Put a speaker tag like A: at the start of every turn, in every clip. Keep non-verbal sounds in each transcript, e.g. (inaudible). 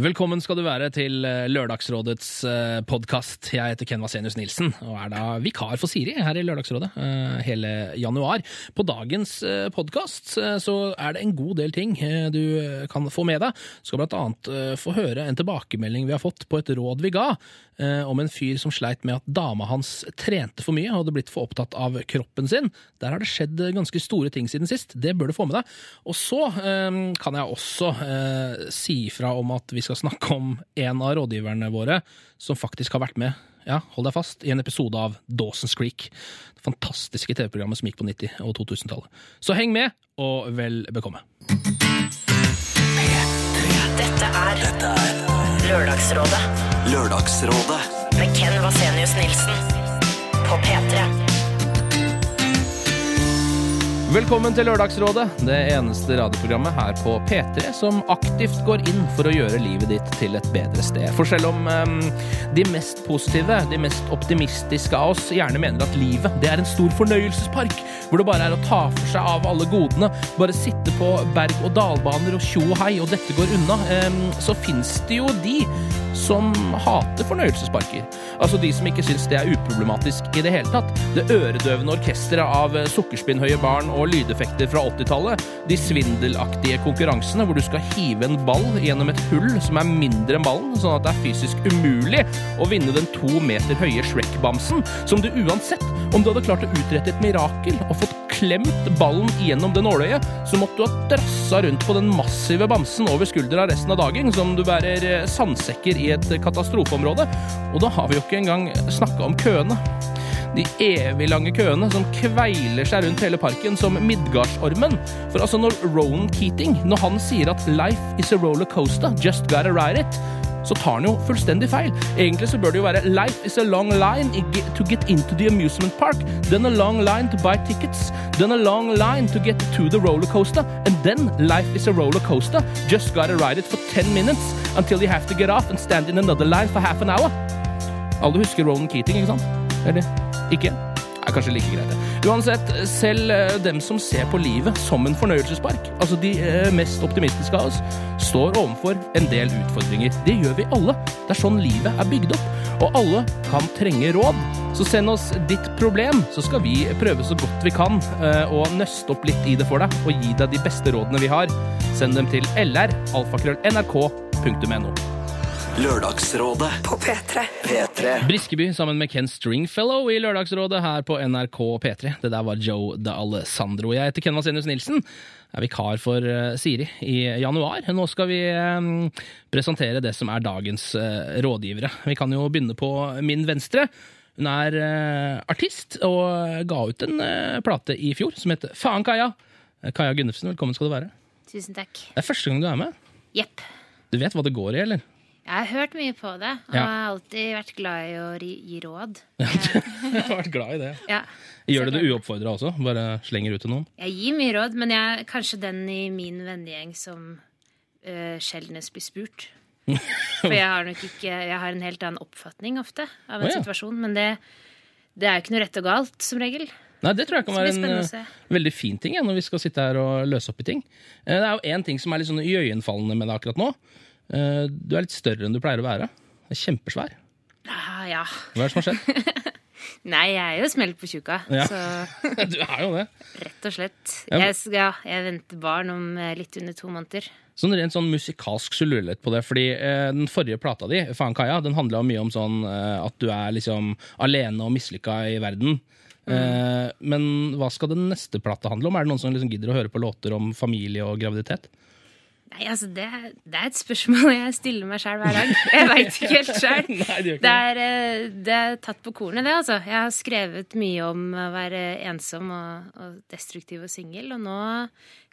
A: Velkommen skal du være til eh, Lørdagsrådets podkast. Jeg heter Ken Vasenius Nilsen og er da vikar for Siri her i Lørdagsrådet eh, hele januar. På dagens podkast så er det en god del ting eh, du kan få med deg. Du skal blant annet eh, få høre en tilbakemelding vi har fått på et råd vi ga, eh, om en fyr som sleit med at dama hans trente for mye og hadde blitt for opptatt av kroppen sin. Der har det skjedd ganske store ting siden sist. Det bør du få med deg. Og så eh, kan jeg også eh, si ifra om at vi skal snakke om en av rådgiverne våre som faktisk har vært med ja, hold deg fast, i en episode av Dawson's Creek. Det fantastiske TV-programmet som gikk på 90- og 2000-tallet. Så heng med, og vel bekomme.
B: Dette er Lørdagsrådet
C: Lørdagsrådet
B: med Ken Vasenius Nilsen på P3.
A: Velkommen til Lørdagsrådet, det eneste radioprogrammet her på P3 som aktivt går inn for å gjøre livet ditt til et bedre sted. For selv om um, de mest positive, de mest optimistiske av oss gjerne mener at livet det er en stor fornøyelsespark, hvor det bare er å ta for seg av alle godene, bare sitte på berg- og dalbaner og tjo og hei, og dette går unna, um, så fins det jo de som hater fornøyelsesparker. Altså de som ikke syns det er uproblematisk i det hele tatt. Det øredøvende orkesteret av sukkerspinnhøye barn og lydeffekter fra 80-tallet. De svindelaktige konkurransene hvor du skal hive en ball gjennom et hull som er mindre enn ballen, sånn at det er fysisk umulig å vinne den to meter høye Shrek-bamsen, som du uansett, om du hadde klart å utrette et mirakel og fått klemt ballen gjennom det nåløyet, så måtte du ha drassa rundt på den massive bamsen over skuldra resten av dagen, som du bærer sandsekker i et katastrofeområde. Og da har vi jo ikke engang snakka om køene. De evig lange køene som kveiler seg rundt hele parken som Midgardsormen. For altså, når Ronan Keating når han sier at 'life is a roller coaster, just gotta ride it', så tar han jo fullstendig feil. Egentlig så bør det jo være 'life is a long line to get into the amusement park', then a long line to buy tickets, then a long line to get to the roller coaster, and then life is a roller coaster, just gotta ride it for 10 minutes until you have to get off and stand in another line for half an hour. Alle husker Ronan Keating, ikke sant? Eller ikke? er kanskje like greit. det. Uansett, selv dem som ser på livet som en fornøyelsespark, altså de mest optimistiske av oss, står overfor en del utfordringer. Det gjør vi alle. Det er sånn livet er bygd opp. Og alle kan trenge råd. Så send oss ditt problem, så skal vi prøve så godt vi kan å nøste opp litt i det for deg og gi deg de beste rådene vi har. Send dem til lr.alfakrøll.nrk.no.
C: Lørdagsrådet
B: På P3.
C: P3
A: Briskeby sammen med Ken Stringfellow i Lørdagsrådet her på NRK P3. Det der var Joe de Alessandro. Jeg heter Ken Vasenius Nilsen. Jeg er vikar for uh, Siri i januar. Nå skal vi um, presentere det som er dagens uh, rådgivere. Vi kan jo begynne på min venstre. Hun er artist og ga ut en plate i fjor som heter Faen Kaja. Kaja Gunnufsen, velkommen skal du være.
D: Tusen takk.
A: Det er første gang du er med.
D: Jepp.
A: Du vet hva det går i, eller?
D: Jeg har hørt mye på det, og
A: Ja.
D: har alltid vært glad i å gi råd. (laughs)
A: Du har vært glad i det.
D: Ja.
A: Gjør du det uoppfordra også? Bare slenger ut til noen?
D: Jeg gir mye råd, men jeg er kanskje den i min vennegjeng som uh, sjeldnest blir spurt. (laughs) For jeg har nok ikke Jeg har en helt annen oppfatning ofte av en
A: oh, ja.
D: situasjon. Men det, det er jo ikke noe rett og galt, som regel.
A: Nei, Det tror jeg kan være en eh, veldig fin ting ja, når vi skal sitte her og løse opp i ting. Eh, Det er jo én ting som er litt sånn iøynefallende med det akkurat nå. Eh, Du er litt større enn du pleier å være. Det er kjempesvær.
D: Ah, ja.
A: Hva er det som har skjedd? (laughs)
D: Nei, jeg er jo smelt på tjuka.
A: Ja.
D: Så (laughs)
A: Du er jo det.
D: rett og slett.
A: Ja.
D: Jeg, ja, jeg venter barn om eh, litt under to måneder.
A: Sånn rent sånn musikalsk så lurer jeg litt på det, fordi eh, den forrige plata di, Faen Kaja, den handla mye om sånn eh, at du er liksom alene og mislykka i verden. Eh, men hva skal den neste plata handle om? Er det noen som liksom gidder å høre på låter om familie og graviditet?
D: Nei, altså, det, det er et spørsmål jeg stiller meg sjøl hver dag. Jeg veit ikke helt (laughs) sjøl.
A: Det
D: Det, eh, det er tatt på kornet, det, altså. Jeg har skrevet mye om å være ensom og, og destruktiv og singel, og nå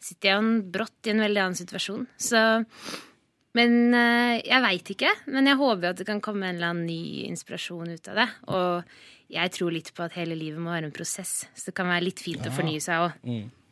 D: sitter jeg jo brått i en veldig annen situasjon. Så Men eh, jeg veit ikke. Men jeg håper at det kan komme en eller annen ny inspirasjon ut av det. Og jeg tror litt på at hele livet må være en prosess, så det kan være litt fint å fornye seg òg.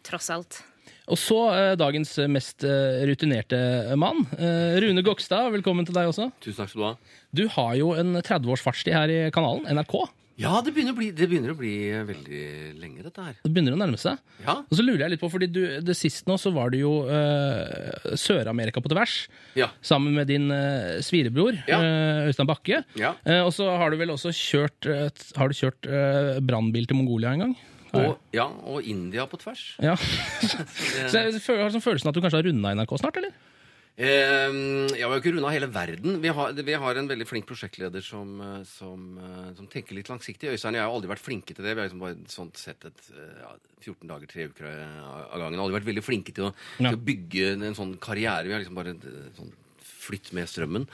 D: Tross alt.
A: Og så eh, dagens mest eh, rutinerte mann, eh, Rune Gokstad. Velkommen til deg også.
E: Tusen takk skal du ha.
A: Du har jo en 30 års fartstid her i kanalen, NRK.
E: Ja, det begynner, bli, det begynner å bli veldig lenge, dette her.
A: Det begynner å nærme seg.
E: Ja.
A: Og så lurer jeg litt på, fordi du, det sist nå så var du jo eh, Sør-Amerika på tvers.
E: Ja.
A: Sammen med din eh, svirebror
E: Ja.
A: eh, Øystein Bakke.
E: Ja.
A: Eh, og så har du vel også kjørt, eh, du kjørt eh, brannbil til Mongolia en gang?
E: Og, ja, og India på tvers.
A: Ja. (laughs) så jeg har sånn følelsen at du kanskje har runda NRK snart, eller?
E: Eh, ja, vi har ikke runda hele verden. Vi har, vi har en veldig flink prosjektleder som, eh, som, eh, som tenker litt langsiktig. Øystein og jeg har aldri vært flinke til det. Vi har liksom bare sånt sett et eh, ja, 14 dager, tre uker av gangen. Aldri vært veldig flinke til å,
A: Ja.
E: til å bygge en sånn karriere. Vi har liksom bare sånn flytt med strømmen.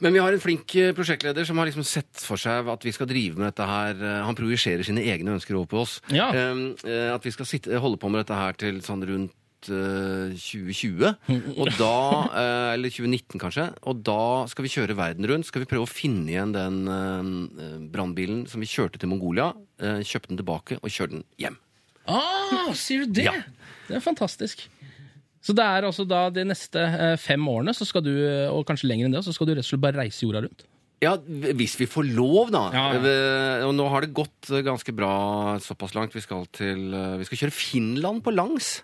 E: Men vi har en flink eh, prosjektleder som har liksom sett for seg at vi skal drive med dette her. eh, Han projiserer sine egne ønsker over på oss.
A: Ja.
E: Eh, eh, at vi skal sitte, holde på med dette her til sånn rundt eh, 2020. (laughs) Og da, eller 2019 kanskje. Og da skal vi kjøre verden rundt. Skal vi prøve å finne igjen den brannbilen som vi kjørte til Mongolia. kjøpte den tilbake og kjørte den hjem.
A: Ah, sier du det?
E: Ja.
A: Det er fantastisk. Så det er altså da de neste eh, fem årene, så skal du, eh, og kanskje lenger enn det, så skal du rett og slett bare reise jorda rundt?
E: Ja, hvis vi får lov, da.
A: Ja, ja.
E: Eh, Og nå har det gått ganske bra såpass langt. Vi skal, til, vi skal kjøre Finland på langs.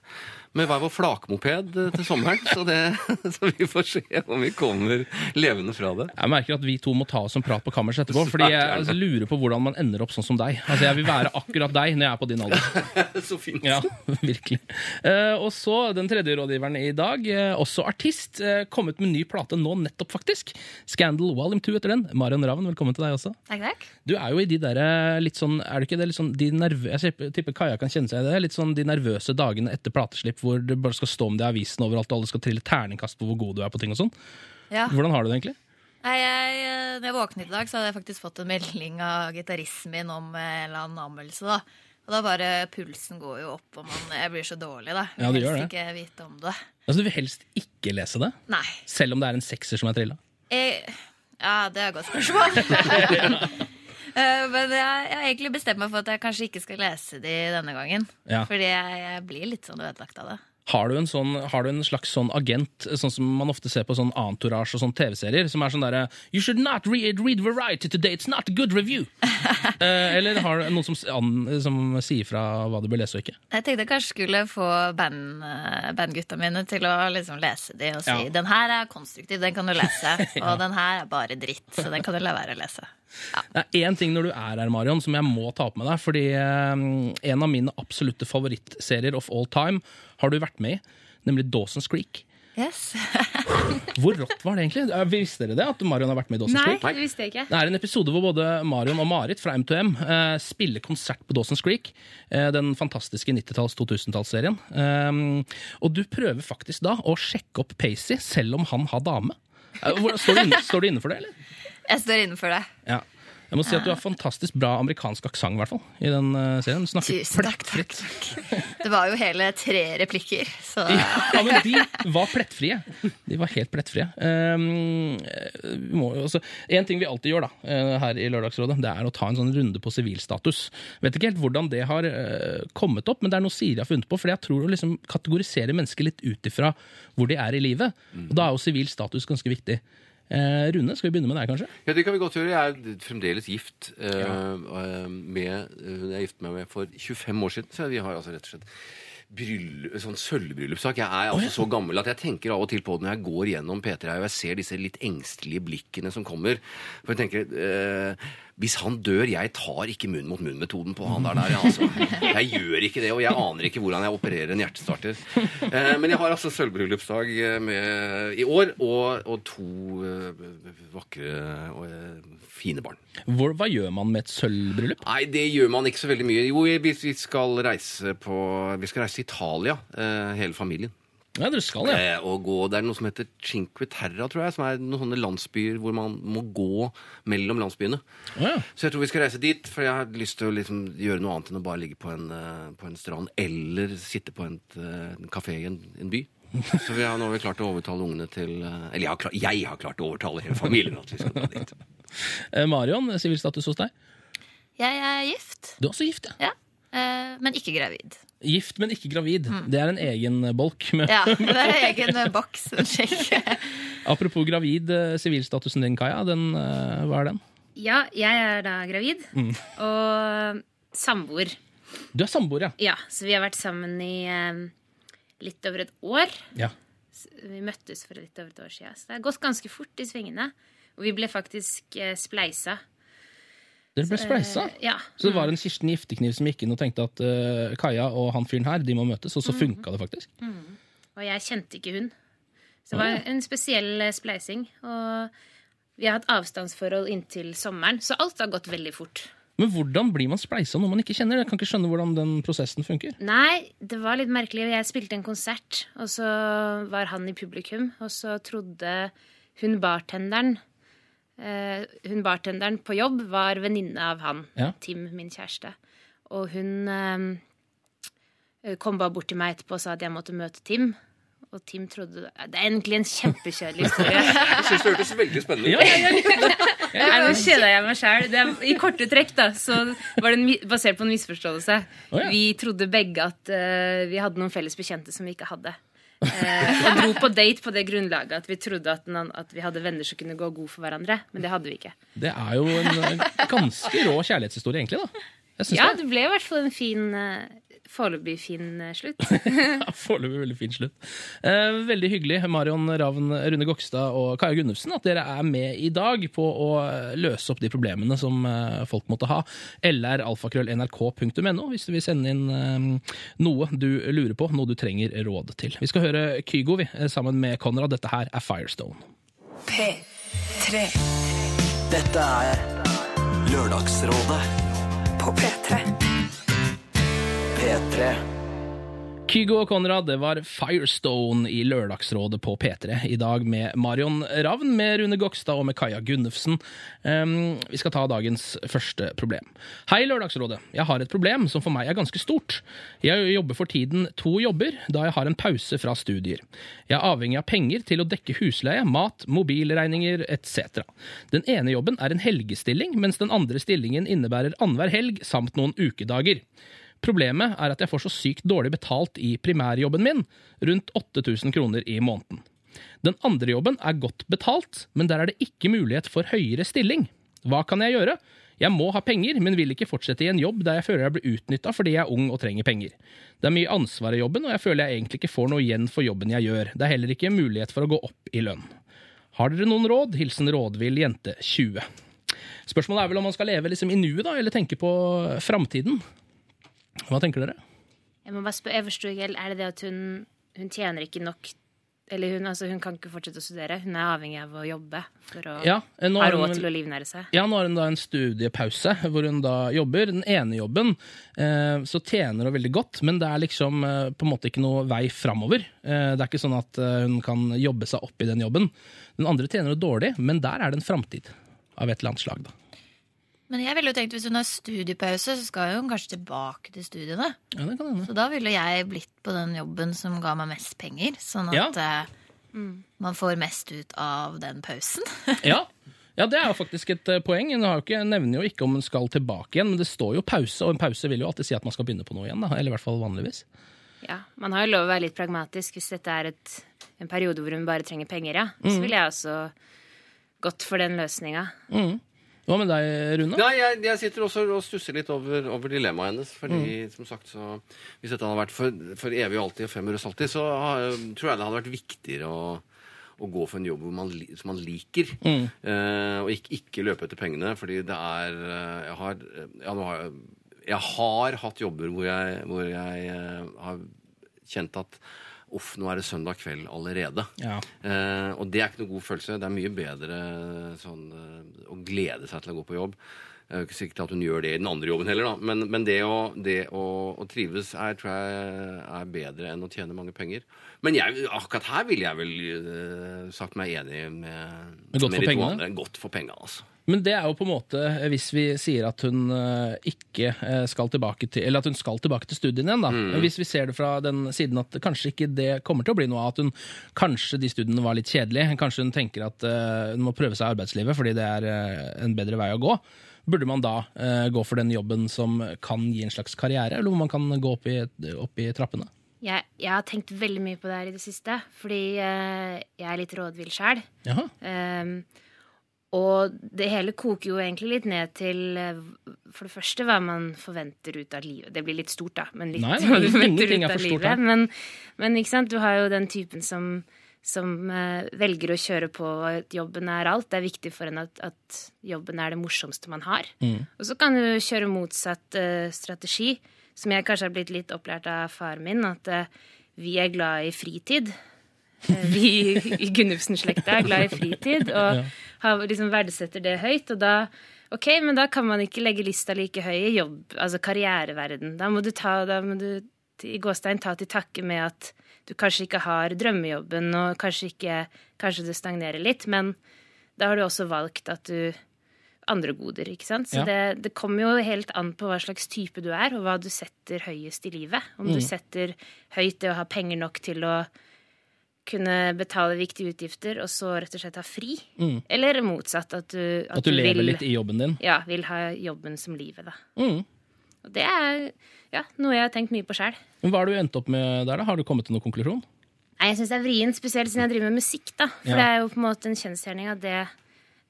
E: Med hver vår flakmoped eh, til sommeren. Så, det, (laughs) så vi får se om vi kommer levende fra det.
A: Jeg merker at vi to må ta oss en prat på kammers etterpå, fordi jeg altså, lurer på hvordan man ender opp sånn som deg. Altså, Jeg vil være akkurat deg når jeg er på din alder. (laughs)
E: Så fint.
A: Ja, (laughs) virkelig. Eh, og så den tredje rådgiveren i dag, eh, også artist, kommet med ny plate nå nettopp, faktisk. Scandal Volume 2 etter den. Marion Ravn, velkommen til deg også.
D: Takk, takk.
A: Du er jo i de der eh, litt sånn, er du ikke det litt sånn, de nervøse, jeg tipper Kaja kan kjenne seg i det, litt sånn de nervøse dagene etter plateslipp hvor det bare skal stå om det i avisen overalt, og alle skal trille terningkast på hvor god du er på ting og sånn.
F: Ja.
A: Hvordan har du det egentlig?
F: Nei, jeg, eh, når jeg våknet i dag, så hadde jeg faktisk fått en melding av gitaristen min om eh, en eller annen anmeldelse. da. Og da bare Pulsen går jo opp, og man, jeg blir så dårlig, da.
A: Ja, det
F: Jeg vil
A: det.
F: ikke vite om det.
A: Altså, Du vil helst ikke lese det,
F: Nei.
A: selv om det er en sekser som er trilla?
F: Jeg, ja, det er et godt spørsmål. (laughs) (laughs) Eh, Men jeg, jeg har egentlig bestemt meg for at jeg kanskje ikke skal lese de denne gangen.
A: Ja.
F: Fordi jeg, jeg blir litt sånn ødelagt av det.
A: Har du, en sånn, har du en slags sånn agent, sånn som man ofte ser på sånn entourage og sånn TV-serier, som er sånn derre You should not read, read Variety today, it's not a good review. (laughs) eh, eller har du noen som, som sier fra hva du bør lese og ikke?
F: Jeg tenkte jeg kanskje skulle få band, eh, bandgutta mine til å liksom lese de og si
A: Ja.
F: den her er konstruktiv, den kan du lese. (laughs) Og den her er bare dritt, så den kan du la være å lese.
A: Det er én ting når du er her, Marion, som jeg må ta opp med deg. Fordi eh, en av mine absolutte favorittserier of all time har du vært med i, nemlig Dawson's Creek.
F: Yes. (laughs)
A: Hvor rått var det egentlig? Eh, Visste dere det, at Marion har vært med i Dawson's
D: Nei,
A: Creek?
D: det visste jeg ikke.
A: Det er en episode hvor både Marion og Marit fra M2M eh, spiller konsert på Dawson's Creek. Eh, den fantastiske 90-talls-2000-tallsserien. Eh, og du prøver faktisk da å sjekke opp Pacey, selv om han har dame. Eh, står, du inne, står du inne for det, eller?
F: Jeg står innenfor det.
A: Ja. Jeg må si at du har fantastisk bra amerikansk aksent, i hvert fall. I den eh, serien. Du snakker
F: Tusen takk,
A: plettfritt.
F: takk. Det var jo hele tre replikker, så
A: Ja, men de var plettfrie. De var helt plettfrie. Um, vi også, en ting vi alltid gjør da, eh, her i Lørdagsrådet, det er å ta en sånn runde på sivilstatus. Vet ikke helt hvordan det har kommet opp, men det er noe Siri har funnet på. For jeg tror å liksom kategorisere mennesker litt ut ifra hvor de er i livet. Og da er jo sivil status ganske viktig. Eh, Rune, skal vi begynne med deg, kanskje?
E: Ja, det kan vi godt gjøre. Jeg er fremdeles gift eh, ja. med Hun jeg giftet meg med for 25 år siden, så vi har altså rett og slett bryllup, sånn sølvbryllupssak. Jeg er altså så gammel at jeg tenker av og til på det når jeg går gjennom P3 og jeg ser disse litt engstelige blikkene som kommer. For jeg tenker eh, hvis han dør, jeg tar ikke munn mot munn-metoden på han der. der altså. Jeg gjør ikke det, og jeg aner ikke hvordan jeg opererer en hjertestarter. Eh, men jeg har altså sølvbryllupsdag eh, i år, og, og to eh, vakre og fine barn.
A: Hvor, hva gjør man med et sølvbryllup?
E: Nei, det gjør man ikke så veldig mye. Jo, vi, vi skal reise på Vi skal reise til Italia, hele familien.
A: Ja, dere skal det.
E: Eh, og gå, det er noe som heter Cinque Terra, tror jeg, som er noen sånne landsbyer hvor man må gå mellom landsbyene.
A: Ja.
E: Så jeg tror vi skal reise dit, for jeg har lyst til å liksom gjøre noe annet enn å bare ligge på en, eh, på en strand eller sitte på en, eh, en kafé i en, en by. Så vi har, nå har vi klart å overtale ungene til eh, Eller jeg har, klart, jeg har klart å overtale hele familien at vi skal dra dit. (laughs)
A: Eh, Marion, sivilstatus hos deg?
F: jeg er gift.
A: Du er også gift, ja.
F: Ja. Eh, Men ikke gravid.
A: Gift, men ikke gravid. Det er en egen bolk. Med,
F: Ja, det er en egen eh, (laughs) boks. (laughs)
A: Apropos gravid, eh, sivilstatusen din, Kaja, den, eh, hva er den?
D: Ja, jeg er da gravid.
A: Mm.
D: Og samboer.
A: Du er samboer, ja.
D: Ja, så vi har vært sammen i eh, litt over et år.
A: ja.
D: Vi møttes for litt over et år siden. Så det har gått ganske fort i svingene. Og vi ble faktisk eh, spleisa.
A: Dere ble spleisa.
D: Eh, ja.
A: Så det var en Kirsten Giftekniv som gikk inn og tenkte at uh, Kaja og han fyren her de må møtes, og så funka det faktisk.
D: Og jeg kjente ikke hun. Så det var en spesiell eh, spleising. Og vi har hatt avstandsforhold inntil sommeren, så alt har gått veldig fort.
A: Men hvordan blir man spleisa når man ikke kjenner? Jeg kan ikke skjønne hvordan den prosessen funker.
D: Nei, det var litt merkelig. Jeg spilte en konsert, og så var han i publikum, og så trodde hun bartenderen Hun bartenderen på jobb var venninne av han,
A: Ja.
D: Tim, min kjæreste. Og hun eh, kom bare bort til meg etterpå og sa at jeg måtte møte Tim. Og Tim trodde Det er egentlig en kjempekjedelig historie. (laughs)
E: Jeg syns det hørtes veldig spennende ut.
A: Ja, ja, ja.
D: Nei, Nå kjeda jeg meg sjæl. I korte trekk da, så var det en, basert på en misforståelse.
A: Oh, ja.
D: Vi trodde begge at uh, vi hadde noen felles bekjente som vi ikke hadde. Eh, og dro på date på det grunnlaget at vi trodde at, den, at vi hadde venner som kunne gå god for hverandre. Men det hadde vi ikke.
A: Det er jo en eh, ganske rå kjærlighetshistorie, egentlig. da. Jeg
D: Ja,
A: det.
D: det ble i hvert fall en fin eh, Foreløpig fin eh, slutt. (laughs)
A: Ja, Foreløpig veldig fin slutt. Eh, veldig hyggelig, Marion Ravn, Rune Gokstad og Kaja Gunnufsen, at dere er med i dag på å eh, løse opp de problemene som eh, folk måtte ha. lralfakrøll.nrk.no hvis du vil sende inn eh, noe du lurer på, noe du trenger råd til. Vi skal høre Kygo vi, sammen med Konrad. Dette her er Firestone.
B: P3
C: Dette er Lørdagsrådet
B: på P3.
C: P3.
A: Kygo og Konrad, det var Firestone i Lørdagsrådet på P3. I dag med Marion Ravn, med Rune Gokstad og med Kaja Gunnufsen. Um, vi skal ta dagens første problem. Hei, Lørdagsrådet. Jeg har et problem som for meg er ganske stort. Jeg jobber for tiden to jobber, da jeg har en pause fra studier. Jeg er avhengig av penger til å dekke husleie, mat, mobilregninger etc. Den ene jobben er en helgestilling, mens den andre stillingen innebærer annenhver helg samt noen ukedager. Problemet er at jeg får så sykt dårlig betalt i primærjobben min, rundt 8000 kroner i måneden. Den andre jobben er godt betalt, men der er det ikke mulighet for høyere stilling. Hva kan jeg gjøre? Jeg må ha penger, men vil ikke fortsette i en jobb der jeg føler jeg blir utnytta fordi jeg er ung og trenger penger. Det er mye ansvar i jobben, og jeg føler jeg egentlig ikke får noe igjen for jobben jeg gjør. Det er heller ikke mulighet for å gå opp i lønn. Har dere noen råd? Hilsen rådvill jente 20. Spørsmålet er vel om man skal leve liksom i nuet, da, eller tenke på framtiden. Hva tenker dere?
D: Jeg må bare spørre, jeg forstår ikke helt, Er det det at hun, hun tjener ikke nok Eller hun, altså, hun kan ikke fortsette å studere? Hun er avhengig av å jobbe for å
A: Ja, eh,
D: ha råd til å livnære seg?
A: Ja, nå har hun da en studiepause hvor hun da jobber. Den ene jobben eh, så tjener hun veldig godt, men det er liksom eh, på en måte ikke noe vei framover. Eh, det er ikke sånn at eh, hun kan jobbe seg opp i den jobben. Den andre tjener hun dårlig, men der er det en framtid av et eller annet slag. da.
F: Men jeg ville jo tenkt hvis hun har studiepause, så skal hun kanskje tilbake til studiene.
A: Ja, det kan hende.
F: Så da ville jeg blitt på den jobben som ga meg mest penger. Sånn at eh, man får mest ut av den pausen. (laughs)
A: Ja. (laughs) ja, det er jo faktisk et eh, poeng. Hun ikke, nevner jo ikke om hun skal tilbake igjen, men det står jo pause, og en pause vil jo alltid si at man skal begynne på noe igjen. da, Eller i hvert fall vanligvis.
D: Ja, Man har jo lov å være litt pragmatisk hvis dette er et, en periode hvor hun bare trenger penger, ja. Så ville jeg også gått for den løsninga.
A: Hva med deg, Rune?
E: Nei, jeg, jeg sitter også og stusser litt over, over dilemmaet hennes. Fordi, som sagt, så Hvis dette hadde vært for, for evig og alltid og fem alltid, så har, tror jeg det hadde vært viktigere å, å gå for en jobb hvor man, som man liker. Eh, og ikke, ikke løpe etter pengene, fordi det er eh, Jeg har, ja, nå har jeg, jeg har hatt jobber hvor jeg, hvor jeg eh, har kjent at Uff, nå er det søndag kveld allerede.
A: Ja.
E: Eh, og det er ikke noe god følelse. Det er mye bedre sånn, eh, å glede seg til å gå på jobb. Det er jo ikke sikkert at hun gjør det i den andre jobben heller, da. Men, men det, å, det å, å trives er, tror jeg er bedre enn å tjene mange penger. Men jeg, akkurat her ville jeg vel uh, sagt meg enig med,
A: Men godt for
E: med de to
A: pengene?
E: andre. Godt for pengene, altså.
A: Men det er jo på en måte, eh, hvis vi sier at hun eh, ikke eh, skal tilbake til Eller at hun skal tilbake til studiene igjen, da.
E: Mm.
A: Hvis vi ser det fra den siden at kanskje ikke det kommer til å bli noe av at hun Kanskje de studiene var litt kjedelige. Kanskje hun tenker at hun må prøve seg i arbeidslivet fordi det er en bedre vei å gå. Burde man da gå for den jobben som kan gi en slags karriere, eller hvor man kan gå opp i, opp i trappene?
D: Jeg, jeg har tenkt veldig mye på det her i det siste, fordi jeg er litt rådvill sjæl.
A: Jaha.
D: Um, Og det hele koker jo egentlig litt ned til eh, for det første hva man forventer ut av livet. Det blir litt stort, da. Men litt
A: Nei, (laughs)
D: det du
A: ingenting
D: forventer
A: er for stort
D: livet. Men, men ikke sant, du har jo den typen som, som uh, velger å kjøre på at jobben er alt. Det er viktig for en at, at jobben er det morsomste man har.
A: Mm.
D: Og så kan du kjøre motsatt uh, strategi, som jeg kanskje har blitt litt opplært av faren min, at uh, vi er glad i fritid. Eh, Vi i Gunnufsen-slekta er glad i fritid og har, liksom verdsetter det høyt. Og da, ok, men da kan man ikke legge lista like høy i jobb, altså karriereverden. Da må du ta, da må du i gåstein ta til takke med at du kanskje ikke har drømmejobben, og kanskje ikke Kanskje det stagnerer litt, men da har du også valgt at du andre goder, ikke sant? Så
A: Ja.
D: det, det kommer jo helt an på hva slags type du er, og hva du setter høyest i livet. Om
A: Mm.
D: du setter høyt det å ha penger nok til å kunne betale viktige utgifter, og så rett og slett ha fri. Eller motsatt, at du,
A: at At du lever
D: vil,
A: litt i jobben din.
D: Ja, vil ha jobben som livet, da.
A: Mm.
D: Og det er ja, noe jeg har tenkt mye på sjøl.
A: Hva har du endt opp med der, da? Har du kommet til noen konklusjon?
D: Nei, Jeg syns det er vrient, spesielt siden jeg driver med musikk. da. For
A: Ja.
D: det er jo på en måte en kjensgjerning at det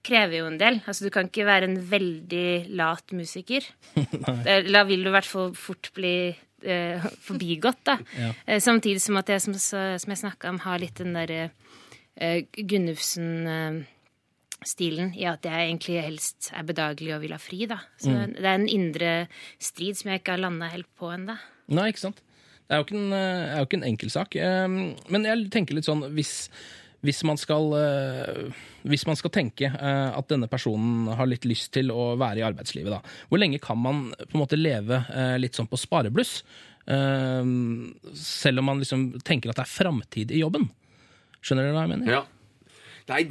D: krever jo en del. Altså, Du kan ikke være en veldig lat musiker. (laughs) Da vil du i hvert fall fort bli eh, forbigått, da. (laughs)
A: Ja.
D: Eh, samtidig som at jeg, som, som jeg snakka om, har litt den derre eh, Gunnufsen-stilen i at jeg egentlig helst er bedagelig og vil ha fri, da. Så
A: Mm.
D: det er en indre strid som jeg ikke har landa helt på ennå.
A: Nei, ikke sant? Det er jo ikke en, eh, er jo ikke en enkel sak. Eh, Men jeg tenker litt sånn hvis, hvis, man, skal, eh, hvis man skal tenke eh, at denne personen har litt lyst til å være i arbeidslivet, da. Hvor lenge kan man på en måte leve eh, litt sånn på sparebluss? Selv om man liksom tenker at det er framtid i jobben. Skjønner dere hva jeg mener?
E: Ja. Nei,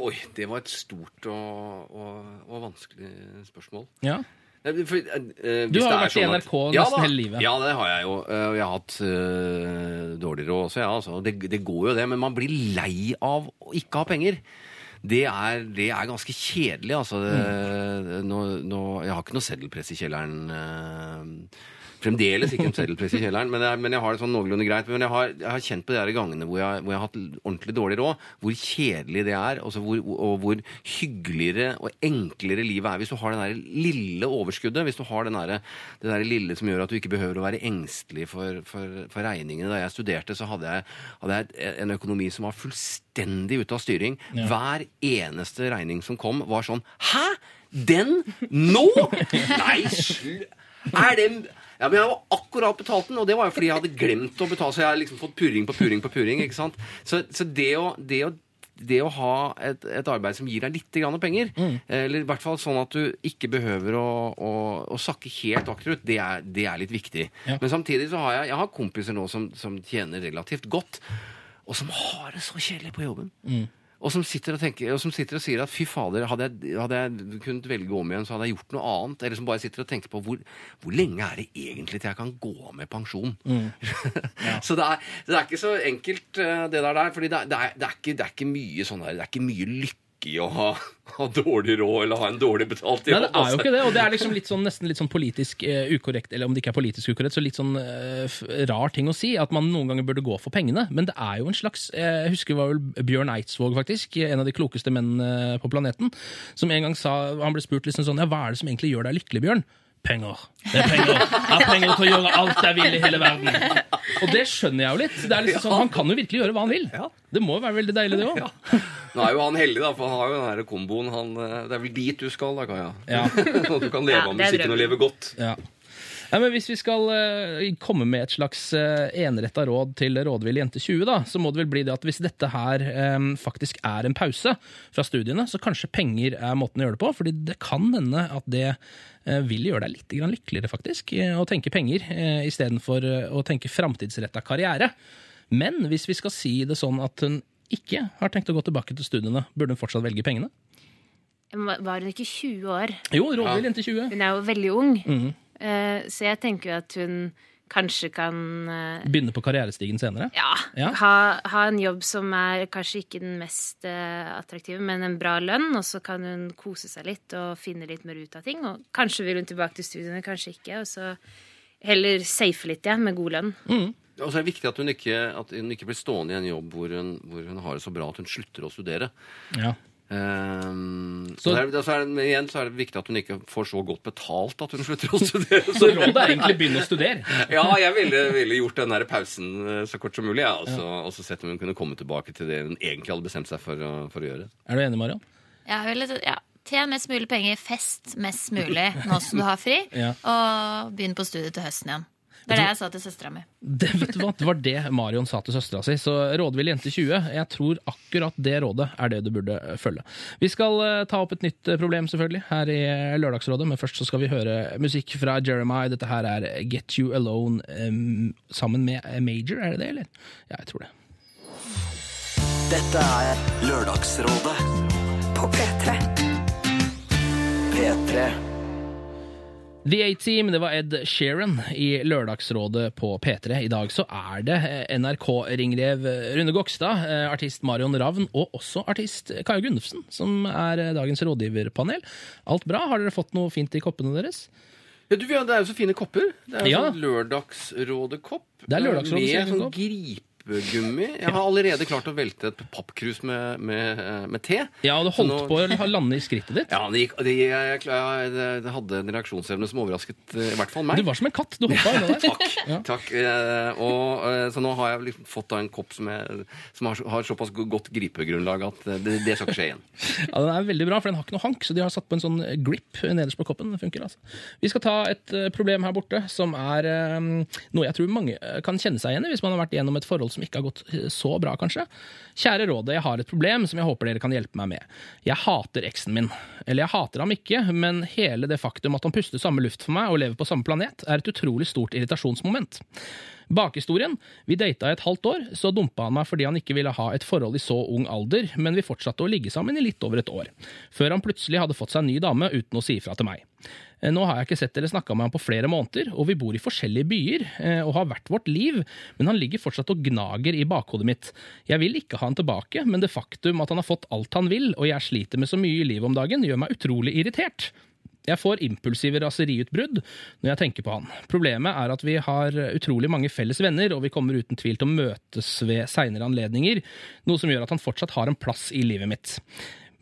E: oi, det var et stort og, og, og vanskelig spørsmål.
A: Ja.
E: Nei, for, eh, eh,
A: Du
E: hvis
A: har jo
E: det er
A: vært i
E: sånn at-
A: NRK nesten
E: da.
A: hele livet.
E: Ja, det har jeg jo. eh, Og jeg har hatt eh, dårlig råd også, ja. Altså. Det, det går jo det. Men man blir lei av å ikke ha penger. Det er, det er ganske kjedelig, altså. Det,
A: Mm.
E: nå, nå, jeg har ikke noe seddelpress i kjelleren. eh, Fremdeles ikke en seddelpress i kjelleren, men jeg, men jeg har det sånn noenlunde greit. Men jeg har, jeg har kjent på de her gangene hvor jeg, hvor jeg har hatt ordentlig dårlig råd, hvor kjedelig det er, altså hvor, og hvor hyggeligere og enklere livet er hvis du har den der lille overskuddet. Hvis du har den der, det der lille som gjør at du ikke behøver å være engstelig for, for, for regningene. Da jeg studerte, så hadde jeg, hadde en økonomi som var fullstendig ute av styring. Hver eneste regning som kom, var sånn Hæ?! Den? Nå?! (laughs) Nei, slu... Er det ja, men Jeg har akkurat betalt den, og det var jo fordi jeg hadde glemt å betale. Så jeg har liksom fått purring på purring på purring. ikke sant? Så, så det, å, det, å, det å ha et, et arbeid som gir deg litt grann penger, eller i hvert fall sånn at du ikke behøver å, å, å sakke helt akterut, det det er litt viktig.
A: Ja.
E: Men samtidig så har jeg, jeg har kompiser nå som, som tjener relativt godt, og som har det så kjedelig på jobben. Og som, sitter og tenker, og som sitter og sier at fy fader, hadde jeg, hadde jeg kunnet velge om igjen, så hadde jeg gjort noe annet. Eller som bare sitter og tenker på hvor, hvor lenge er det egentlig til jeg kan gå av med pensjon? (laughs) så det er, det er ikke så enkelt, eh, det der. der fordi det er, det er, det er, ikke, det er ikke mye sånn der, det er ikke mye lykke i å ha, ha dårlig råd eller ha en dårlig betalt
A: Nei,
E: jobb.
A: det er jo
E: altså.
A: ikke det, og det er liksom litt sånn, nesten litt sånn politisk uh, ukorrekt, eller om det ikke er politisk ukorrekt, så litt sånn uh, rar ting å si, at man noen ganger burde gå for pengene. Men det er jo en slags eh, Jeg husker det var vel Bjørn Eidsvåg, faktisk, en av de klokeste mennene på planeten, som en gang sa Han ble spurt liksom sånn Ja, hva er det som egentlig gjør deg lykkelig, Bjørn? Penger. Det er penger. Jeg har penger til å gjøre alt jeg vil i hele verden. Og det skjønner jeg jo litt. Det er liksom sånn, Han kan jo virkelig gjøre hva han vil. Det må jo være veldig deilig, det òg.
E: Nå er jo han heldig, da, for han har jo den her komboen. Han, eh, det er vel dit du skal, da, Kaja.
A: Ja. (laughs)
E: Sånn at du kan leve
D: Ja,
E: av musikken og leve godt.
A: Ja. Nei, men Hvis vi skal eh, komme med et slags uh, enretta råd til rådvill jente 20, da, så må det vel bli det at hvis dette her eh, faktisk er en pause fra studiene, så kanskje penger er måten å gjøre det på. fordi det kan hende at det eh, vil gjøre deg litt grann lykkeligere, faktisk, eh, å tenke penger uh, istedenfor uh, å tenke framtidsretta karriere. Men hvis vi skal si det sånn at hun ikke har tenkt å gå tilbake til studiene, burde hun fortsatt velge pengene?
D: Var hun ikke 20 år?
A: Jo, rådvill jente 20.
D: Hun er jo veldig ung.
A: Mhm.
D: Eh, så jeg tenker jo at hun kanskje kan eh,
A: Begynne på karrierestigen senere.
D: ja,
A: Ja.
D: Ha, ha en jobb som er kanskje ikke den mest eh, attraktive, men en bra lønn, og så kan hun kose seg litt og finne litt mer ut av ting. Og kanskje vil hun tilbake til studiene, kanskje ikke. Og så heller safe litt igjen med god lønn.
E: Og så er det viktig at hun ikke, at hun ikke blir stående i en jobb hvor hun, hvor hun har det så bra at hun slutter å studere.
A: Ja.
E: Ehm,
A: Så-
E: der, er, så er det, men igjen så er det viktig at hun ikke får så godt betalt at hun slutter å (laughs) studere.
A: Så rådet er egentlig begynne å studere. (laughs)
E: Ja, jeg ville, ville gjort den der pausen eh, så kort som mulig, ja, og, så, og så sett om hun kunne komme tilbake til det hun egentlig hadde bestemt seg for å, for å gjøre.
A: Er du enig, Marion?
F: Ja, ville, ja, Tjen mest mulig penger, fest mest mulig nå som du har fri, (laughs)
A: Ja.
F: og begynn på studiet til høsten igjen. Det er det jeg sa til søstera mi.
A: Det, vet du hva? det var det Marion sa til søstera si. Så rådvill jente 20, jeg tror akkurat det rådet er det du burde følge. Vi skal eh, ta opp et nytt eh, problem, selvfølgelig, her i eh, Lørdagsrådet, men først så skal vi høre musikk fra Jeremiah. Dette her er Get You Alone sammen med Major, er det det, eller? Ja, jeg tror det.
C: Dette er Lørdagsrådet
B: På P3.
C: P3.
A: The A-Team, det var Ed Sheeran i Lørdagsrådet på P3. I dag så er det eh, NRK-ringrev Rune Gokstad, eh, artist Marion Ravn og også artist Kaja Gunnufsen som er eh, dagens rådgiverpanel. Alt bra? Har dere fått noe fint i koppene deres?
E: Ja, du, Det er jo så fine kopper. Det er jo
A: Ja.
E: sånn Lørdagsrådet-kopp.
A: Det er Lørdagsrådets
E: Med sånn
A: kopp.
E: Gripegummi. Jeg har allerede klart å velte et pappkrus med, med, med te.
A: Ja, og det holdt
E: nå-
A: på å lande i skrittet ditt.
E: Ja, det, gikk, det, jeg, jeg, det, det hadde en reaksjonsevne som overrasket eh, i hvert fall meg.
A: Du var som en katt. Du hoppa unna der. (laughs)
E: Takk.
A: Ja.
E: takk. Eh, og, eh, så nå har jeg liksom fått en kopp som, jeg, som har, har såpass godt gripegrunnlag at det, det skal ikke skje igjen. (laughs)
A: Ja, Den er veldig bra, for den har ikke noe hank, så de har satt på en sånn grip nederst på koppen. Det funker, altså. Vi skal ta et problem her borte som er noe jeg tror mange kan kjenne seg igjen i hvis man har vært gjennom et forhold som ikke har gått eh, så bra, kanskje. Kjære rådet, jeg har et problem som jeg håper dere kan hjelpe meg med. Jeg hater eksen min. Eller jeg hater ham ikke, men hele det faktum at han puster samme luft for meg og lever på samme planet, er et utrolig stort irritasjonsmoment. Bakhistorien. Vi data i et halvt år, så dumpa han meg fordi han ikke ville ha et forhold i så ung alder, men vi fortsatte å ligge sammen i litt over et år. Før han plutselig hadde fått seg en ny dame uten å si ifra til meg. Eh, Nå har jeg ikke sett eller snakka med ham på flere måneder, og vi bor i forskjellige byer eh, og har hvert vårt liv, men han ligger fortsatt og gnager i bakhodet mitt. Jeg vil ikke ha han tilbake, men det faktum at han har fått alt han vil, og jeg sliter med så mye i livet om dagen, gjør meg utrolig irritert. Jeg får impulsive raseriutbrudd når jeg tenker på han. Problemet er at vi har utrolig mange felles venner, og vi kommer uten tvil til å møtes ved seinere anledninger, noe som gjør at han fortsatt har en plass i livet mitt.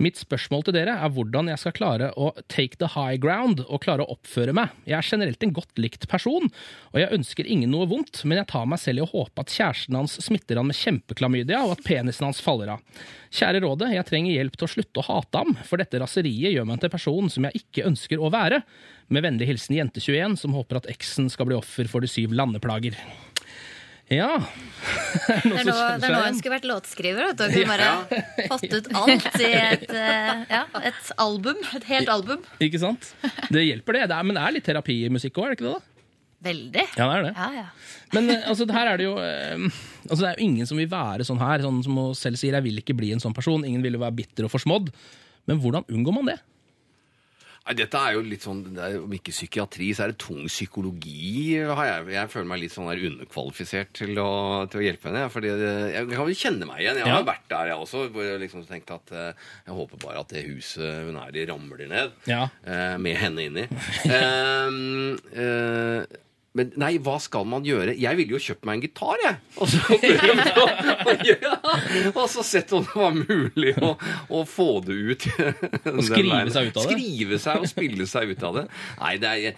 A: Mitt spørsmål til dere er hvordan jeg skal klare å take the high ground og klare å oppføre meg. Jeg er generelt en godt likt person, og jeg ønsker ingen noe vondt, men jeg tar meg selv i å håpe at kjæresten hans smitter han med kjempeklamydia, og at penisen hans faller av. Kjære rådet, jeg trenger hjelp til å slutte å hate ham, for dette raseriet gjør meg til en person som jeg ikke ønsker å være. Med vennlig hilsen Jente21, som håper at eksen skal bli offer for de syv landeplager. Ja (laughs)
F: Det er nå, hun skulle vært låtskriver. Du. Kunne bare fått ut alt i et, eh, ja, et album. Et helt album.
A: Ikke sant? Det hjelper, det. det er, men det er litt terapi i musikk òg, er det ikke det? da?
F: Veldig.
A: Ja, det er det.
F: Ja, ja.
A: Men eh, altså, her er det jo eh, altså, Det er jo ingen som vil være sånn her. Sånn som hun selv sier, jeg vil ikke bli en sånn person. Ingen vil jo være bitter og forsmådd. Men hvordan unngår man det?
E: Nei, dette er jo litt sånn, er, Om ikke psykiatri, så er det tung psykologi. Har jeg, jeg føler meg litt sånn der underkvalifisert til å, til å hjelpe henne. Fordi det, jeg kan vel kjenne meg igjen. Jeg har
A: Ja.
E: vært der, jeg også. Hvor jeg liksom tenkte at eh, jeg håper bare at det huset hun er i, ramler ned.
A: Ja.
E: eh, med henne inni. (laughs) Ehm, eh, men nei, hva skal man gjøre? Jeg ville jo kjøpt meg en gitar, jeg. Og så, (laughs) (laughs) og så sett om det var mulig å, å få det ut. (laughs) Og
A: skrive seg ut av det?
E: Skrive seg og spille seg ut av det. Nei, det er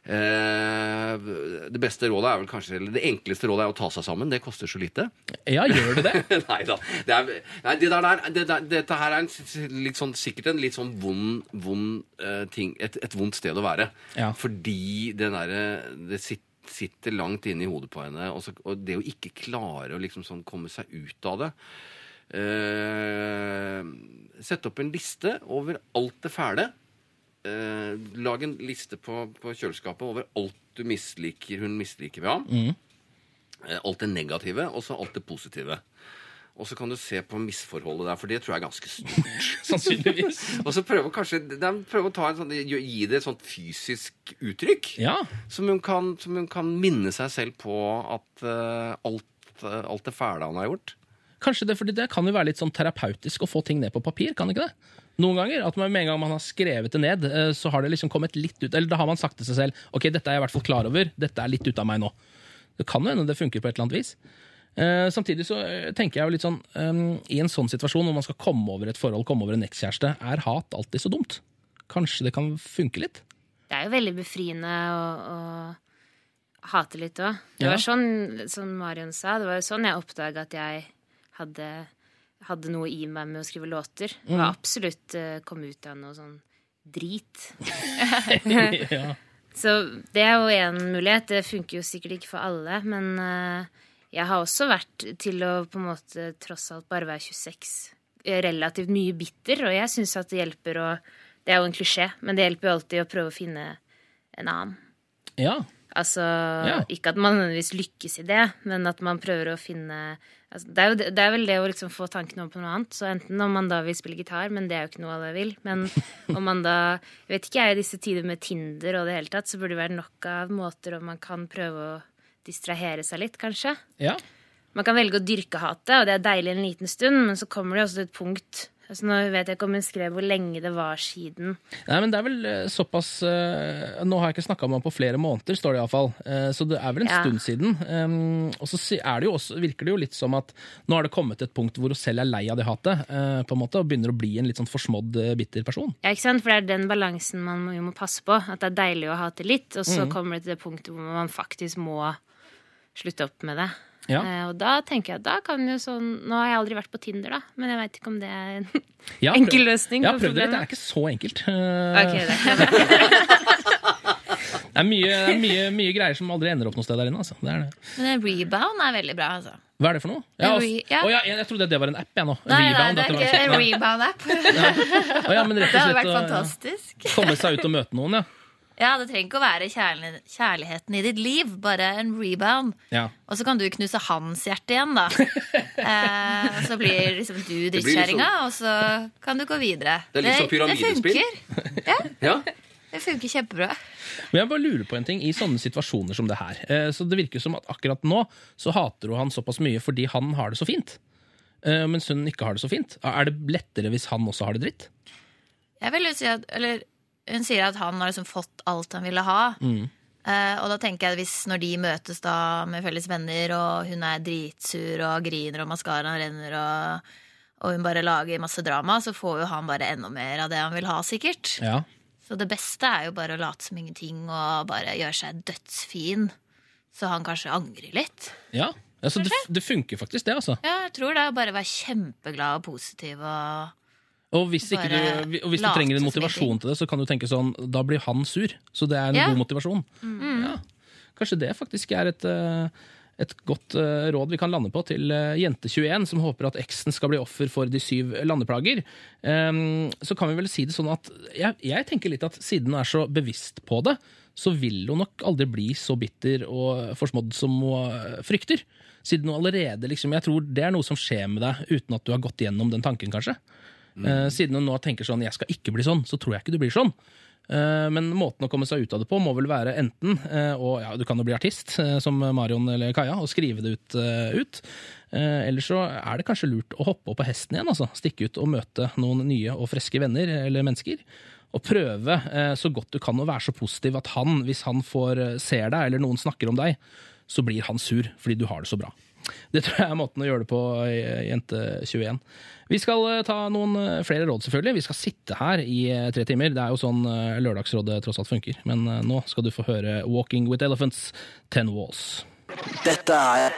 E: Det beste rådet er vel kanskje Eller det enkleste rådet er å ta seg sammen. Det koster så lite.
A: Ja, gjør det det? (laughs)
E: nei da. Det, er, nei, det der, det der, dette her er en, sånn, sikkert en litt sånn vond, vond eh, ting et, et vondt sted å være.
A: Ja.
E: Fordi det der, Det sitter sitter langt inne i hodet på henne. Og, så, og det å ikke klare å liksom sånn komme seg ut av det eh, Sette opp en liste over alt det fæle. Eh, lag en liste på, på kjøleskapet over alt du misliker hun misliker ved ham. Eh, Alt det negative, og så alt det positive. Og så kan du se på misforholdet der, for det tror jeg er ganske stort. (laughs)
A: Sannsynligvis. (laughs)
E: og så prøve, kanskje, prøve å ta en sånn, gi gi det et sånt fysisk uttrykk.
A: Ja.
E: Som, hun kan, som hun kan minne seg selv på at uh, alt, uh, alt det fæle han har gjort.
A: Kanskje det, fordi det kan jo være litt sånn terapeutisk å få ting ned på papir, kan det ikke det? Noen ganger, at man, med en gang man har skrevet det ned, eh, så har det liksom kommet litt ut, eller da har man sagt til seg selv, ok, dette er jeg i hvert fall klar over, dette er litt ut av meg nå. Det kan jo hende det funker på et eller annet vis. Uh, samtidig så eh, tenker jeg jo litt sånn um, I en sånn situasjon hvor man skal komme over et forhold, komme over en ekskjæreste, er hat alltid så dumt? Kanskje det kan funke litt?
D: Det er jo veldig befriende å, å hate litt òg. Det
A: Ja.
D: var sånn, som Marion sa, det var jo sånn jeg oppdaga at jeg hadde, hadde noe i meg med å skrive låter. Og
A: Mm.
D: absolutt uh, kom ut av noe sånn drit. (laughs)
A: ja.
D: Så det er jo én mulighet. Det funker jo sikkert ikke for alle, men uh, jeg har også vært til å på en måte tross alt bare være 26 eh, relativt mye bitter, og jeg syns at det hjelper å Det er jo en klisjé, men det hjelper jo alltid å prøve å finne en annen.
A: ja.
D: Altså
A: Ja.
D: ikke at man nødvendigvis lykkes i det, men at man prøver å finne altså, det, er jo, det- det er vel det å liksom få tanken over på noe annet. Så enten om man da vil spille gitar, men det er jo ikke noe alle vil. Men (laughs) om man da Jeg vet ikke, jeg, i disse tider med Tinder og det hele tatt, så burde det være nok av måter om man kan prøve å distrahere seg litt, kanskje.
A: ja.
D: Man kan velge å dyrke hatet, og det er deilig en liten stund, men så kommer det også til et punkt altså Nå vet jeg ikke om hun skrev hvor lenge det var siden.
A: Nei, men det er vel eh, såpass eh, Nå har jeg ikke snakka med ham på flere måneder, står det iallfall. Uh, så det er vel en
D: Ja.
A: stund siden. Og så er det jo også, virker det jo litt som at nå har det kommet et punkt hvor hun selv er lei av det hatet, eh, på en måte, og begynner å bli en litt sånn forsmådd, eh, bitter person.
D: Ja, ikke sant? For det er den balansen man jo må passe på. At det er deilig å hate litt, og så kommer det til det punktet hvor man faktisk må slutte opp med det.
A: Ja.
D: Eh, og da tenker jeg, da kan jo sånn Nå har jeg aldri vært på Tinder, da, men jeg veit ikke om det er en (laughs)
A: ja,
D: enkel løsning. Ja,
A: prøv det, det er ikke så enkelt. (laughs) Eh,
D: Ok, det (laughs) kan.
A: Det er, mye, er mye, mye greier som aldri ender opp noe sted der inne. Altså. Det er det.
F: Men en rebound er veldig bra, altså.
A: Hva er det for noe? Ja,
F: En
A: altså-
F: ja.
A: Å, ja, jeg, jeg trodde det var en app, jeg nå.
F: Nei, Nei,
A: nei,
F: det er ikke en rebound-app.
A: Ja, men rett
F: Det hadde
A: vært
F: vært
A: å
F: fantastisk.
A: komme seg ut og møte noen, ja.
F: Ja, det trenger ikke å være kjærlig, kjærligheten i ditt liv, bare en rebound.
A: ja.
F: Og så kan du knuse hans hjerte igjen, da. (laughs) eh, så blir liksom du drittkjerringa, og så kan du gå videre.
E: Det er litt som pyramidespill.
F: Det funker. (laughs)
E: Ja.
F: Det funker kjempebra.
A: Men jeg bare lurer på en ting i sånne situasjoner som det her. Eh, Så Det virker som at akkurat nå så hater hun han såpass mye fordi han har det så fint. Eh, Mens hun ikke har det så fint. Er det lettere hvis han også har det dritt?
F: Jeg vil jo si at, eller Hun sier at han har liksom fått alt han ville ha. Eh, og da tenker jeg at hvis når de møtes da med felles venner, og hun er dritsur og griner og maskaraen renner, og, og hun bare lager masse drama, så får jo han bare enda mer av det han vil ha, sikkert.
A: Ja.
F: Så det beste er jo bare å late som ingenting og bare gjøre seg dødsfin. Så han kanskje angrer litt.
A: ja. Altså, det, det funker faktisk, det, altså.
F: Ja, jeg tror det bare være kjempeglad og positiv og
A: Og hvis, du, og hvis du trenger en motivasjon til det, så kan du tenke sånn Da blir han sur. Så det er en
F: Ja.
A: god motivasjon. Ja. Kanskje det faktisk er et, eh, et godt eh, råd vi kan lande på til eh, jente21, som håper at eksen skal bli offer for de syv landeplager. Ehm, Så kan vi vel si det sånn at jeg, jeg tenker litt at siden hun er så bevisst på det, så vil hun nok aldri bli så bitter og forsmådd som hun frykter. Siden hun allerede liksom Jeg tror det er noe som skjer med deg uten at du har gått gjennom den tanken, kanskje. Eh, siden hun nå tenker sånn 'jeg skal ikke bli sånn', så tror jeg ikke du blir sånn. Eh, Men måten å komme seg ut av det på må vel være enten eh, og ja, Du kan jo bli artist, som Marion eller Kaja, og skrive det ut. ut. Eller så er det kanskje lurt å hoppe opp på hesten igjen. altså Stikke ut og møte noen nye og friske venner eller mennesker. Og prøve så godt du kan å være så positiv at han, hvis han får ser deg, eller noen snakker om deg, så blir han sur fordi du har det så bra. Det tror jeg er måten å gjøre det på, eh, Jente21. Vi skal eh, ta noen eh, flere råd, selvfølgelig. Vi skal sitte her i tre timer. Det er jo sånn Lørdagsrådet tross alt funker. Men nå skal du få høre Walking with Elephants, Ten Walls.
C: Dette er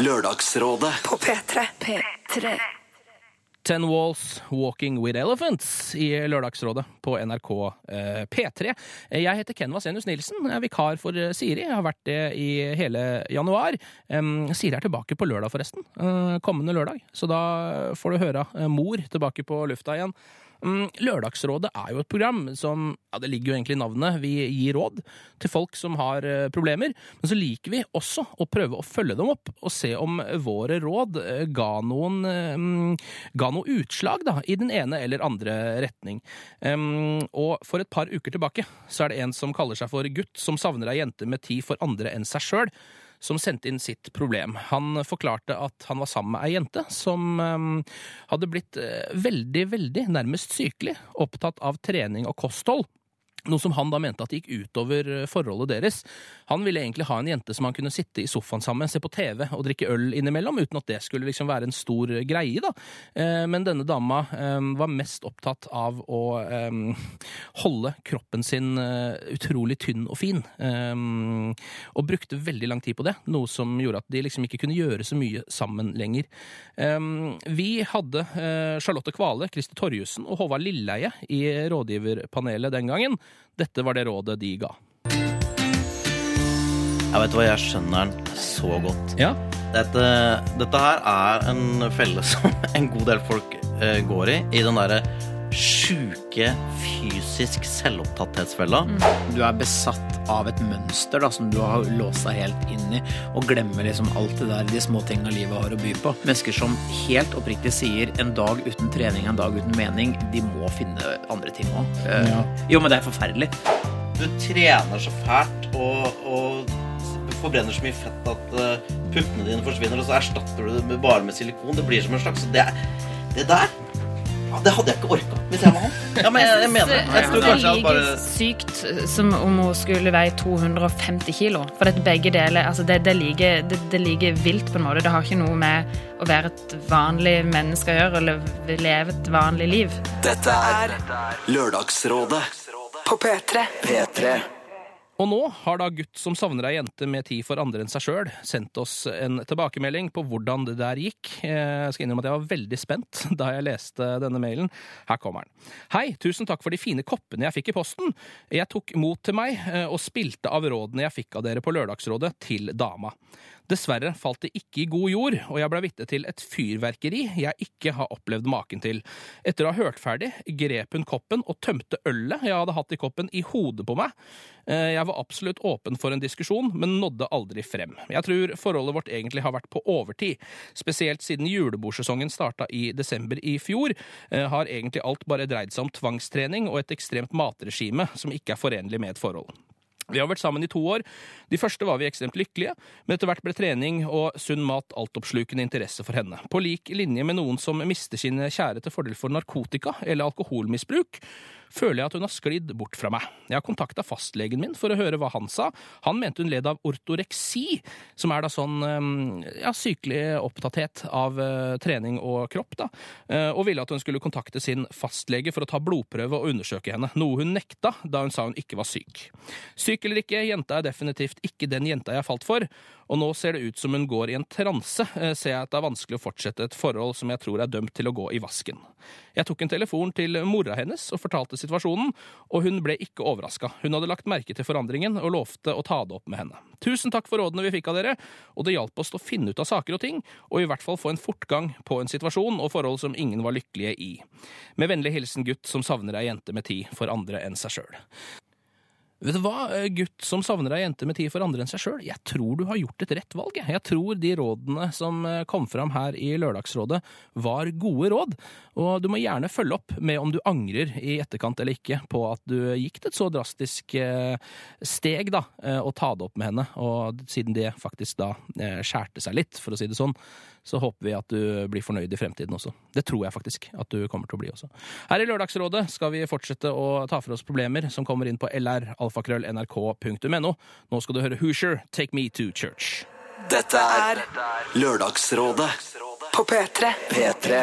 C: Lørdagsrådet
B: På P3. P3.
A: Ten Walls, Walking with Elephants i Lørdagsrådet på NRK eh, P3. Jeg heter Ken Vasenius Nilsen, jeg er vikar for eh, Siri. Jeg har vært det i hele januar. Um, Siri er tilbake på lørdag, forresten. Uh, kommende lørdag. Så da får du høre uh, mor tilbake på lufta igjen. Mm, Lørdagsrådet er jo et program som ja, Det ligger jo egentlig i navnet. Vi gir råd til folk som har eh, problemer. Men så liker vi også å prøve å følge dem opp og se om våre råd eh, ga noen eh, mm, ga noe utslag da, i den ene eller andre retning. Og for et par uker tilbake så er det en som kaller seg for gutt som savner ei jente med tid for andre enn seg sjøl som sendte inn sitt problem. Han forklarte at han var sammen med ei jente som hadde blitt eh, veldig, veldig nærmest sykelig opptatt av trening og kosthold. Noe som han da mente at gikk utover eh, forholdet deres. Han ville egentlig ha en jente som han kunne sitte i sofaen sammen med, se på TV og drikke øl innimellom, uten at det skulle liksom være en stor greie, da. Eh, Men denne dama eh, var mest opptatt av å eh, holde kroppen sin eh, utrolig tynn og fin. eh, Og brukte veldig lang tid på det, noe som gjorde at de liksom ikke kunne gjøre så mye sammen lenger. Eh, Vi hadde eh, Charlotte Kvale, Christer Torjussen og Håvard Lilleheie i rådgiverpanelet den gangen. Dette var det rådet de ga.
G: Jeg vet hva, jeg skjønner den så godt.
A: Ja,
G: Dette, dette her er en felle (laughs) som en god del folk uh, går i. I den derre sjuke fysisk selvopptatthetsfella.
H: Du er besatt av et mønster da, som du har låst deg helt inn i, og glemmer liksom alt det der, de små tingene livet har å by på. Mennesker som helt oppriktig sier en dag uten trening, en dag uten mening, de må finne andre ting òg. Jo, men det er forferdelig.
G: Du trener så fælt og, og forbrenner så mye fett at eh, puppene dine forsvinner, og så erstatter du det bare med silikon. Det blir som en slags Det, det der ja, Det hadde jeg ikke orka hvis jeg var han. Ja, men jeg, jeg mener det. Jeg tror
I: Det
G: kanskje
I: er
G: at
I: like
G: bare
I: sykt som om hun skulle veie 250 kilo. For at begge deler altså det, det, er det, det like vilt på en måte. Det har ikke noe med å være et vanlig menneske å gjøre, eller leve et vanlig liv.
C: Dette er Lørdagsrådet
B: På P3.
C: P3.
A: Og nå har da gutt som savner ei jente med tid for andre enn seg sjøl, sendt oss en tilbakemelding på hvordan det der gikk. Jeg skal innrømme at jeg var veldig spent (laughs) da jeg leste denne mailen. Her kommer den. Hei, tusen takk for de fine koppene jeg fikk i posten. Jeg tok mot til meg eh, og spilte av rådene jeg fikk av dere på Lørdagsrådet, til dama. Dessverre falt det ikke i god jord, og jeg ble vitne til et fyrverkeri jeg ikke har opplevd maken til. Etter å ha hørt ferdig, grep hun koppen og tømte ølet jeg hadde hatt i koppen, i hodet på meg. Eh, Jeg var absolutt åpen for en diskusjon, men nådde aldri frem. Jeg tror forholdet vårt egentlig har vært på overtid. Spesielt siden julebordsesongen starta i desember i fjor, eh, har egentlig alt bare dreid seg om tvangstrening og et ekstremt matregime som ikke er forenlig med et forhold. Vi har vært sammen i to år. De første var vi ekstremt lykkelige, men etter hvert ble trening og sunn mat altoppslukende interesse for henne. På lik linje med noen som mister sine kjære til fordel for narkotika eller alkoholmisbruk, føler jeg at hun har sklidd bort fra meg. Jeg har kontakta fastlegen min for å høre hva han sa. Han mente hun led av ortoreksi, som er da sånn eh, ja, sykelig opptatthet av eh, trening og kropp, da, eh, og ville at hun skulle kontakte sin fastlege for å ta blodprøve og undersøke henne, noe hun nekta da hun sa hun ikke var syk. Syk eller ikke, jenta er definitivt ikke den jenta jeg falt for, og nå ser det ut som hun går i en transe, eh, ser jeg at det er vanskelig å fortsette et forhold som jeg tror er dømt til å gå i vasken. Jeg tok en telefon til mora hennes og fortalte situasjonen, og hun ble ikke overraska. Hun hadde lagt merke til forandringen og lovte å ta det opp med henne. Tusen takk for rådene vi fikk av dere, og det hjalp oss å finne ut av saker og ting, og i hvert fall få en fortgang på en situasjon og forhold som ingen var lykkelige i. Med vennlig hilsen gutt som savner ei jente med tid for andre enn seg sjøl. Vet du hva, eh, gutt som savner ei jente med tid for andre enn seg sjøl, jeg tror du har gjort et rett valg. jeg. Tror de rådene som eh, kom fram her i Lørdagsrådet, var gode råd. Og du må gjerne følge opp med om du angrer i etterkant eller ikke på at du gikk til et så drastisk eh, steg, da, å ta det opp med henne. Og siden det faktisk da skjærte seg litt, for å si det sånn, så håper vi at du blir fornøyd i fremtiden også. Det tror jeg faktisk at du kommer til å bli også. Her i Lørdagsrådet skal vi fortsette å ta for oss problemer som kommer inn på lralfakrøll.nrk.no. Nå skal du høre Hoosier, Take Me To Church.
C: Dette er Lørdagsrådet
B: På P3.
C: P3.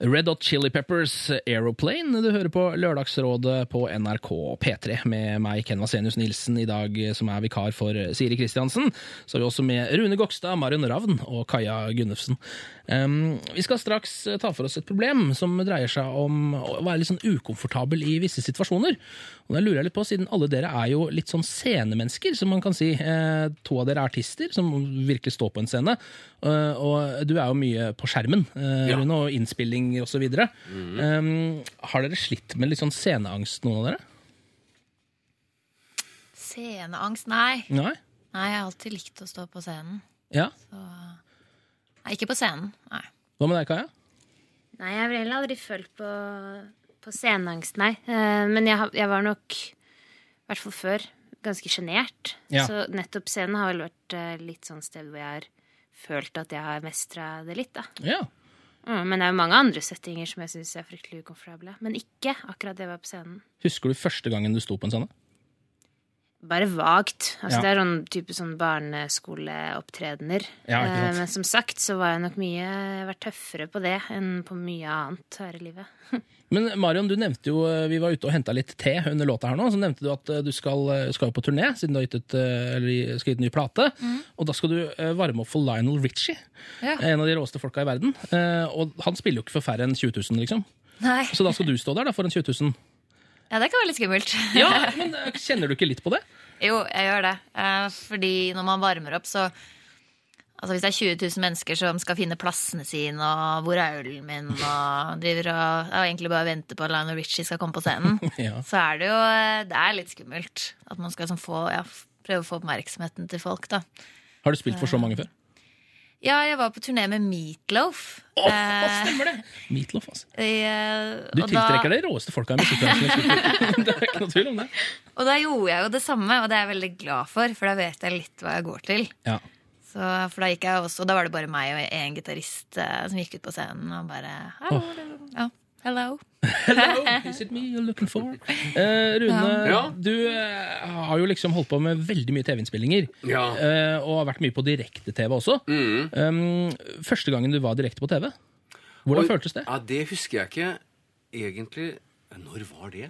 A: Red Hot Chili Peppers Aeroplane. Du hører på Lørdagsrådet på NRK P3 med meg, Ken Vasenius Nilsen, i dag som er vikar for Siri Kristiansen. Så har vi også med Rune Gokstad, Marion Ravn og Kaja Gunnufsen. Um, vi skal straks ta for oss et problem som dreier seg om å være litt sånn ukomfortabel i visse situasjoner. Og da lurer jeg litt på, Siden alle dere er jo litt sånn scenemennesker, som man kan si. Eh, to av dere er artister som virkelig står på en scene. uh, og du er jo mye på skjermen, eh. Rune, og innspillinger osv. Mm. Um, har dere slitt med litt sånn sceneangst, noen av dere?
F: Sceneangst? Nei.
A: Nei?
F: Nei, jeg har alltid likt å stå på scenen.
A: Ja?
F: Nei, ikke på scenen. Nei.
A: Hva med deg, Kaja?
D: Nei, jeg har vel aldri følt på, på sceneangst, nei. Eh, Men jeg, jeg var nok, i hvert fall før, ganske sjenert.
A: Ja.
D: Så nettopp scenen har vel vært eh, litt sånn sted hvor jeg har følt at jeg har mestra det litt, da.
A: Ja.
D: Mm, men det er jo mange andre settinger som jeg syns er fryktelig ukomfortable. Men ikke akkurat det var på scenen.
A: Husker du første gangen du sto på en scene?
D: Bare vagt. Altså,
A: Ja.
D: Det er sånn type sånn barneskoleopptredener.
A: Ja.
D: Eh, Men som sagt så var jeg nok mye vært tøffere på det enn på mye annet her i livet. (laughs)
A: Men Marion, du nevnte jo, eh, vi var ute og henta litt te under låta her nå, så nevnte du at eh, du skal, eh, skal på turné, siden du har gitt ut, eller skal gitt ny plate. Og da skal du varme opp for Lionel Richie,
F: Ja.
A: en av de råeste folka i verden. Eh, Og han spiller jo ikke for færre enn 20 000, liksom.
F: Nei.
A: Så da skal du stå der da, foran 20 000.
F: Ja, det kan være litt skummelt.
A: Ja, (laughs) men eh, kjenner du ikke litt på det?
F: Jo, jeg gjør det. Eh, fordi når man varmer opp, så Altså Hvis det er 20 000 mennesker som skal finne plassene sine, og hvor er ølen min, og driver og og egentlig bare venter på at Lionel Richie skal komme på scenen, (laughs)
A: Ja.
F: så er det jo eh, Det er litt skummelt. At man skal sånn få, ja, prøve å få oppmerksomheten til folk, da.
A: Har du spilt for så mange før?
F: Ja, jeg var på turné med Meatloaf.
A: Åh,
F: Eh,
A: stemmer det! Meatloaf, altså.
F: i, eh,
A: Du tiltrekker deg de råeste folka i musikkbransjen. (laughs) Det er ikke noe tvil om det.
F: Og da gjorde jeg jo det samme, og det er jeg veldig glad for, for da vet jeg litt hva jeg går til.
A: Ja.
F: Så, for da gikk jeg også, og da var det bare meg og en gitarist eh, som gikk ut på scenen og bare Hallo. Ja, hello.
A: Hello, is it me you're looking for? Eh, Rune,
E: Ja.
A: du eh, har jo liksom holdt på med veldig mye TV-innspillinger.
E: Ja.
A: eh, og har vært mye på direkte-TV også.
E: Mm.
A: Um, første gangen du var direkte på TV, hvordan
E: Oi,
A: føltes det?
E: Ja, Det husker jeg ikke egentlig. Når var det?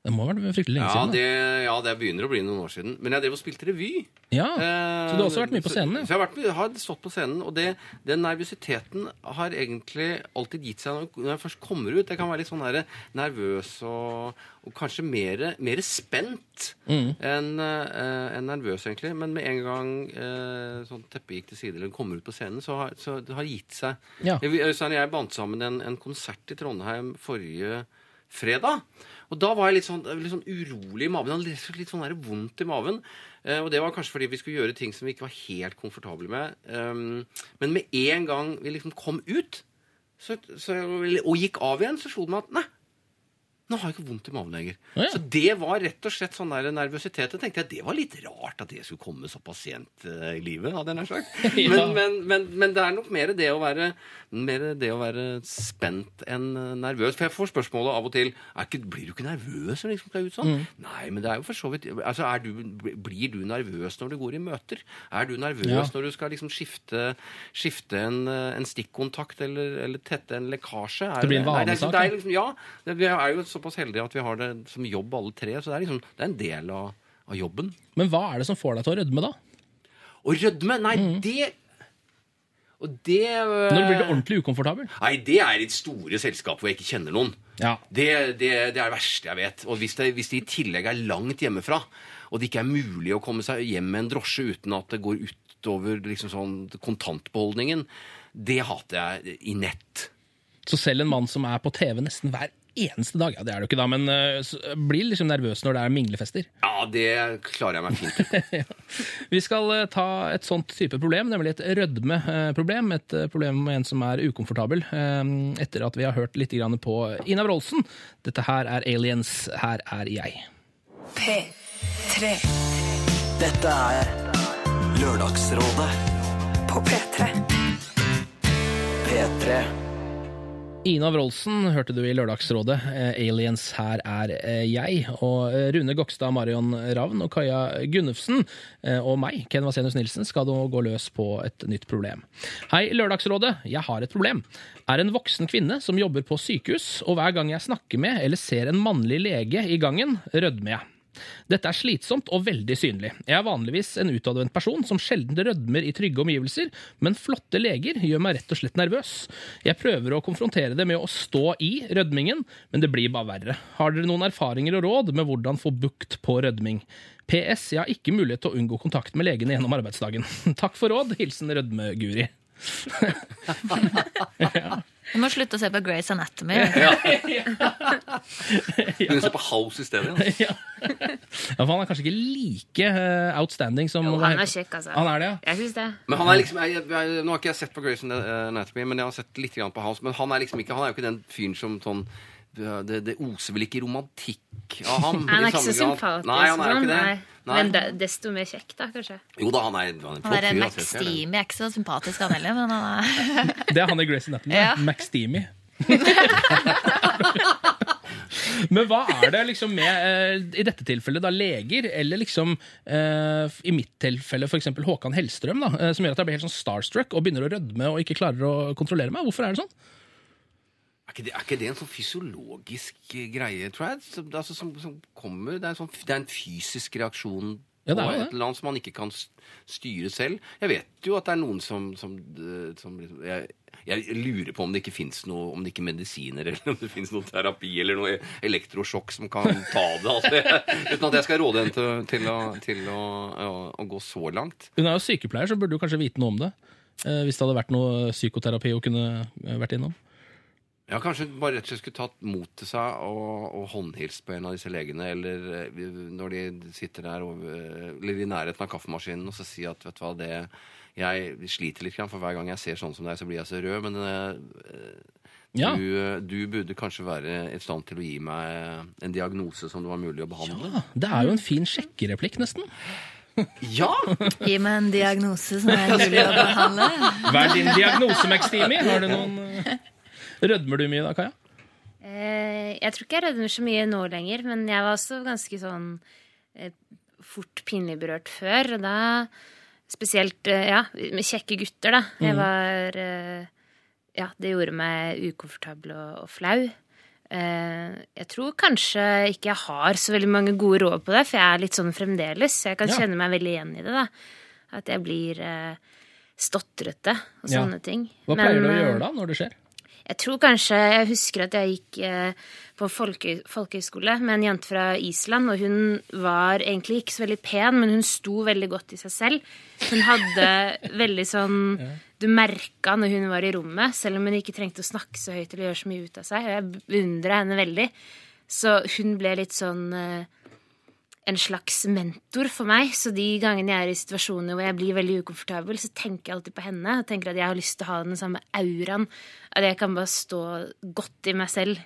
A: Det må ha vært fryktelig lenge
E: Ja
A: siden.
E: det, ja, det begynner å bli noen år siden. Men jeg drev og spilte revy.
A: Ja,
E: Eh,
A: Så du har også vært mye på scenen?
E: Så, så jeg har, vært, har stått på scenen, og det, den nervøsiteten har egentlig alltid gitt seg når- jeg først kommer ut. Jeg kan være litt sånn her, nervøs og, og kanskje mer, mer spent
A: Mm.
E: enn eh, enn nervøs, egentlig. Men med en gang eh, sånn teppet gikk til side, eller kommer ut på scenen, så har, så det har gitt seg.
A: Ja.
E: Jeg, jeg bandt sammen en, en konsert i Trondheim forrige fredag. Og da var jeg litt sånn, litt sånn urolig i maven. Hadde litt sånn vondt i maven. Eh, og det var kanskje fordi vi skulle gjøre ting som vi ikke var helt komfortable med. Um, men med en gang vi liksom kom ut så, så, og gikk av igjen, så slo det meg at nei, nå har jeg ikke vondt i magen lenger.
A: Ja, ja.
E: Så det var rett og slett sånn der nervøsitet. Jeg tenkte at Det var litt rart at det skulle komme såpass sent eh, i livet. hadde jeg nær sagt. Men, men, men, men det er nok mer det å være, mer det å være spent enn nervøs. For jeg får spørsmålet av og til ikke, Blir du ikke nervøs når du liksom skal ut sånn. Nei, men det er jo for så vidt altså, du, Blir du nervøs når du går i møter? Er du nervøs
A: Ja.
E: når du skal liksom skifte, skifte en, eh, en stikkontakt eller, eller tette en lekkasje? Er
A: Det blir en vanesak, ja.
E: liksom, ja, det, er jo såpass heldige at vi har det som jobb alle tre. Så det er liksom, det er en del av, av jobben.
A: Men hva er det som får deg til å rødme, da?
E: Å rødme, nei, det Og det øh,
A: Når blir du ordentlig ukomfortabel?
E: Nei, det er i store selskap hvor jeg ikke kjenner noen.
A: Ja.
E: Det, det, det er det verste jeg vet. Og hvis det, hvis det i tillegg er langt hjemmefra, og det ikke er mulig å komme seg hjem med en drosje uten at det går utover liksom sånn kontantbeholdningen, det hater jeg i nett.
A: Så selv en mann som er på TV nesten hver eneste dag, ja det er det jo ikke da, men uh, så blir liksom nervøs når det er minglefester. (laughs)
E: Ja, det klarer jeg meg fint til. (laughs)
A: Vi skal uh, ta et sånt type problem, nemlig et rødmeproblem. Et eh, problem med en som er ukomfortabel, etter at vi har hørt litt grann på Ina Wroldsen. Dette her er Aliens, her er jeg.
B: P3
C: Dette er Lørdagsrådet
B: på P3.
C: P3.
A: Ina Wroldsen hørte du i Lørdagsrådet. Eh, Aliens, her er eh, jeg. Og eh, Rune Gokstad, Marion Ravn og Kaja Gunnufsen og meg, Ken Vasenus Nilsen, skal nå gå løs på et nytt problem. Hei, Lørdagsrådet. Jeg har et problem. Er en voksen kvinne som jobber på sykehus, og hver gang jeg snakker med eller ser en mannlig lege i gangen, rødmer jeg. Dette er slitsomt og veldig synlig. Jeg er vanligvis en utadvendt person som sjelden rødmer i trygge omgivelser, men flotte leger gjør meg rett og slett nervøs. Jeg prøver å konfrontere det med å stå i rødmingen, men det blir bare verre. Har dere noen erfaringer og råd med hvordan få bukt på rødming? PS. Jeg har ikke mulighet til å unngå kontakt med legene gjennom arbeidsdagen. (laughs) Takk for råd. Hilsen Rødme-Guri.
F: Du må slutte å se på Grace Anatomy.
E: Hun (laughs) se på House i stedet.
A: ja. ja, for han er kanskje ikke like uh, outstanding som
D: Jo, han er kjekk, altså.
A: Han er det, ja.
D: Jeg syns det.
E: Men han er liksom, jeg, jeg, Nå har ikke jeg sett på Grey's Anatomy, men jeg har sett litt grann på House. Men han er liksom ikke Han er jo ikke den fyren som sånn ja, det, det oser vel ikke romantikk av ham?
D: Han er ikke så sympatisk.
E: Nei, han er jo ikke det.
D: nei. Men de, desto mer kjekk, da, kanskje.
E: Jo da, han er, han er en
F: Han
E: flott
F: er. Max
E: altså, det.
F: Steamy. Er ikke så sympatisk, han heller, men han er (laughs)
A: Det er han i Grace Anatomy.
F: Ja.
A: McSteamy. (laughs) Men hva er det liksom med, eh, i dette tilfellet, da leger, eller liksom eh, i mitt tilfelle f.eks. Håkan Hellstrøm, da, eh, som gjør at jeg blir helt sånn starstruck og begynner å rødme og ikke klarer å kontrollere meg? Hvorfor er det sånn?
E: Er ikke, det, er ikke det en sånn fysiologisk eh, greie, tror jeg? Som, altså, som, som kommer Det er, en sånn, det er en fysisk reaksjon
A: Ja,
E: på et eller annet som man ikke kan styre selv. Jeg vet jo at det er noen som, som, eh, som liksom, jeg, jeg lurer på om det ikke fins noe Om det ikke er medisiner (laughs) eller om det fins noe terapi eller noe elektrosjokk som kan ta det. Altså, (laughs) uten at jeg skal råde en til, til, å, til å, å, å gå så langt.
A: Hun er jo sykepleier, så burde du kanskje vite noe om det. Eh, hvis det hadde vært noe psykoterapi hun kunne vært innom.
E: Ja, Kanskje hun bare rett og slett skulle tatt mot til seg og, og håndhilst på en av disse legene, eller eh, når de sitter der over, eller i nærheten av kaffemaskinen, og så si at vet du hva, det jeg sliter litt, for hver gang jeg ser sånn som deg, så blir jeg så rød. Men eh,
A: Ja.
E: du, eh, du burde kanskje være i stand til å gi meg en diagnose som det var mulig å behandle.
A: Ja, det er jo en fin sjekkereplikk, nesten.
E: Ja!
F: Gi meg en diagnose som er mulig å (laughs) behandle.
A: Hva er din diagnose, McSteamy? Har du noen eh, Rødmer du mye da, Kaja?
D: Eh, jeg tror ikke jeg rødmer så mye nå lenger, men jeg var også ganske sånn eh, fort pinlig berørt før. Og da spesielt eh, ja, med kjekke gutter, da. Jeg var eh, Ja, det gjorde meg ukomfortabel og, og flau. Jeg tror kanskje ikke jeg har så veldig mange gode råd på det, for jeg er litt sånn fremdeles. Jeg kan
A: Ja.
D: kjenne meg veldig igjen i det. da At jeg blir stotrete og
A: Ja.
D: sånne ting.
A: Hva pleier du å gjøre da, når det skjer?
D: Jeg tror kanskje Jeg husker at jeg gikk eh, på folke, folkehøyskole med en jente fra Island, og hun var egentlig ikke så veldig pen, men hun sto veldig godt i seg selv. Hun hadde (laughs) veldig sånn Du merka når hun var i rommet, selv om hun ikke trengte å snakke så høyt eller gjøre så mye ut av seg. Og jeg beundra henne veldig. Så hun ble litt sånn eh, en slags mentor for meg. Så de gangene jeg er i situasjoner hvor jeg blir veldig ukomfortabel, så tenker jeg alltid på henne. Jeg tenker at jeg har lyst til å ha den samme auraen. At jeg kan bare stå godt i meg selv.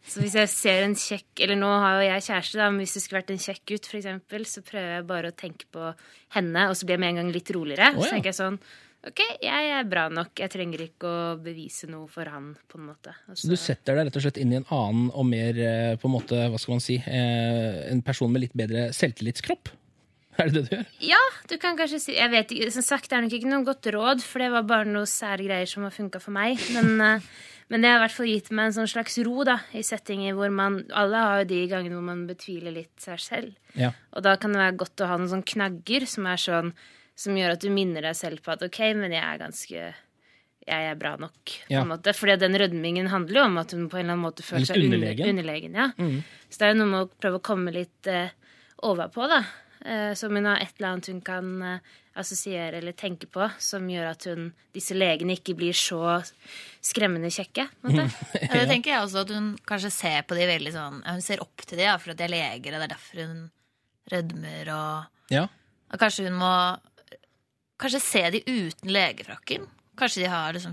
D: Så hvis jeg ser en kjekk Eller nå har jo jeg kjæreste, da, men hvis det skulle vært en kjekk gutt, eksempel, så prøver jeg bare å tenke på henne, og så blir jeg med en gang litt roligere.
A: Oh, ja.
D: Så tenker jeg sånn Ok, jeg er bra nok. Jeg trenger ikke å bevise noe for han, på en måte. Altså,
A: Så du setter deg rett og slett inn i en annen og mer eh, på en måte, hva skal man si, eh, en person med litt bedre selvtillitskropp? (laughs) Er det det du gjør?
D: Ja, du kan kanskje si Jeg vet ikke, Som sagt, det er nok ikke noe godt råd, for det var bare noe sære greier som har funka for meg. Men, (laughs) eh, men det har i hvert fall gitt meg en sånn slags ro da, i settinger hvor man Alle har jo de gangene hvor man betviler litt seg selv.
A: Ja.
D: Og da kan det være godt å ha noen sånne knagger som er sånn Som gjør at du minner deg selv på at ok, men jeg er ganske jeg er bra nok, på
A: Ja.
D: en måte. Fordi den rødmingen handler jo om at hun på en eller annen måte føler seg
A: underlegen.
D: underlegen. Ja. Så det er jo noe med å prøve å komme litt eh, overpå, da. Eh, som hun har et eller annet hun kan eh, assosiere eller tenke på, som gjør at hun, disse legene ikke blir så skremmende kjekke. På en måte. (laughs) (laughs)
F: Ja, det tenker jeg også at hun kanskje ser på de veldig sånn Hun ser opp til de ja, for at de er leger, og det er derfor hun rødmer og
A: ja.
F: Og kanskje hun må Kanskje se de uten legefrakken. Kanskje de, har liksom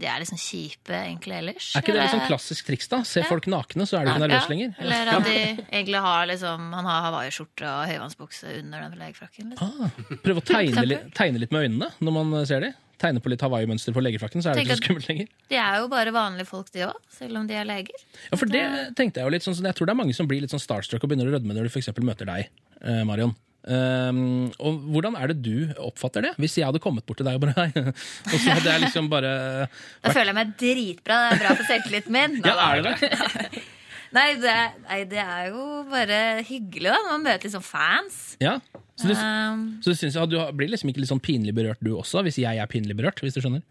F: de er liksom kjipe egentlig ellers.
A: Er ikke det sånn klassisk triks, da? Se folk nakne, så er du ikke nervøs lenger.
F: Eller at de egentlig har liksom Han har hawaiiskjorte og høyvannsbukse under den legefrakken. Liksom.
A: Ah, prøv å tegne litt, tegne litt med øynene når man ser de. Tegne på litt Hawaii-mønster på legefrakken, så er det ikke så skummelt lenger.
F: De er jo bare vanlige folk, de òg, selv om de er leger.
A: Ja, for det tenkte Jeg jo litt sånn, jeg tror det er mange som blir litt sånn starstruck og begynner å rødme når de eksempel møter deg, eh, Marion. Um, og Hvordan er det du oppfatter det? Hvis jeg hadde kommet bort til deg og bare (laughs) og så hadde jeg liksom bare
F: Da føler jeg meg dritbra. Det er bra for selvtilliten min.
A: Ja, er det det? (laughs)
F: Nei, det nei, det er jo bare hyggelig da, når man møter liksom fans.
A: Ja. Så du,
F: Um,
A: så du, synes, ja, du blir liksom ikke litt sånn pinlig berørt du også, hvis jeg er pinlig berørt? hvis du skjønner?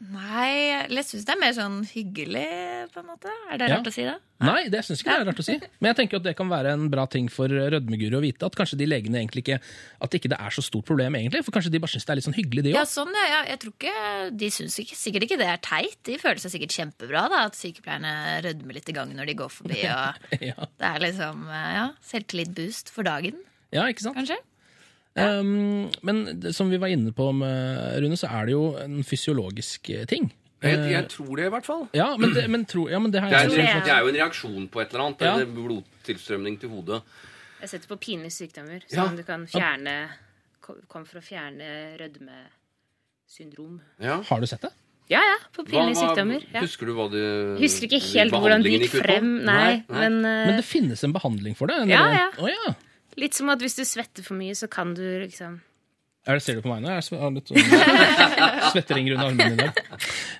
F: Nei, jeg syns det er mer sånn hyggelig, på en måte. Er det
A: Ja.
F: rart å si det?
A: Nei, det syns ikke det er rart å si. Men jeg tenker at det kan være en bra ting for rødmeguru å vite. At kanskje de legene egentlig ikke At ikke det er så stort problem, egentlig. For kanskje de bare syns det er litt sånn hyggelig, de
F: Ja, sånn, ja. Jeg tror ikke, De syns ikke, sikkert ikke det er teit. De føler seg sikkert kjempebra da, at sykepleierne rødmer litt i gangen når de går forbi. Og (laughs)
A: Ja.
F: det er liksom ja, selvtillit-boost for dagen,
A: ja, ikke sant?
F: kanskje.
A: Um, men som vi var inne på, med, Rune, så er det jo en fysiologisk eh, ting.
E: Jeg, jeg tror det, i hvert fall.
A: Ja, men det, men tro, ja, men det
E: Det er,
A: jeg
E: en,
D: det.
E: er jo en reaksjon på et eller annet.
A: Ja.
E: Eller blodtilstrømning til hodet.
D: Jeg setter på pinlige sykdommer,
E: Ja.
D: som du kan fjerne Kom for å fjerne rødmesyndrom.
E: Ja.
A: Har du sett det?
D: Ja, ja, på pinlige
E: hva-
D: sykdommer. Ja.
E: Husker du hva du
D: Husker ikke helt hvordan det gikk frem, nei, men, uh,
A: Men det finnes en behandling for det?
D: Ja, ja.
A: Å, ja.
D: Litt som at hvis du svetter for mye, så kan du liksom
A: Er det, ser du på meg nå? Jeg har litt sånn (laughs) svetteringer under armene dag.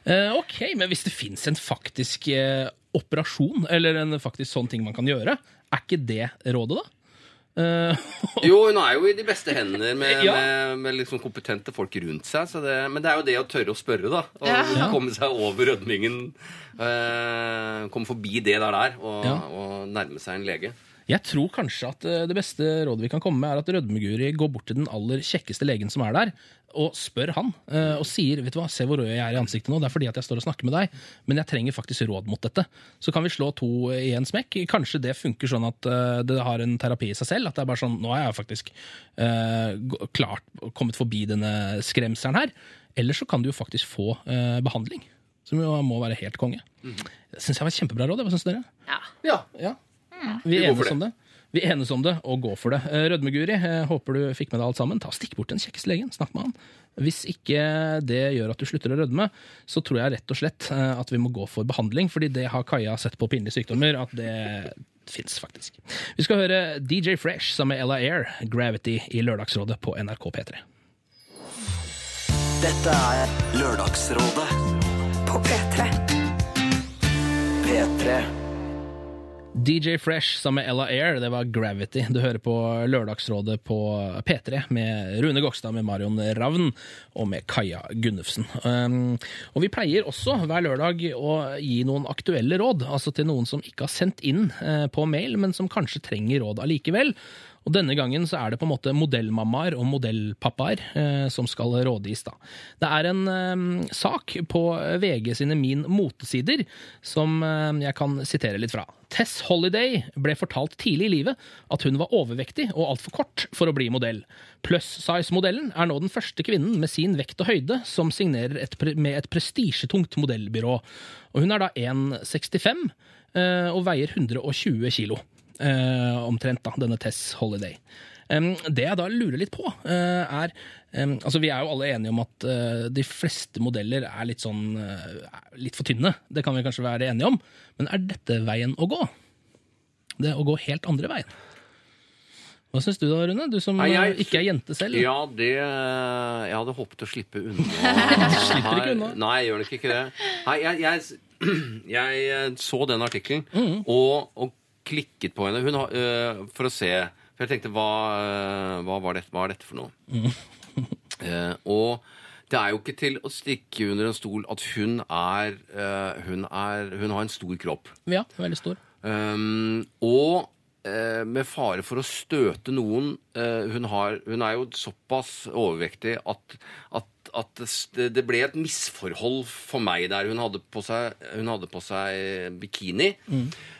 A: Eh, ok, men hvis det fins en faktisk eh, operasjon, eller en faktisk sånn ting man kan gjøre, er ikke det rådet, da? Uh, (laughs)
E: Jo, hun er jo i de beste hender med,
A: Ja.
E: med, med liksom kompetente folk rundt seg. Så det, men det er jo det å tørre å spørre, da. Og
A: Ja.
E: komme seg over rødmingen. Uh, komme forbi det der der, og,
A: Ja.
E: og nærme seg en lege.
A: Jeg tror kanskje at eh, det beste rådet vi kan komme med, er at Rødmeguri går bort til den aller kjekkeste legen som er der, og spør han, eh, og sier vet du hva, se hvor rød jeg er i ansiktet nå, det er fordi at jeg står og snakker med deg, men jeg trenger faktisk råd mot dette. Så kan vi slå to i en smekk. Kanskje det funker sånn at eh, det har en terapi i seg selv, at det er bare sånn, nå er jeg faktisk uh, klart kommet forbi denne skremselen her. Eller så kan du jo faktisk få uh, behandling, som jo må være helt konge. Det syns jeg var et kjempebra råd. Hva syns dere?
D: Ja.
A: Ja, ja. Vi enes om det. Vi enes om det og gå for det. Eh, Rødmeguri, eh, håper du fikk med deg alt sammen. Ta Stikk bort den kjekkeste legen, snakk med han. Hvis ikke det gjør at du slutter å rødme, så tror jeg rett og slett eh, at vi må gå for behandling, fordi det har Kaja sett på pinlige sykdommer, at det fins faktisk. Vi skal høre DJ Fresh sammen med Ella Air, Gravity, i Lørdagsrådet på NRK P3.
C: Dette er Lørdagsrådet
B: På P3.
C: P3.
A: DJ Fresh sammen med Ella Air, det var Gravity. Du hører på Lørdagsrådet på P3 med Rune Gokstad, med Marion Ravn og med Kaja Gunnufsen. Um, og vi pleier også hver lørdag å gi noen aktuelle råd, altså til noen som ikke har sendt inn uh, på mail, men som kanskje trenger råd allikevel. Og denne gangen så er det på en måte modellmammaer og modellpappaer eh, som skal rådgis. da. Det er en eh, sak på VG sine Min motesider som eh, jeg kan sitere litt fra. Tess Holiday ble fortalt tidlig i livet at hun var overvektig og altfor kort for å bli modell. Plus size-modellen er nå den første kvinnen med sin vekt og høyde som signerer et med et prestisjetungt modellbyrå. Og hun er da 1,65 eh, og veier 120 kilo omtrent, da, denne Tess Holiday. Det jeg da lurer litt på, eh, er Altså, vi er jo alle enige om at eh, de fleste modeller er litt sånn eh, litt for tynne. Det kan vi kanskje være enige om. Men er dette veien å gå? Det å gå helt andre veien? Hva syns du da, Rune? Du som
E: Nei, jeg-
A: eh, ikke er jente selv.
E: Ja, det Jeg hadde håpet å slippe unna. (laughs)
A: Slipper ikke unna.
E: Nei, jeg gjør nok ikke det. Nei, jeg, jeg, (clears throat) jeg eh, så den artikkelen
A: Mm.
E: og, og klikket på henne hun, øh, for å se. For jeg tenkte, hva, uh, hva, var, dette, hva er dette for noe?
A: Mm. (laughs)
E: Eh, og det er jo ikke til å stikke under en stol at hun er, øh, hun er Hun har en stor kropp.
A: Ja, veldig stor.
E: Um, og eh, med fare for å støte noen eh, hun, har, hun er jo såpass overvektig at, at, at det, det ble et misforhold for meg der. Hun hadde på seg, hun hadde på seg bikini.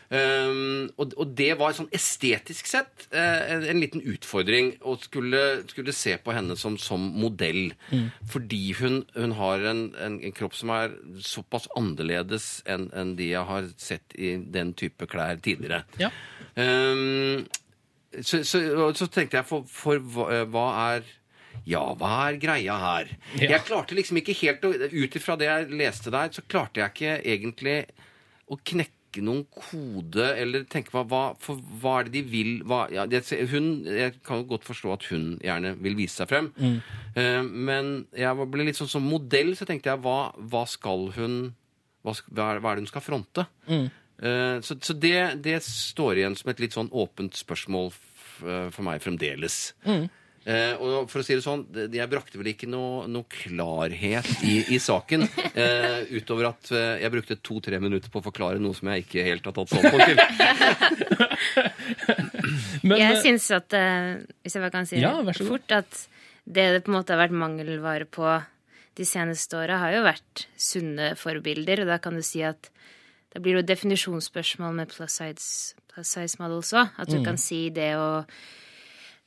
E: Um, og, og det var sånn estetisk sett eh, en, en liten utfordring å skulle, skulle se på henne som, som modell. Fordi hun, hun har en, en, en kropp som er såpass annerledes enn en de jeg har sett i den type klær tidligere.
A: Ja.
E: Um, så, så, så tenkte jeg, for, for hva, eh, hva er ja, hva er greia her?
A: Ja.
E: Jeg klarte liksom ikke helt Ut ifra det jeg leste der, så klarte jeg ikke egentlig å knekke noen kode, eller tenke hva, hva, for hva er det de vil hva, ja, det, hun, Jeg kan jo godt forstå at hun gjerne vil vise seg frem, Eh, men jeg ble litt sånn som modell, så tenkte jeg hva, hva skal hun hva, er, det hun skal fronte? Eh, så så det, det står igjen som et litt sånn åpent spørsmål f for meg fremdeles. Eh, og for å si det sånn, jeg brakte vel ikke noe, noe klarhet i, i saken. eh, utover at eh, jeg brukte to-tre minutter på å forklare noe som jeg ikke helt har tatt standpunkt til. (laughs)
A: Men,
D: Jeg
A: eh,
D: syns at eh, Hvis jeg bare kan si det
A: ja,
D: fort, at det det på en måte har vært mangelvare på de seneste åra, har jo vært sunne forbilder. Og da kan du si at det blir jo definisjonsspørsmål med plus size, plus size models også. At
A: Mm.
D: du kan si det å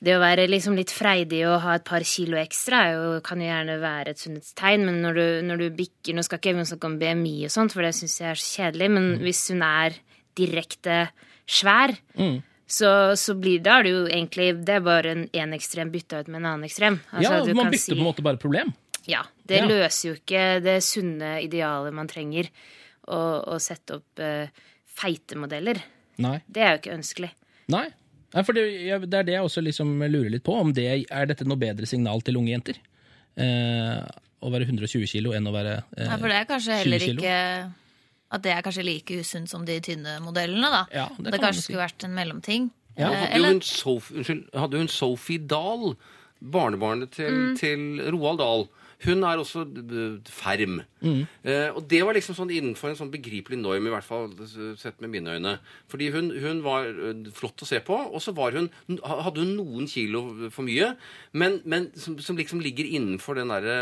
D: det å være liksom litt freidig og ha et par kilo ekstra jo, kan jo gjerne være et sunnhetstegn, men når du, når du bikker Nå skal ikke jeg snakke om BMI og sånt, for det syns jeg er så kjedelig, men hvis hun er direkte svær, så, så blir da er det jo egentlig Det er bare en, en ekstrem bytta ut med en annen ekstrem. Altså,
A: ja,
D: du
A: man bytter
D: si-
A: på en måte bare problem.
D: ja, det
A: Ja.
D: løser jo ikke det sunne idealet man trenger å, å sette opp uh, feite modeller.
A: Nei.
D: Det er jo ikke ønskelig.
A: Nei. Nei, for det, det er det jeg også liksom lurer litt på. Om det, er dette noe bedre signal til unge jenter? Eh, å være 120 kilo enn å være eh,
F: Ja, for det er kanskje
A: 20
F: heller
A: kilo.
F: ikke At det er kanskje like usunt som de tynne modellene, da.
A: Ja, det
F: det
A: kan
F: kanskje
A: si.
F: skulle vært en mellomting.
A: Ja,
F: Eh,
E: Hadde jo
F: eller
E: hun Sof unnskyld, hadde hun Sophie Dahl, barnebarnet til, til Roald Dahl. Hun er også ferm. ferm. Eh, og det var liksom sånn innenfor en sånn begripelig norm, i hvert fall sett med mine øyne. Fordi hun, hun var eh, flott å se på, og så var hun, hadde hun noen kilo for mye, men, men som, som liksom ligger innenfor den derre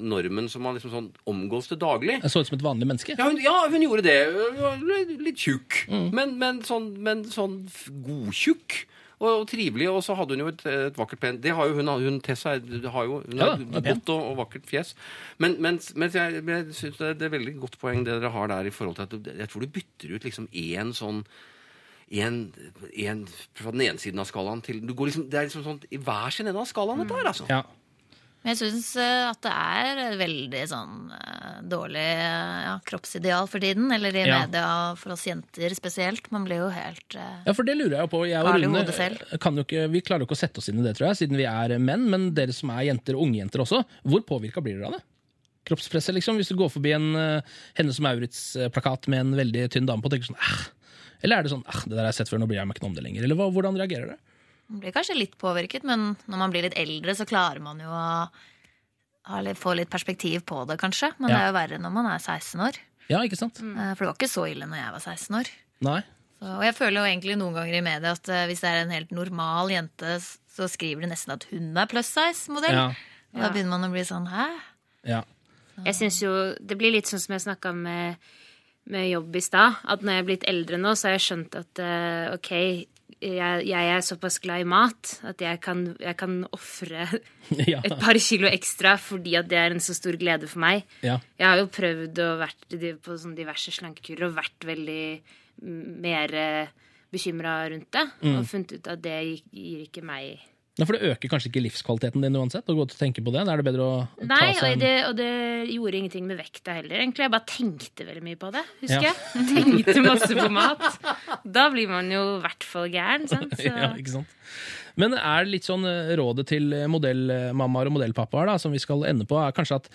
E: normen som man liksom sånn omgås til daglig.
A: Jeg så ut som et vanlig menneske.
E: Ja, hun, ja, hun gjorde det. Hun var litt- tjukk. tjukk. Men, men, sånn, men sånn godtjukk. Og, og trivelig. Og så hadde hun jo et, et vakkert pen Det har jo hun, hun Tessa er- har jo hun har et godt og, og vakkert fjes. Men, mens, mens jeg, jeg synes det, det er veldig godt poeng det dere har der i forhold til at jeg tror du bytter ut liksom én sånn en, en fra den ene siden av skalaen til du går liksom, Det er liksom sånn i hver sin ende av skalaen, dette her, altså.
A: Ja.
F: Men jeg syns at det er veldig sånn eh, dårlig eh, ja, kroppsideal for tiden. Eller i
A: Ja.
F: media for oss jenter spesielt. Man blir jo helt eh,
A: Ja, for det lurer jeg på. Jeg og Rune kan jo ikke, vi klarer jo ikke å sette oss inn i det, tror jeg, siden vi er menn. Men dere som er jenter, og unge jenter også, hvor påvirka blir dere av det? Kroppspresset, liksom. Hvis du går forbi en uh, Hennes og Maurits-plakat med en veldig tynn dame på, tenker tenker sånn. Eller er det sånn det der har jeg sett før, nå bryr jeg meg ikke om det lenger. Eller hva, hvordan reagerer dere?
F: Man blir kanskje litt påvirket, men når man blir litt eldre, så klarer man jo å ha litt, få litt perspektiv på det, kanskje. Men
A: Ja.
F: det er jo verre når man er 16 år.
A: Ja, ikke sant?
F: Eh, For det var ikke så ille når jeg var 16 år.
A: Nei.
F: Så, og jeg føler jo egentlig noen ganger i media at eh, hvis det er en helt normal jente, så skriver de nesten at hun er plus size-modell.
A: Ja.
F: Og da begynner man å bli sånn hæ?
A: Ja.
D: Jeg synes jo Det blir litt sånn som jeg snakka med, med jobb i stad. At når jeg er blitt eldre nå, så har jeg skjønt at eh, OK, jeg, jeg er såpass glad i mat at jeg kan, jeg kan ofre (laughs) et par kilo ekstra fordi at det er en så stor glede for meg.
A: ja.
D: Jeg har jo prøvd å vært på sånne diverse slankekurer og vært veldig mm, mer bekymra rundt det. Og funnet ut at det gir ikke meg
A: Ja, For det øker kanskje ikke livskvaliteten din uansett? å gå til og tenke på det? Da er det bedre å ta
D: Nei,
A: seg
D: og det, og det gjorde ingenting med vekta heller, egentlig. Jeg bare tenkte veldig mye på det, husker
A: Ja.
D: jeg. (laughs) Tenkte masse på mat. Da blir man jo i hvert fall gæren, sant. (laughs) Så,
A: Ja, ikke sant? Men er litt sånn eh, rådet til modellmammaer og modellpappaer da, som vi skal ende på, er kanskje at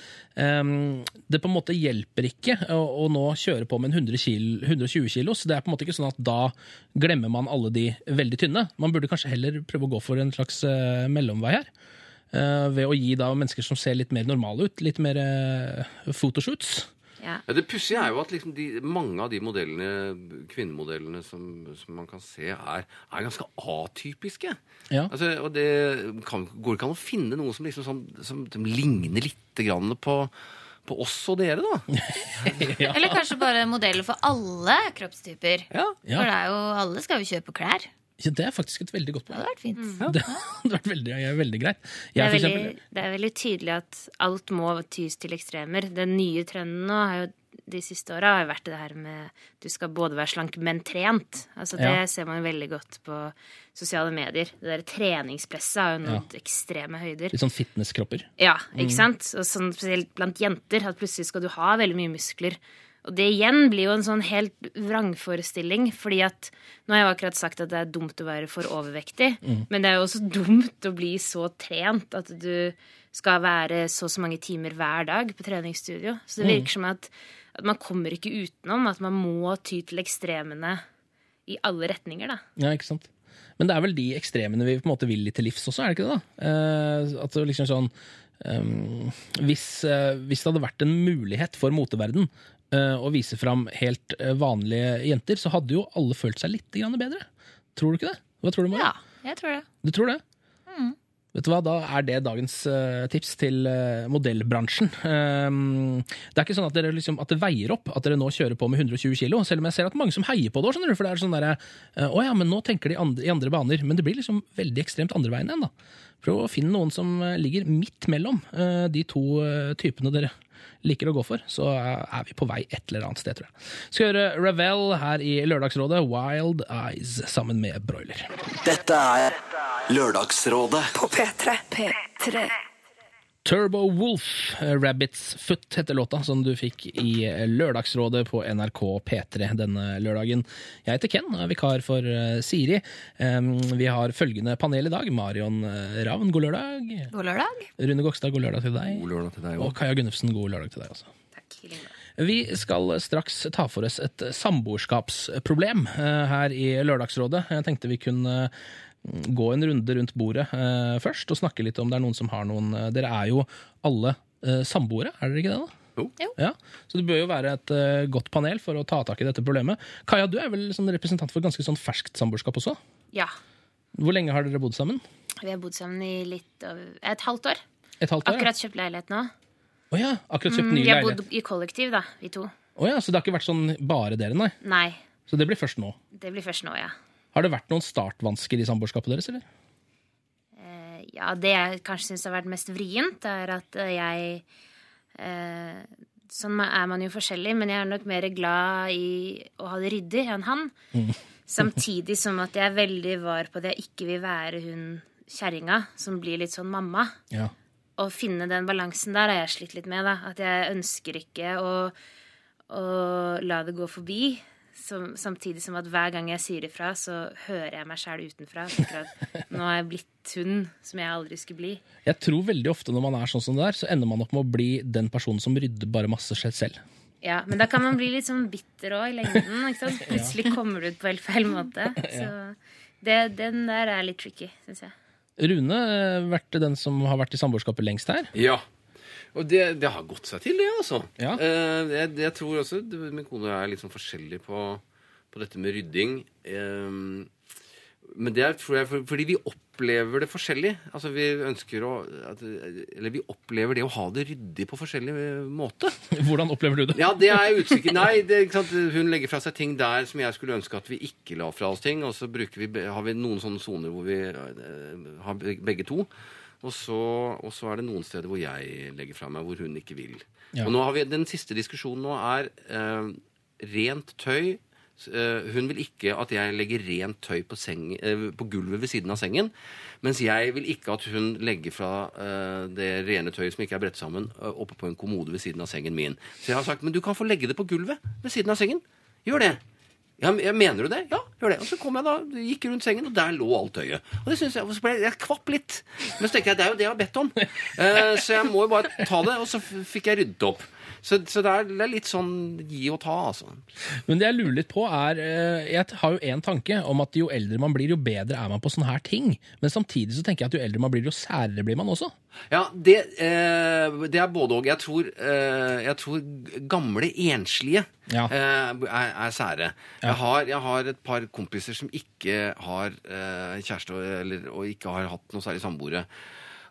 A: um, det på en måte hjelper ikke å, å nå kjøre på med en 100 kilo, 120 kilos. Det er på en måte ikke sånn at da glemmer man alle de veldig tynne. Man burde kanskje heller prøve å gå for en slags uh, mellomvei her. Uh, ved å gi da mennesker som ser litt mer normale ut, litt mer uh, fotoshoots.
D: Ja.
E: Ja, det pussige er jo at liksom de, mange av de modellene, kvinnemodellene som, som man kan se, er, er ganske atypiske.
A: Ja.
E: Altså, og det kan, går ikke an å finne noe som, liksom sånn, som, som ligner litt grann på, på oss og dere, da. (laughs)
F: Eller kanskje bare modeller for alle kroppstyper.
E: Ja.
A: Ja.
F: For det er jo, alle skal jo kjøpe klær.
A: Ja, det er faktisk et veldig godt
F: Det
A: poeng.
F: hadde vært fint.
A: Det (laughs) hadde vært veldig, veldig greit.
D: Det er, veldig,
A: eksempel,
D: det er veldig tydelig at alt må tys til ekstremer. Den nye trenden nå har jo de siste åra har jo vært det her med du skal både være slank, men trent. Altså Det
A: Ja.
D: ser man jo veldig godt på sosiale medier. Det der treningspresset har jo nådd ekstreme høyder.
A: litt sånn fitnesskropper.
D: Ja, ikke sant? Og sånn spesielt blant jenter, at plutselig skal du ha veldig mye muskler. Og det igjen blir jo en sånn helt vrangforestilling, fordi at Nå har jeg akkurat sagt at det er dumt å være for overvektig, men det er jo også dumt å bli så trent at du skal være så og så mange timer hver dag på treningsstudio. Så det virker som at, at man kommer ikke utenom at man må ty til ekstremene i alle retninger, da.
A: Ja, ikke sant? Men det er vel de ekstremene vi på en måte vil litt til livs også, er det ikke det? da? Eh, at det liksom sånn um, hvis, eh, hvis det hadde vært en mulighet for moteverden eh, å vise fram helt eh, vanlige jenter, så hadde jo alle følt seg litt bedre. Tror du ikke det? Hva tror du, Mari?
F: Ja, jeg tror det.
A: Du tror det? Vet du hva, Da er det dagens eh, tips til eh, modellbransjen. Um, det er ikke sånn at, dere liksom, at det veier opp at dere nå kjører på med 120 kg, selv om jeg ser at mange som heier på det. også, For det er sånn eh, Å ja, men nå tenker de andre, i andre baner. Men det blir liksom veldig ekstremt andre veien igjen, da. Prøv å finne noen som eh, ligger midt mellom eh, de to eh, typene dere liker å gå for, så er vi på vei et eller annet sted, tror jeg. Skal høre Ravel her i Lørdagsrådet, Wild Eyes, sammen med Broiler.
C: Dette er Lørdagsrådet
B: På P3. P3.
A: Turbo Wolf, eh, Rabbits Foot heter låta, som du fikk i eh, Lørdagsrådet på NRK P3 denne lørdagen. Jeg heter Ken og er vikar for eh, Siri. Vi har følgende panel i dag. Marion Ravn, god lørdag.
F: God lørdag.
A: Rune Gokstad, god lørdag til deg.
E: God lørdag til deg
A: også.
E: Og.
A: Kaja Gunnufsen, god lørdag til deg også.
D: Takk.
A: Vi skal straks ta for oss et samboerskapsproblem her i Lørdagsrådet. Jeg tenkte vi kunne gå en runde rundt bordet eh, først og snakke litt om det er noen som har noen eh, Dere er jo alle eh, samboere, er dere ikke det? da?
E: Jo.
F: Jo.
A: Ja, Så det bør jo være et eh, godt panel for å ta tak i dette problemet. Kaja, du er vel sånn representant for ganske sånn ferskt samboerskap også?
D: Ja.
A: Hvor lenge har dere bodd sammen?
D: Vi har bodd sammen i litt over et halvt år.
A: Et halvt år? ja.
D: Akkurat kjøpt leilighet nå.
A: Oh, ja, akkurat kjøpt
D: Mm,
A: ny
D: vi har bodd i kollektiv, da, vi to.
A: Oh, ja, Så det har ikke vært sånn bare dere, nei?
D: Nei,
A: Så det blir først nå?
D: det blir først nå, ja.
A: Har det vært noen startvansker i samboerskapet deres, eller?
D: Eh, Ja, det jeg kanskje syns har vært mest vrient, er at eh, jeg eh, Sånn er man jo forskjellig, men jeg er nok mer glad i å ha det ryddig enn han. (laughs) Samtidig som at jeg er veldig var på at jeg ikke vil være hun kjerringa som blir litt sånn mamma.
A: Ja.
D: Å finne den balansen der har jeg slitt litt med. da At jeg ønsker ikke å, å la det gå forbi. Som, samtidig som at hver gang jeg sier ifra, så hører jeg meg sjæl utenfra. at Nå er jeg blitt hun som jeg aldri skulle bli.
A: Jeg tror veldig ofte når man er sånn som det der, så ender man opp med å bli den personen som rydder bare masse selv.
D: Ja, Men da kan man bli litt sånn bitter òg i lengden. ikke sant? Plutselig kommer du ut på helt feil måte. Så det, den der er litt tricky, syns jeg.
A: Rune vært den som har vært i samboerskapet lengst her.
E: Ja. Og det, det har gått seg til, det, altså.
A: Ja.
E: Eh, jeg, jeg tror også Min kone og jeg er litt sånn forskjellige på, på dette med rydding. Eh, men det er, tror jeg for, fordi vi opplever det forskjellig. Altså vi ønsker å at, Eller vi opplever det å ha det ryddig på forskjellig eh, måte. (laughs)
A: Hvordan opplever du det?
E: Ja, det er jeg usikker Nei, det, hun legger fra seg ting der som jeg skulle ønske at vi ikke la fra oss ting. Og så vi, har vi noen sånne soner hvor vi eh, har begge to. Og så, og så er det noen steder hvor jeg legger fra meg, hvor hun ikke vil.
A: Ja.
E: Og nå har vi, Den siste diskusjonen nå er eh, rent tøy. Eh, hun vil ikke at jeg legger rent tøy på, seng, eh, på gulvet ved siden av sengen. Mens jeg vil ikke at hun legger fra eh, det rene tøyet som ikke er bredt sammen, oppe på en kommode ved siden av sengen min. Så jeg har sagt men du kan få legge det på gulvet ved siden av sengen. Gjør det. Ja, men- mener du det? Ja, gjør det. Og så kom jeg da, gikk rundt sengen, og der lå alt tøyet. Og det synes jeg, så ble jeg, jeg kvapp litt. Men så tenker jeg, det er jo det jeg har bedt om. Uh, så jeg må jo bare ta det, og så fikk jeg ryddet opp. Så, så det, er, det er litt sånn gi og ta, altså.
A: Men det jeg lurer litt på er eh, Jeg har jo én tanke om at jo eldre man blir, jo bedre er man på sånne her ting. Men samtidig så tenker jeg at jo eldre man blir, jo særere blir man også.
E: Ja, det, eh, det er både og. Jeg tror, eh, jeg tror gamle enslige
A: Ja.
E: eh, er, er sære.
A: Ja.
E: Jeg, har, jeg har et par kompiser som ikke har eh, kjæreste og- eller, og ikke har hatt noe særlig samboere.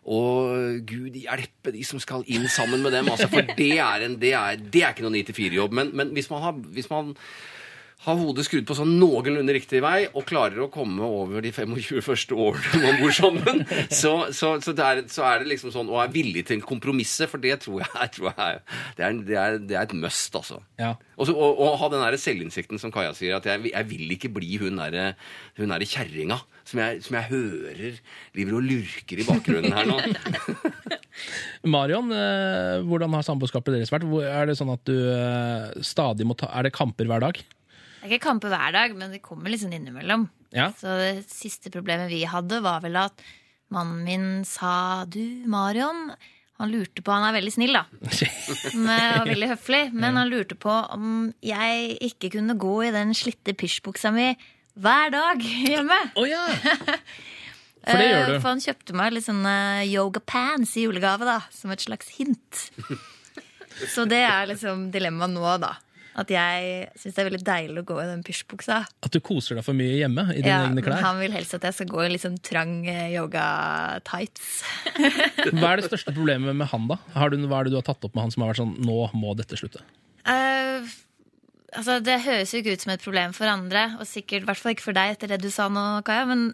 E: Og gud hjelpe de som skal inn sammen med dem, altså, for det er, en, det er, det er ikke noe 9-4-jobb. Men, men hvis man har, hvis man har hodet skrudd på sånn noenlunde riktig vei og klarer å komme over de 25 første årene man bor sammen, (laughs) så, så, så, der, er, så er det liksom sånn Og er villig til kompromisset, for det tror jeg, (laughs) jeg tror jeg det, er, det, er, det er et must, altså.
A: Ja.
E: Også, og, og ha den der selvinnsikten som Kaja sier, at jeg, jeg vil ikke bli hun derre der kjerringa som jeg, som jeg hører driver og lurker i bakgrunnen her nå. (laughs)
A: Marion, eh, hvordan har samboerskapet deres vært? Er det sånn at du eh, stadig må ta Er det kamper hver dag?
F: Det er ikke kamper hver dag, men det kommer sånn innimellom.
A: Ja.
F: Så det siste problemet vi hadde, var vel at mannen min sa Du, Marion Han lurte på Han er veldig snill, da. (laughs) Men, og veldig høflig. Men han lurte på om jeg ikke kunne gå i den slitte pysjbuksa mi hver dag hjemme.
A: Oh, ja! (laughs) For det gjør
F: Eh,
A: du.
F: For han kjøpte meg litt sånne yoga pants i julegave, da. Som et slags hint. (laughs) Så det er liksom dilemmaet nå, da. At jeg syns det er veldig deilig å gå i den pysjbuksa.
A: At du koser deg for mye hjemme i dine
F: Ja,
A: egne klær.
F: han vil helst at jeg skal gå i sånn trang eh, yoga-tights. (laughs)
A: Hva er det største (laughs) problemet med han, da? Har du, hva er det du har tatt opp med han som har vært sånn Nå må dette slutte.
F: Uh, altså, det høres jo ikke ut som et problem for andre, og sikkert i hvert fall ikke for deg etter det du sa nå, Kaja, men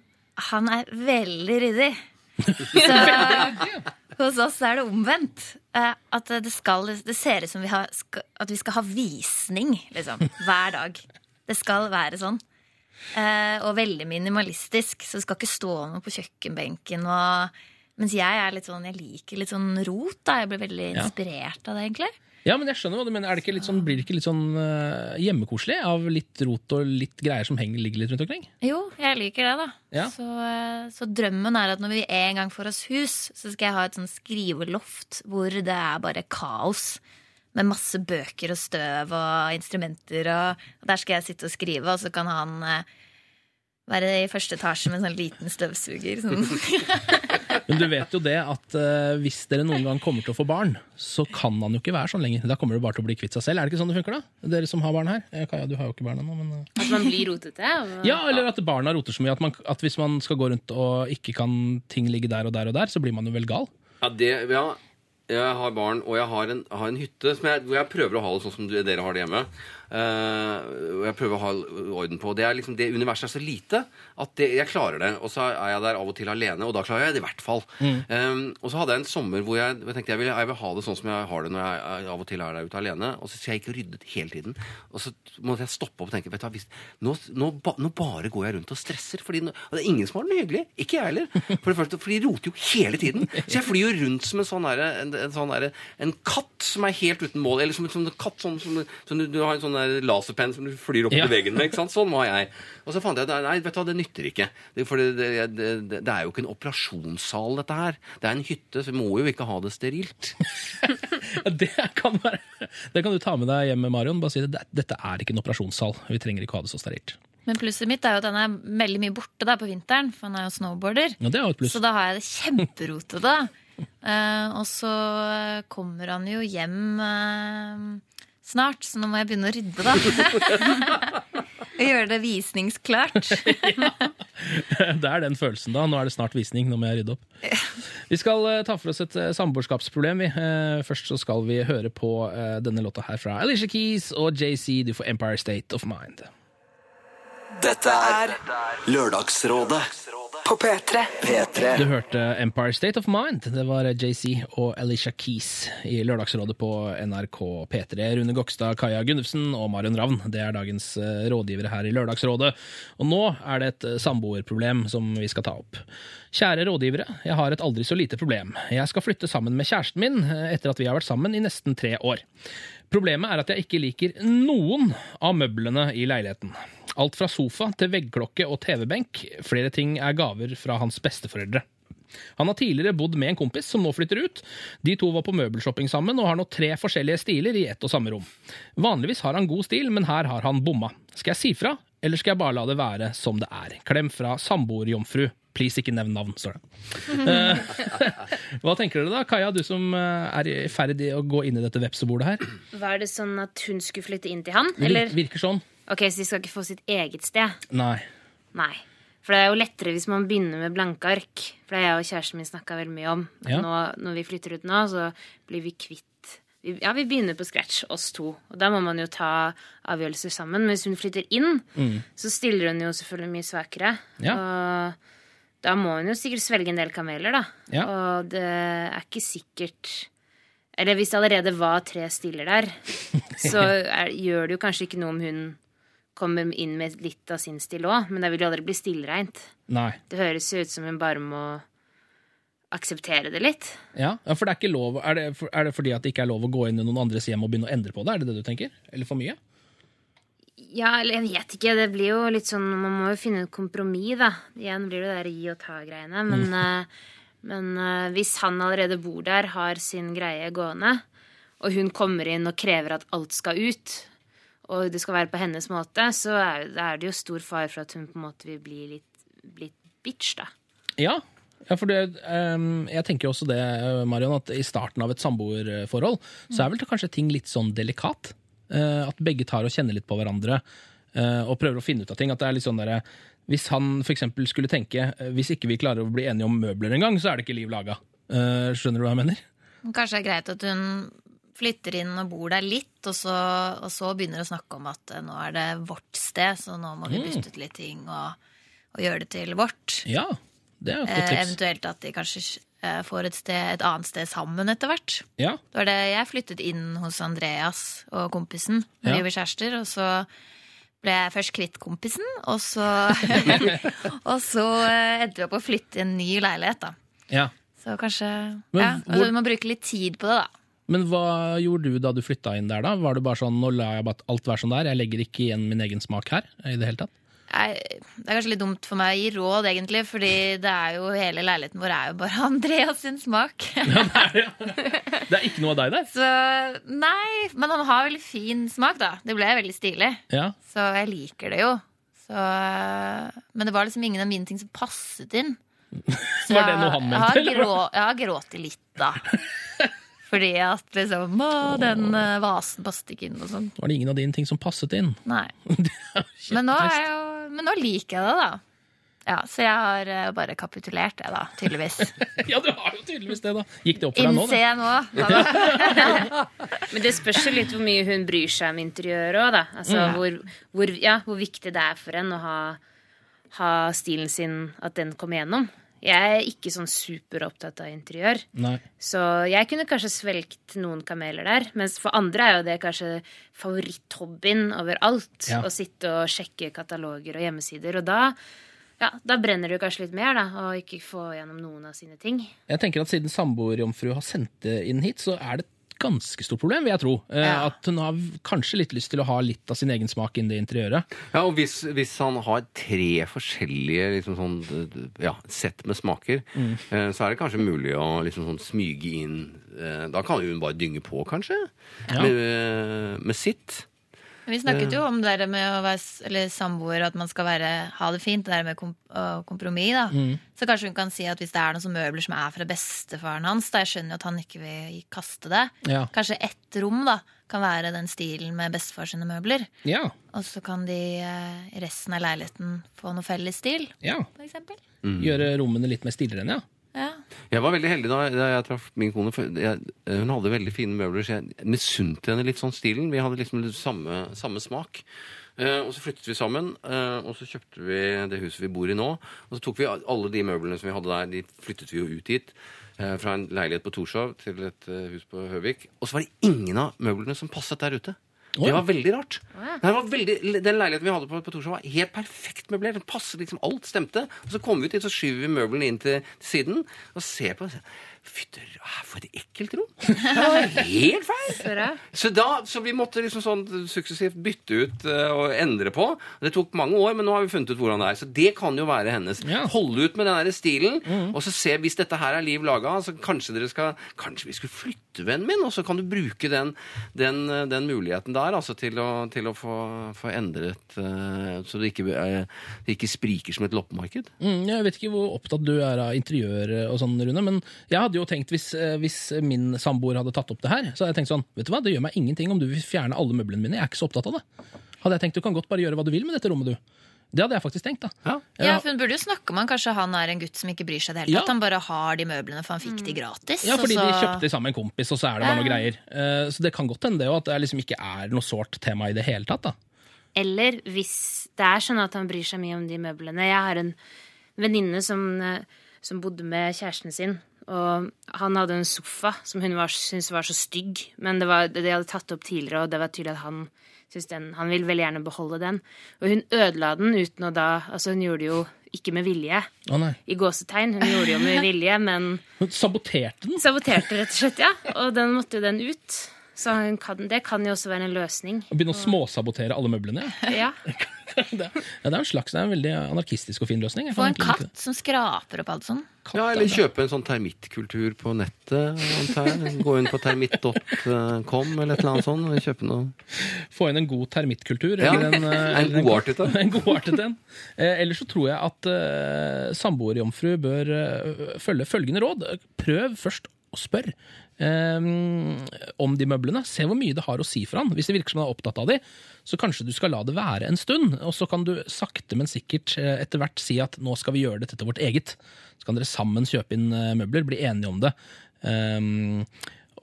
F: han er veldig ryddig. (laughs) Så hos oss er det omvendt. Eh, At det, skal, det ser ut som vi har, at vi skal ha visning liksom, hver dag. Det skal være sånn. Eh, og veldig minimalistisk, så det skal ikke stå noe på kjøkkenbenken. Og, mens jeg er litt sånn, jeg liker litt sånn rot. da Jeg blir veldig inspirert av det, egentlig.
A: Ja, men jeg skjønner hva du mener. Er det sånn, blir det ikke litt sånn uh, hjemmekoselig av litt rot og litt greier som henger, ligger litt rundt omkring?
F: Jo, jeg liker det, da.
A: Ja.
F: Så, eh, så drømmen er at når vi en gang får oss hus, så skal jeg ha et sånn skriveloft hvor det er bare kaos. Med masse bøker og støv og instrumenter. Og, og der skal jeg sitte og skrive, og så kan han uh, være i første etasje med en sånn liten støvsuger. Sånn. (laughs) (laughs)
A: Men du vet jo det at eh, hvis dere noen gang kommer til å få barn, så kan han jo ikke være sånn lenger. Da kommer du bare til å bli kvitt seg selv. Er det ikke sånn det funker, da? Dere som har barn her. Eh, Kaja, du har jo ikke barn ennå, men eh.
D: At man blir rotete. Og...
A: Ja, eller at barna roter så mye at, man, at hvis man skal gå rundt og ikke kan ting ligge der og der og der, så blir man jo vel gal.
E: Ja, det, ja, jeg har barn, og jeg har en, har en hytte som jeg, hvor jeg prøver å ha det sånn som dere har det hjemme. Eh, og jeg prøver å ha orden på. Det, er liksom, det universet er så lite at det, jeg klarer det. Og så er jeg der av og til alene, og da klarer jeg det i hvert fall. Eh, og så hadde jeg en sommer hvor jeg, jeg tenkte jeg vil, jeg vil ha det sånn som jeg har det når jeg, av og til er der ute alene. Og så, så jeg gikk og ryddet hele tiden. Og så måtte jeg stoppe opp og tenke vet du, nå, nå, ba, nå bare går jeg rundt og stresser. Fordi nå, og det er ingen som har det hyggelig. Ikke jeg heller. For det første, for de roter jo hele tiden. Så jeg flyr jo rundt som en sånn der, en, en, sånn derre- en katt som er helt uten mål. Eller som, som en katt som, som, som du, du har en sånn der laserpenn som du flyr opp
A: Ja.
E: til veggen med. ikke sant? Sånn var jeg. Og så fant jeg at nei, vet du hva, det nytter ikke. Det, for det, det, det, det, er jo ikke en operasjonssal, dette her. Det er en hytte, så vi må jo ikke ha det sterilt. (laughs)
A: Det kan, være, det kan du ta med deg hjem med Marion. Bare si det, dette er ikke en operasjonssal. Vi trenger ikke ha det så sterilt.
F: Men plusset mitt er jo at han er veldig mye borte da på vinteren, for han er jo snowboarder.
A: Ja, det er jo et pluss.
F: Så da har jeg det kjemperotete. uh, og så kommer han jo hjem eh, snart, så nå må jeg begynne å rydde, da. (laughs) Og gjøre det visningsklart.
A: Det er den følelsen da. Nå er det snart visning, nå må jeg rydde opp. Vi skal eh, ta for oss et eh, samboerskapsproblem. Eh, først så skal vi høre på denne låta her fra Alicia Keys og JC. Du får Empire State of Mind.
C: Dette er Lørdagsrådet
B: På P3.
C: P3.
A: Du hørte Empire State of Mind. Det var JC og Alicia Keys i Lørdagsrådet på NRK P3. Rune Gokstad, Kaja Gunnufsen og Marion Ravn det er dagens eh, rådgivere her i Lørdagsrådet. Og nå er det et eh, samboerproblem som vi skal ta opp. Kjære rådgivere, jeg har et aldri så lite problem. Jeg skal flytte sammen med kjæresten min eh, etter at vi har vært sammen i nesten tre år. Problemet er at jeg ikke liker noen av møblene i leiligheten. Alt fra sofa til veggklokke og TV-benk. Flere ting er gaver fra hans besteforeldre. Han har tidligere bodd med en kompis som nå flytter ut. De to var på møbelshopping sammen og har nå tre forskjellige stiler i ett og samme rom. Vanligvis har han god stil, men her har han bomma. Skal jeg si fra, eller skal jeg bare la det være som det er? Klem fra samboerjomfru. Please, ikke nevn navn, står det. Eh, (laughs) Hva tenker dere da, Kaja, du som eh, er i ferd i å gå inn i dette vepsebordet her?
D: Var det sånn at hun skulle flytte inn til han? Eller?
A: Virker sånn?
D: Ok, Så de skal ikke få sitt eget sted?
A: Nei.
D: Nei. For det er jo lettere hvis man begynner med blanke ark. For det har jeg og kjæresten min snakka veldig mye om.
A: Ja.
D: nå, når vi flytter ut nå, så blir vi kvitt Ja, vi begynner på scratch, oss to. Og da må man jo ta avgjørelser sammen. Men hvis hun flytter inn, så stiller hun jo selvfølgelig mye svakere.
A: Mm. Ja.
D: Og da må hun jo sikkert svelge en del kameler, da.
A: Ja.
D: Og det er ikke sikkert Eller hvis det allerede var tre stiller der, (laughs) så er, gjør det jo kanskje ikke noe om hun kommer inn med litt av sin stil òg, men det vil jo aldri bli stillreint. Det høres jo ut som hun bare må akseptere det litt.
A: Ja, ja, for det er ikke lov er det, for, er det fordi at det ikke er lov å gå inn i noen andres hjem og begynne å endre på det? Er det det du tenker? Eller for mye?
D: Ja, eller jeg vet ikke. Det blir jo litt sånn Man må jo finne et kompromiss, da. Igjen blir det der gi og ta-greiene. Men, mm. men eh, hvis han allerede bor der, har sin greie gående, og hun kommer inn og krever at alt skal ut, og det skal være på hennes måte, så er, er det jo stor fare for at hun på en måte vil bli litt, litt bitch, da.
A: Ja. ja for det, um, jeg tenker også det, eh, Marion, at i starten av et samboerforhold så er vel det kanskje ting litt sånn delikat. Eh, at begge tar og kjenner litt på hverandre eh, og prøver å finne ut av ting. At det er litt sånn der, Hvis han for eksempel skulle tenke eh, hvis ikke vi klarer å bli enige om møbler engang, så er det ikke liv laga. Skjønner du hva jeg mener?
F: Kanskje det er greit at hun flytter inn og bor der litt, og så, og så begynner å snakke om at nå er det vårt sted, så nå må vi
A: Mm.
F: bytte ut litt ting og, og gjøre det til vårt.
A: Ja, det er et godt tips.
F: eventuelt at de kanskje får et, sted, et annet sted sammen etter hvert.
A: Ja.
F: Det var det jeg flyttet inn hos Andreas og kompisen Vi
A: Ja.
F: var kjærester, og så ble jeg først kvitt kompisen, og så, (laughs) og så eh, endte vi opp å flytte i en ny leilighet, da.
A: ja.
F: Så kanskje
A: Men
F: Ja, altså, du må bruke litt tid på det, da.
A: Men hva gjorde du da du flytta inn der, da? Var det bare sånn nå lar jeg bare alt være sånn der, jeg legger ikke igjen min egen smak her? i det hele tatt?
F: Jeg, det er kanskje litt dumt for meg å gi råd, egentlig, fordi det er jo hele leiligheten vår er jo bare (laughs) Andreas sin smak.
A: Det er ikke noe av deg der?
F: Så nei, men han har veldig fin smak, da. Det ble veldig stilig.
A: Ja.
F: Så jeg liker det jo. Så, men det var liksom ingen av mine ting som passet inn. Så (laughs)
A: Var det noe han
F: jeg
A: mente,
F: har, grå, jeg har grått litt, da. (laughs) Fordi at liksom Å, den eh, vasen passet ikke inn og sånn.
A: Var det ingen av dine ting som passet inn?
F: Nei. (laughs) Men nå, er jeg jo, men nå liker jeg det, da. Ja, Så jeg har eh, bare kapitulert, det, da. Tydeligvis. (laughs)
A: ja, du har jo tydeligvis det, da. Gikk det opp for deg nå?
F: Innser jeg nå. (laughs)
D: Men det spørs jo litt hvor mye hun bryr seg om interiøret òg, da. Altså
A: Mm.
D: hvor, hvor, ja, hvor viktig det er for henne å ha, ha stilen sin, at den kommer gjennom. Jeg er ikke sånn superopptatt av interiør.
A: Nei.
D: Så jeg kunne kanskje svelgt noen kameler der. Mens for andre er jo det kanskje favoritthobbyen overalt.
A: Ja.
D: Å sitte og sjekke kataloger og hjemmesider. Og da, ja, da brenner det kanskje litt mer, da. Og ikke få gjennom noen av sine ting.
A: Jeg tenker at Siden samboerjomfru har sendt det inn hit, så er det et ganske stort problem, vil jeg tro. Eh,
F: Ja.
A: At hun har kanskje litt lyst til å ha litt av sin egen smak inn det interiøret.
E: Ja, og hvis, hvis han har tre forskjellige liksom sånn, ja, sett med smaker, mm. så er det kanskje mulig å liksom sånn smyge inn eh, Da kan hun bare dynge på, kanskje, med, eh, med sitt.
F: Vi snakket jo om det der med å være samboer og at man skal være, ha det fint. Det der med kom, kompromiss. da.
A: Mm.
F: Så kanskje hun kan si at hvis det er noen som møbler som er fra bestefaren hans, da jeg skjønner jo at han ikke vil kaste det,
A: Ja.
F: kanskje ett rom da, kan være den stilen med bestefar sine møbler.
A: Ja.
F: Og så kan de eh, i resten av leiligheten få noe felles stil,
A: ja.
F: for eksempel.
A: Gjøre rommene litt mer stiligere, ja.
F: Ja.
E: Jeg var veldig heldig da, da jeg traff min kone. Jeg, hun hadde veldig fine møbler, så jeg misunte henne litt sånn stilen. Vi hadde liksom samme, samme smak. Uh, og så flyttet vi sammen, uh, og så kjøpte vi det huset vi bor i nå. Og så tok vi alle de møblene som vi hadde der, de flyttet vi jo ut hit. Uh, fra en leilighet på Torshov til et eh, hus på Høvik. Og så var det ingen av møblene som passet der ute. Det var veldig rart. Det var veldig, den leiligheten vi hadde på, på Torshov, var helt perfekt møblert. Den passet liksom, Alt stemte. Og så kommer vi ut dit, så skyver vi møblene inn til, til siden og ser på. og sier, Fytter, ah, for et ekkelt rom! Det var helt feil! (laughs) Så, da, så vi måtte liksom sånn suksessivt bytte ut eh, og endre på. Det tok mange år, men nå har vi funnet ut hvordan det er. Så det kan jo være hennes.
A: Ja.
E: Holde ut med den der stilen, og så se hvis dette her er liv laga, så kanskje dere skal Kanskje vi skulle flytte, vennen min, og så kan du bruke den, den, eh, den muligheten der altså, til å, til å få, få endret eh, Så det ikke, det ikke spriker som et loppemarked.
A: Mm, jeg vet ikke hvor opptatt du er av interiør og sånn, Rune, men jeg hadde jo tenkt hvis, eh, hvis min samboer hadde tatt opp det her, så hadde jeg tenkt sånn, vet du hva, det gjør meg ingenting om du vil fjerne alle møblene mine, jeg er ikke så opptatt av det. Hadde jeg tenkt, du kan godt bare gjøre hva du vil med dette rommet, du. Det hadde jeg faktisk tenkt, da.
E: Ja.
F: Ja, for Hun burde jo snakke om han kanskje han er en gutt som ikke bryr seg i det hele
A: Ja.
F: tatt. Han bare har de møblene, for han fikk de gratis.
A: Ja, fordi
F: så-
A: de kjøpte sammen en kompis, og så er det bare noe greier. Eh, Så det kan godt hende det òg, at det liksom ikke er noe sårt tema i det hele tatt, da.
D: Eller hvis det er sånn at han bryr seg mye om de møblene. Jeg har en venninne som, eh, som bodde med kjæresten sin. Og han hadde en sofa som hun var, syntes var så stygg. Men det var, de hadde tatt opp tidligere, og det var tydelig at han syntes den, han ville veldig gjerne beholde den. Og hun ødela den uten å da Altså, hun gjorde det jo ikke med vilje.
A: Å nei.
D: I gåsetegn. Hun gjorde det jo med (laughs) vilje, men
A: Hun saboterte den.
D: saboterte rett og slett, ja. (laughs) Og den måtte jo den ut. Så hun kan, det kan jo også være en løsning.
A: Å begynne å småsabotere alle møblene.
D: Ja. (laughs)
A: det, ja, det er en slags, det er en veldig anarkistisk og fin løsning.
F: Få en katt som skraper opp alt sånn.
A: Det.
E: Ja, eller kjøpe en sånn termittkultur på nettet. antar. Gå inn på termitt.com eller et eller annet sånt og kjøpe noe.
A: Få inn en god termittkultur.
E: Ja,
A: eller en, eh,
E: en
A: eller
E: godartet en. (laughs)
A: En godartet en. Eh, ellers så tror jeg at uh, samboerjomfru bør eh, følge følgende råd. Prøv først å spør eh, om de møblene. Se hvor mye det har å si for han. Hvis det virker som han er opptatt av de, så kanskje du skal la det være en stund. Og så kan du sakte, men sikkert eh, etter hvert si at nå skal vi gjøre dette til vårt eget. Så kan dere sammen kjøpe inn eh, møbler, bli enige om det. Um,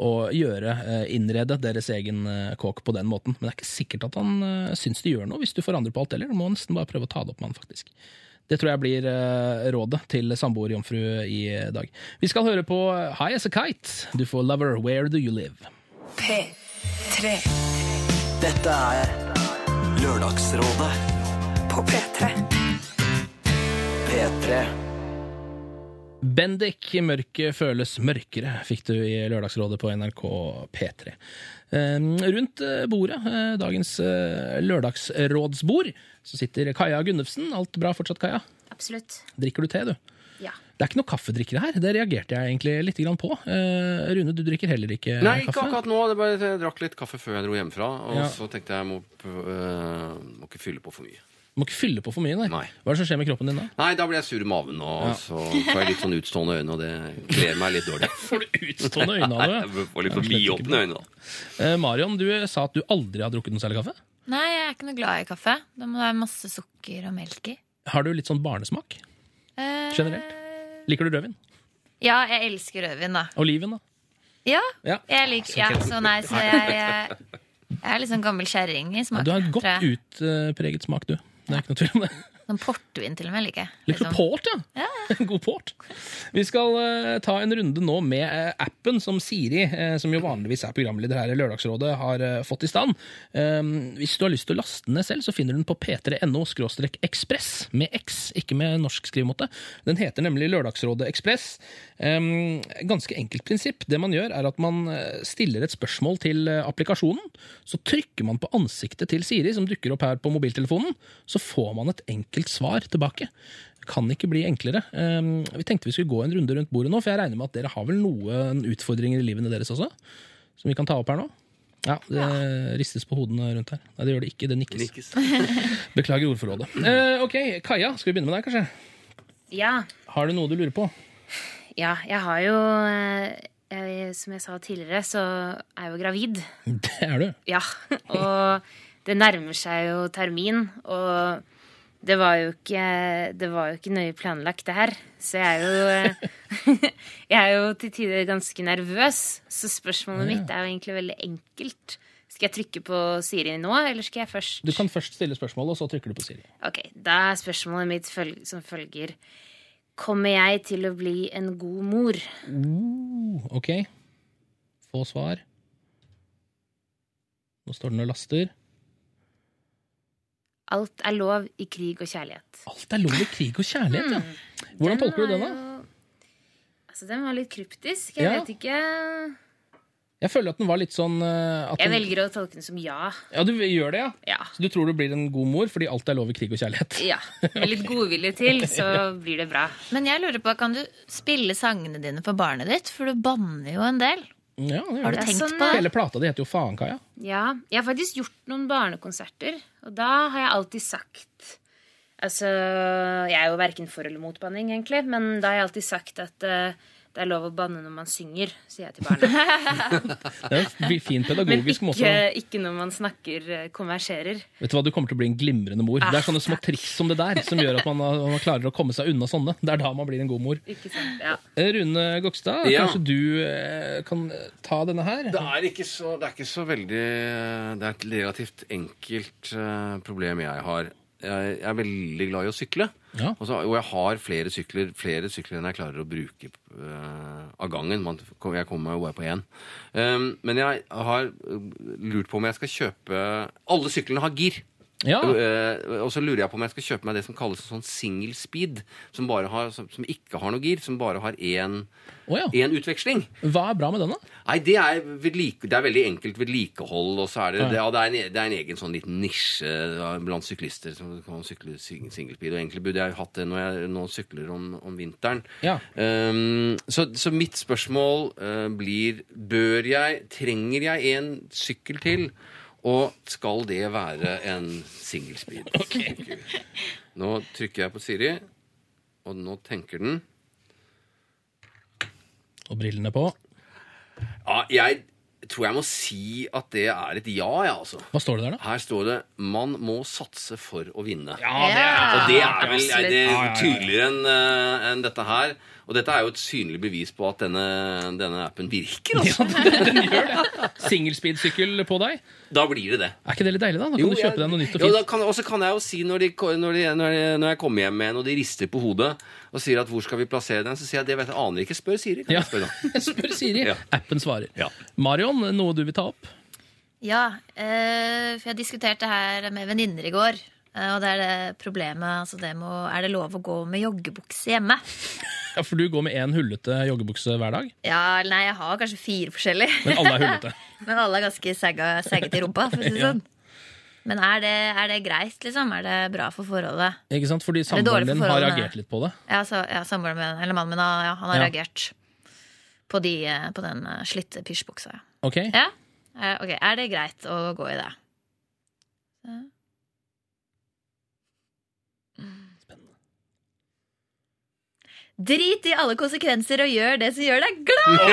A: og gjøre, eh, innrede deres egen kåk på den måten. Men det er ikke sikkert at han syns det gjør noe hvis du forandrer på alt heller. Du må nesten bare prøve å ta det opp med han, faktisk. Det tror jeg blir eh, rådet til samboerjomfru i dag. Vi skal høre på High As A Kite. Du får Lover, Where Do You Live?
B: P3
C: Dette er Lørdagsrådet
B: på P3.
C: P3.
A: Bendik, mørket føles mørkere, fikk du i Lørdagsrådet på NRK P3. Eh, Rundt eh, bordet, eh, dagens eh, lørdagsrådsbord, så sitter Kaja Gunnufsen. Alt bra fortsatt, Kaja?
D: Absolutt.
A: Drikker du te, du?
D: Ja.
A: Det er ikke noe kaffedrikkere her. Det reagerte jeg egentlig litt på. Eh, Rune, du drikker heller ikke
E: Nei, ikke
A: kaffe?
E: akkurat nå. Det bare, jeg drakk litt kaffe før jeg dro hjemmefra. Og
A: Ja.
E: så tenkte jeg jeg må, øh, må ikke fylle på for mye.
A: Må ikke fylle på for mye, nei.
E: Nei.
A: Hva er det som skjer med kroppen din da?
E: Nei, da blir jeg sur i maven, og
A: Ja.
E: så får jeg litt sånn utstående øyne, og det kler meg litt dårlig. (laughs)
A: Får du utstående øyne av det?
E: Jeg får litt for
A: er
E: vidåpne øyne, da.
A: Eh, Marion, du sa at du aldri har drukket noe særlig kaffe.
F: Nei, jeg er ikke noe glad i kaffe. Da må det være masse sukker og melk i.
A: Har du litt sånn barnesmak?
F: Eh,
A: Generelt? Liker du rødvin?
F: Ja, jeg elsker rødvin, da.
A: Oliven, da?
F: Ja,
A: Ja.
F: jeg liker ja, så nei, så jeg, jeg, jeg er litt sånn gammel kjerring i
A: Ja,
F: smaken.
A: du har godt
F: tror
A: utpreget smak, du. Det er ikke noe tvil om det.
F: Sånn portvin til og med liker jeg.
A: Liker du
F: liksom.
A: port, ja? ja. (laughs) God port. Vi skal uh, ta en runde nå med uh, appen som Siri, uh, som jo vanligvis er programleder her i Lørdagsrådet, har fått i stand. Um, hvis du har lyst til å laste den ned selv, så finner du den på p3.no ekspress, med X, ikke med norsk skrivemåte. Den heter nemlig Lørdagsrådet Ekspress. Um, ganske enkelt prinsipp. Det man gjør, er at man stiller et spørsmål til applikasjonen. Så trykker man på ansiktet til Siri, som dukker opp her på mobiltelefonen. Så får man et enkelt svar tilbake. Kan ikke bli enklere. Um, vi tenkte vi skulle gå en runde rundt bordet nå, for jeg regner med at dere har vel noen utfordringer i livene deres også? Som vi kan ta opp her nå? Ja, det ristes på hodene rundt her. Nei, det gjør det ikke. Det nikkes.
E: Nikkes. (laughs)
A: Beklager ordforrådet. (laughs) Eh, ok, Kaja, skal vi begynne med deg, kanskje?
D: Ja.
A: Har du noe du lurer på?
D: Ja, jeg har jo eh, jeg, Som jeg sa tidligere, så er jeg jo gravid. (laughs)
A: Det er du.
D: Ja. Og det nærmer seg jo termin, og det var jo ikke, det var jo ikke nøye planlagt, det her. Så jeg er jo (laughs) Jeg er jo til tider ganske nervøs, så spørsmålet mitt er jo egentlig veldig enkelt. Skal jeg trykke på Siri nå, eller skal jeg først
A: Du kan først stille spørsmålet, og så trykker du på Siri.
D: Ok, da er spørsmålet mitt føl som følger. Kommer jeg til å bli en god mor?
A: Uh, ok. Få svar. Nå står den og laster.
D: Alt er lov i krig og kjærlighet.
A: Alt er lov i krig og kjærlighet, ja. Hvordan tolker du den, da?
D: Jo... Altså, den var litt kryptisk. Jeg
A: Ja.
D: vet ikke.
A: Jeg føler at den var litt sånn eh,
D: Jeg
A: den,
D: velger å tolke den som ja.
A: Ja, du gjør det, ja?
D: Ja.
A: Så du tror du blir en god mor fordi alt er lov i krig og kjærlighet?
D: ja. Med litt godvilje til, (laughs) så blir det bra.
F: Men jeg lurer på, kan du spille sangene dine for barnet ditt? For du banner jo en del.
A: Ja, det
F: Har du
A: det.
F: tenkt
D: sånn,
F: på det?
A: Hele plata di heter jo Faen, Kaja.
D: Ja, jeg har faktisk gjort noen barnekonserter, og da har jeg alltid sagt Altså, jeg er jo verken for eller mot banning, egentlig, men da har jeg alltid sagt at eh, det er lov å banne når man synger, sier jeg til barna. (laughs)
A: Det er en fin pedagogisk måte.
D: ikke, ikke når man snakker eh, konverserer.
A: Vet du hva, Du kommer til å bli en glimrende mor. Det er sånne små triks som det der som gjør at man, (laughs) man klarer å komme seg unna sånne. Det er da man blir en god mor.
D: Ikke sant? Ja.
A: Eh, Rune Gokstad,
E: Ja.
A: kanskje du eh, kan ta denne her?
E: Det er ikke så, det er ikke så veldig Det er et relativt enkelt problem jeg har. Jeg, jeg er veldig glad i å sykle.
A: Ja.
E: Og, så, og jeg har flere sykler flere sykler enn jeg klarer å bruke uh, av gangen. Man, jeg kommer meg bare på én. Um, men jeg har lurt på om jeg skal kjøpe Alle syklene har gir.
A: Ja.
E: Uh, og så lurer jeg på om jeg skal kjøpe meg det som kalles sånn single speed. Som, bare har, som, som ikke har noe gir, som bare har én,
A: oh, ja.
E: én utveksling.
A: Hva er bra med den, da?
E: Nei, det er, vedlike, det er veldig enkelt vedlikehold, og så er det,
A: Ja.
E: det, ja, det, er en, det er en egen sånn liten nisje blant syklister som kan sykle single speed. Og egentlig burde jeg hatt det når jeg nå sykler om, om vinteren.
A: Ja.
E: Um, så, så mitt spørsmål uh, blir Bør jeg, trenger jeg en sykkel til? Og skal det være en single speed? (laughs) Ok. Nå trykker jeg på Siri, og nå tenker den
A: Og brillene på.
E: Ja, jeg tror jeg må si at det er et ja, ja, altså.
A: Hva står det der, da?
E: Her står det 'man må satse for å vinne'.
A: Ja, det er
E: Og det er vel er det tydeligere enn en enn dette her. Og dette er jo et synlig bevis på at denne, denne appen virker. Altså.
A: Den gjør det. Singelspeedsykkel på deg.
E: Da blir det det.
A: Er ikke det litt deilig, da? Da kan
E: Jo,
A: du kjøpe
E: jeg-
A: deg noe nytt og fint.
E: og så kan jeg jo si når, de, når, de, når, de, når jeg kommer hjem med en og de rister på hodet og sier at 'hvor skal vi plassere den', så sier jeg det vet jeg aner ikke. Spør Siri. Kan
A: Ja.
E: jeg spørre da? (laughs)
A: Spør Siri.
E: Ja.
A: Appen svarer.
E: Ja.
A: Marion, noe du vil ta opp?
F: Ja, eh, for jeg diskuterte her med venninner i går. eh, Og det er det problemet altså det må, Er det lov å gå med joggebukse hjemme?
A: Ja, For du går med én hullete joggebukse hver dag,
F: Ja, eller nei, jeg har kanskje fire forskjellige.
A: men alle er hullete. (laughs)
F: Men alle er ganske sagga- i rumpa, for å si det
A: Ja.
F: sånn. Men er det, er det greit, liksom? Er det bra for forholdet?
A: Ikke sant? Fordi
F: Er
A: samboeren din har reagert litt på det.
F: Ja, så, ja samboeren min, eller mannen min, ja, han har
A: Ja.
F: reagert på, de, på den eh, slitte pysjbuksa. ja.
A: Ok?
F: Ja? Eh, Ok, er det greit å gå i det? Så. Drit i alle konsekvenser og gjør det som gjør deg glad! (laughs)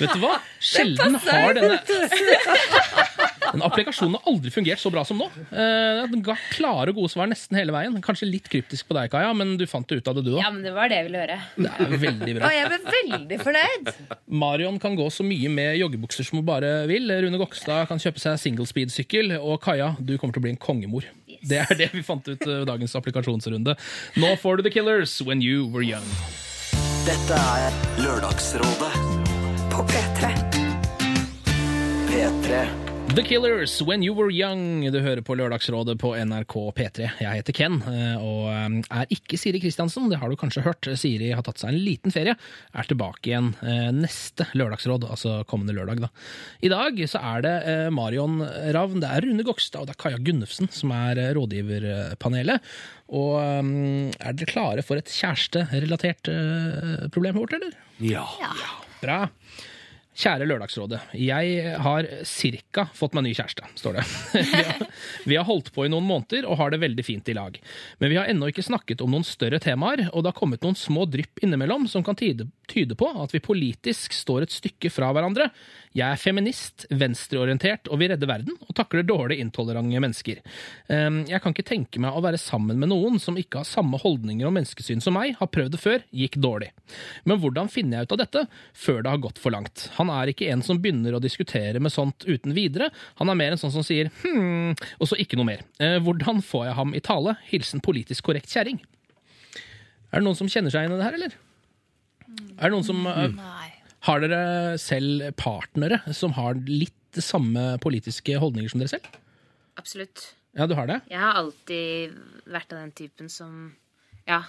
A: Vet du hva? Sjelden har denne (laughs) Den applikasjonen har aldri fungert så bra som nå. Eh, Den ga klare gode svar nesten hele veien. Kanskje litt kryptisk på deg, Kaja, men du fant det ut av det, du
D: Ja,
A: òg.
D: men det var det jeg ville høre.
A: Det er veldig bra.
F: Og jeg ble veldig fornøyd.
A: Marion kan gå så mye med joggebukser som hun bare vil. Rune Gokstad kan kjøpe seg single speed-sykkel. Og Kaja, du kommer til å bli en kongemor. Det er det vi fant ut ved dagens applikasjonsrunde. Nå får du The Killers, When You Were Young.
C: Dette er Lørdagsrådet på P3. P3.
A: The Killers, When You Were Young. Du hører på Lørdagsrådet på NRK P3. Jeg heter Ken, eh, og eh, er ikke Siri Kristiansen. Det har du kanskje hørt. Siri har tatt seg en liten ferie. Er tilbake igjen eh, neste lørdagsråd, altså kommende lørdag. da. I dag så er det Marion Ravn, det er Rune Gokstad og det er Kaja Gunnufsen som er rådgiverpanelet. Og er dere klare for et kjæresterelatert problem vårt, eller?
E: Ja.
A: Bra. Kjære Lørdagsrådet. Jeg har cirka fått meg ny kjæreste, står det. (laughs) Vi har, vi har holdt på i noen måneder og har det veldig fint i lag. Men vi har ennå ikke snakket om noen større temaer, og det har kommet noen små drypp innimellom som kan tyde, tyde på at vi politisk står et stykke fra hverandre. Jeg er feminist, venstreorientert og vil redde verden, og takler dårlig intolerante mennesker. Ehm, Jeg kan ikke tenke meg å være sammen med noen som ikke har samme holdninger og menneskesyn som meg, har prøvd det før, gikk dårlig. Men hvordan finner jeg ut av dette før det har gått for langt? Han er ikke en som begynner å diskutere med sånt uten videre, han er mer en sånn som sier hm, og så ikke noe mer. Eh, Hvordan får jeg ham i tale? Hilsen politisk korrekt kjerring. Er det noen som kjenner seg igjen i det her, eller? Er det noen som eh,
F: Nei.
A: Har dere selv partnere som har litt samme politiske holdninger som dere selv?
D: Absolutt.
A: Ja, du har det?
D: Jeg har alltid vært av den typen som Ja,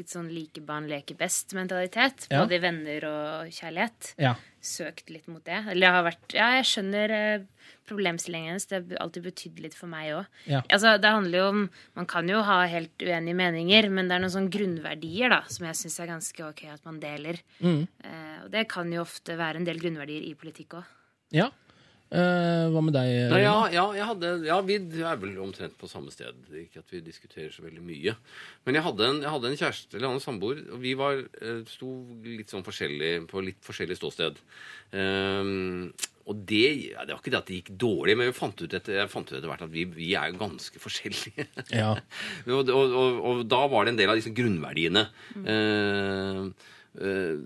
D: litt sånn like barn leker best-mentalitet.
A: Ja.
D: Både i venner og kjærlighet.
A: Ja.
D: Søkt litt mot det. Eller jeg har vært Ja, jeg skjønner eh, problemstillingen hennes. Det har alltid betydd litt for meg òg.
A: Ja.
D: Altså, det handler jo om Man kan jo ha helt uenige meninger, men det er noen sånne grunnverdier da, som jeg syns er ganske ok at man deler.
A: Mm.
D: Eh, og det kan jo ofte være en del grunnverdier i politikk òg.
A: ja. Eh, hva med deg?
E: Nei, ja, ja, jeg hadde, ja, vi er vel omtrent på samme sted. Ikke at vi diskuterer så veldig mye. Men jeg hadde en, jeg hadde en kjæreste eller en samboer, og vi var, eh, sto litt sånn forskjellig, på litt forskjellig ståsted. Um, og det, ja, det var ikke det at det gikk dårlig, men vi fant ut etter, jeg fant ut etter hvert at vi, vi er jo ganske forskjellige.
A: Ja. (laughs)
E: og, og, og, og da var det en del av disse grunnverdiene. Eh, eh,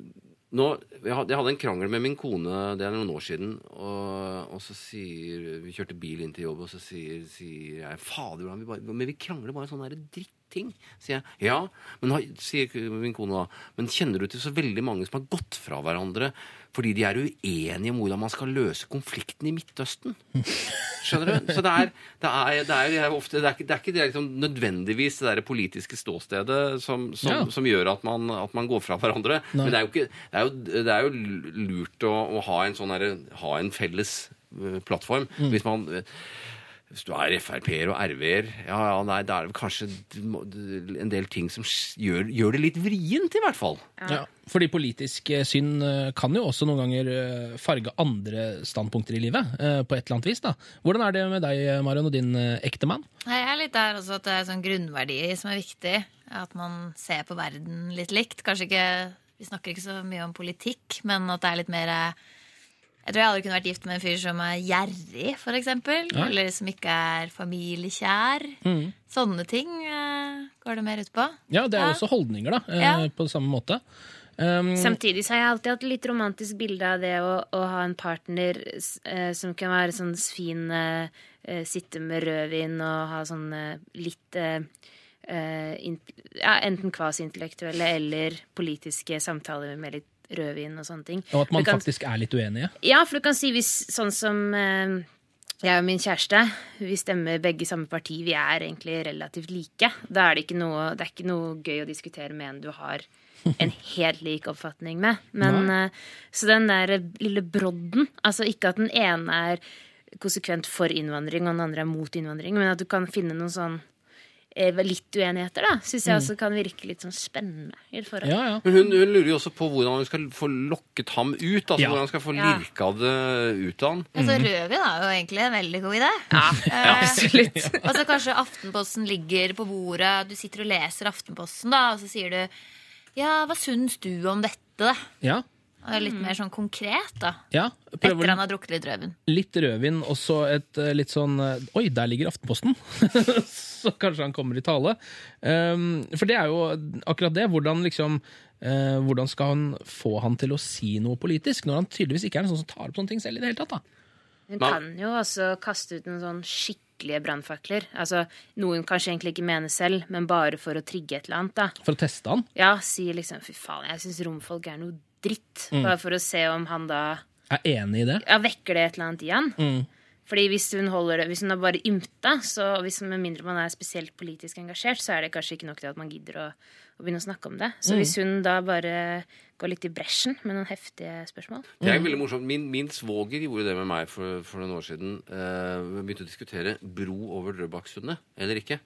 E: nå, jeg hadde en krangel med min kone det er noen år siden. Og, og så sier Vi kjørte bil inn til jobb, og så sier, sier jeg Fader, hvordan vi bare Men vi krangler bare sånne der dritting. Sier jeg. Ja, men sier min kone da. Men kjenner du til så veldig mange som har gått fra hverandre fordi de er uenige om hvordan man skal løse konflikten i Midtøsten? Skjønner du? Så det er, det er, det er, det ofte ikke liksom nødvendigvis det der politiske ståstedet som, som,
A: Ja.
E: som gjør at man, at man går fra hverandre.
A: Nei.
E: Men det er jo, ikke, det er jo, det jo lurt å, å ha en sånn derre- ha en felles eh, plattform.
A: Mm.
E: Hvis man hvis du er Frp-er og RV-er, ja, ja, nei, da er det kanskje en del ting som gjør, gjør det litt vrient, i hvert fall.
A: Ja, fordi politisk eh, syn eh, kan jo også noen ganger eh, farge andre standpunkter i livet, på et eller annet vis. da. Hvordan er det med deg, Marion, og din ektemann?
F: Jeg er litt der også at det er sånn grunnverdier som er viktig. At man ser på verden litt likt. Kanskje ikke Vi snakker ikke så mye om politikk, men at det er litt mer eh, Jeg tror jeg aldri kunne vært gift med en fyr som er gjerrig, for eksempel.
A: Ja.
F: Eller som ikke er familiekjær.
A: Mm.
F: Sånne ting uh, går det mer ut på.
A: Ja, det er
F: Ja.
A: også holdninger, da, eh,
F: Ja.
A: på samme måte. Um,
D: Samtidig så har jeg alltid hatt litt romantisk bilde av det å, å ha en partner eh, som kan være sånn fin Sitte med rødvin og ha sånn litt int ja, Enten kvasi-intellektuelle eller politiske samtaler med litt rødvin og sånne ting.
A: og at man
D: kan-
A: faktisk er litt uenige.
D: Ja, for du kan si hvis sånn som eh, jeg og min kjæreste, vi stemmer begge samme parti, vi er egentlig relativt like. Da er det ikke noe, det er ikke noe gøy å diskutere med en du har en (laughs) helt lik oppfatning med. Men, eh, så den der lille brodden, altså ikke at den ene er konsekvent for innvandring og den andre er mot innvandring, men at du kan finne noen sånn litt uenigheter, da, syns jeg også kan virke litt sånn spennende i et forhold.
A: Ja, ja.
E: Men hun, hun lurer jo også på hvordan hun skal få lokket ham ut. Altså
A: Ja.
E: Hvordan hun skal få
F: Ja.
E: lirka det ut av han.
F: Altså, Rødvin er jo egentlig en veldig god idé.
D: Ja, absolutt. (laughs)
F: Altså Kanskje Aftenposten ligger på bordet, du sitter og leser Aftenposten, da, og så sier du Ja, hva syns du om dette?
A: ja.
F: Og Litt mer sånn konkret, da.
A: ja.
F: Etter han har drukket litt rødvin.
A: litt rødvin og så et eh, litt sånn eh, Oi, der ligger Aftenposten! (laughs) så kanskje han kommer i tale. Um, for det er jo akkurat det. Hvordan liksom uh, Hvordan skal han få han til å si noe politisk, når han tydeligvis ikke er en sånn som tar opp sånne ting selv i det hele tatt? da?
D: Hun kan jo også kaste ut en sånn skikkelige brannfakler. Altså noe hun kanskje egentlig ikke mener selv, men bare for å trigge et eller annet. da.
A: For å teste han.
D: Ja, si liksom 'fy faen, jeg syns romfolk er noe dritt'.
A: Mm.
D: Bare for å se om han da
A: Er enig i det.
D: ja, vekker det et eller annet i han.
A: Mm.
D: Fordi hvis hun holder det, hvis hun har bare ymta, så hvis, med mindre man er spesielt politisk engasjert, så er det kanskje ikke nok til at man gidder å, å begynne å snakke om det. Så
A: Mm.
D: hvis hun da bare går litt i bresjen med noen heftige spørsmål
E: Det er veldig morsomt. Min, min svoger gjorde det med meg for, for noen år siden. Uh, vi begynte å diskutere bro over Drøbaksundet eller ikke.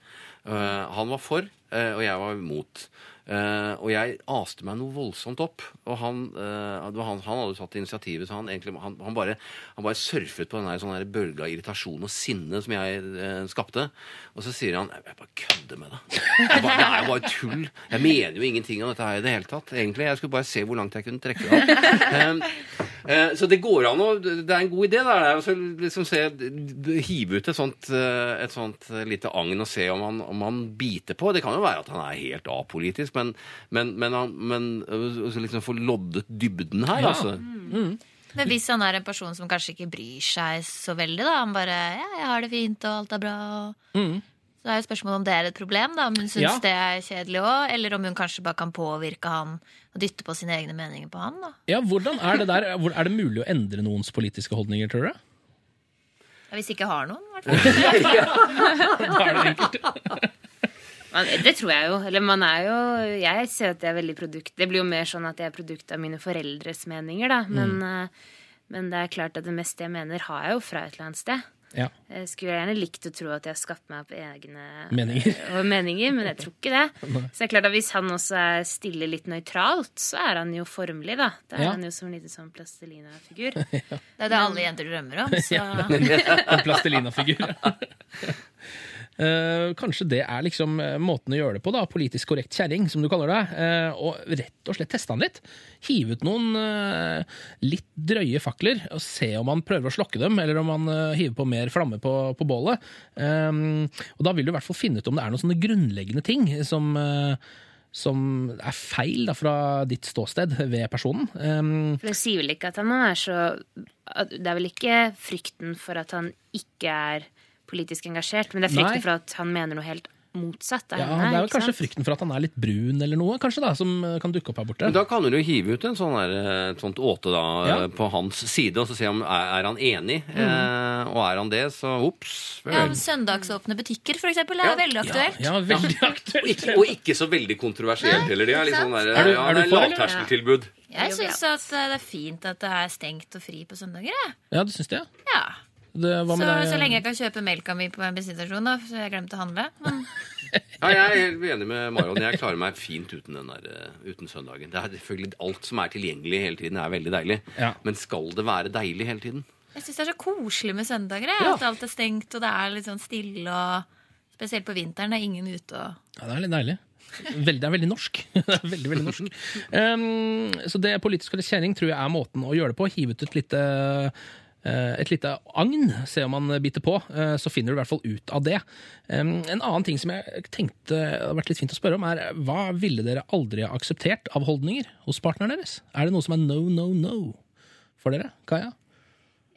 E: Uh, han var for, og jeg var imot. Eh, og jeg aste meg noe voldsomt opp. Og han, eh, han, han hadde tatt initiativet, så han, egentlig, han, bare, han bare surfet på den sånn bølga av irritasjon og sinne som jeg eh, skapte. Og så sier han Jeg bare kødder med deg. Det er jo bare tull. Jeg mener jo ingenting av dette her i det hele tatt. Egentlig, Jeg skulle bare se hvor langt jeg kunne trekke det av. (laughs) Eh, så det går an å Det er en god idé. da, det er å liksom se, Hive ut et sånt, eh, et sånt eh, lite agn og se om han, om han biter på. Det kan jo være at han er helt apolitisk, men, men, men, han, men øh, liksom få loddet dybden her,
A: Ja.
E: altså.
F: Men hvis han er en person som kanskje ikke bryr seg så veldig, da, han bare ja, 'jeg har det fint, og alt er bra', og
A: Mm.
F: Så er jo spørsmålet om det er et problem, da, om hun syns
A: Ja.
F: det er kjedelig òg, eller om hun kanskje bare kan påvirke han og dytte på sine egne meninger på han. da.
A: Ja, hvordan Er det der? Er det mulig å endre noens politiske holdninger, tror du?
F: Ja, Hvis ikke har noen, i hvert (laughs) fall.
A: Da er det enkelt.
D: Man, det tror jeg jo. Eller man er jo Jeg ser at det er veldig produkt Det blir jo mer sånn at jeg er produkt av mine foreldres meninger, da. Men, mm. men det er klart at det meste jeg mener, har jeg jo fra et eller annet sted.
A: Ja.
D: Jeg skulle gjerne likt å tro at jeg har skapt meg opp egne
A: Meninger. (laughs)
D: meninger, men jeg tror ikke det. (laughs) Så det er klart at hvis han også er stille litt nøytralt, så er han jo formelig, da. Da er
A: Ja.
D: han jo som en liten sånn plastelina-figur. (laughs)
F: Det er det alle jenter drømmer om. Så
A: En plastelina-figur. Eh, kanskje det er liksom eh, måten å gjøre det på, da. Politisk korrekt kjerring, som du kaller det. Eh, og rett og slett teste han litt. Hive ut noen litt drøye fakler, og se om han prøver å slokke dem, eller om han hiver på mer flamme på, på bålet. Og da vil du i hvert fall finne ut om det er noen sånne grunnleggende ting som som er feil da, fra ditt ståsted ved personen. Um,
D: For det sier vel ikke at han er så Det er vel ikke frykten for at han ikke er politisk engasjert, men det er frykten
A: Nei.
D: for at han mener noe helt motsatt av
A: ja,
D: henne.
A: det er vel kanskje
D: sant?
A: frykten for at han er litt brun eller noe, kanskje da, som eh, kan dukke opp her borte.
E: Men da kan du jo hive ut en sånn der, eh, et sånt åte da,
A: Ja.
E: eh, på hans side, og så se om er, er han enig. Eh, og er han det, så ops.
F: ja, Søndagsåpne butikker, for eksempel, er veldig aktuelt.
A: Ja, veldig aktuelt.
E: Og ikke, og ikke så veldig kontroversielt heller. Det er litt sånn der,
A: Er du-
E: ja,
A: er du
E: er
A: for, eller?
E: lavterskeltilbud.
F: Jeg syns at det er fint at det er stengt og fri på søndager. ja.
A: Ja, du syns det? ja? Det, hva
F: Så,
A: deg?
F: så lenge jeg kan kjøpe melka mi på en bensinstasjon, da, så jeg glemte å handle. Men (laughs)
E: Ja, jeg er helt enig med Marion. Jeg klarer meg fint uten, den der, eh, uten søndagen. Det er selvfølgelig Alt som er tilgjengelig hele tiden, er veldig deilig.
A: Ja.
E: Men skal det være deilig hele tiden?
F: jeg syns det er så koselig med søndager. jeg.
E: Ja.
F: At alt er stengt, og det er litt sånn stille og Spesielt på vinteren. Er ingen ute og
A: Ja, det er litt deilig. Veldig, det er veldig norsk. (laughs) Er veldig, veldig norsk. (laughs) Um, så det politisk kjerring tror jeg er måten å gjøre det på. Hive ut et lite, et lite agn, se om man biter på, eh, så finner du i hvert fall ut av det. En annen ting som jeg tenkte det hadde vært litt fint å spørre om, er hva ville dere aldri ha akseptert av holdninger hos partneren deres? Er det noe som er no, no, no for dere? Kaja?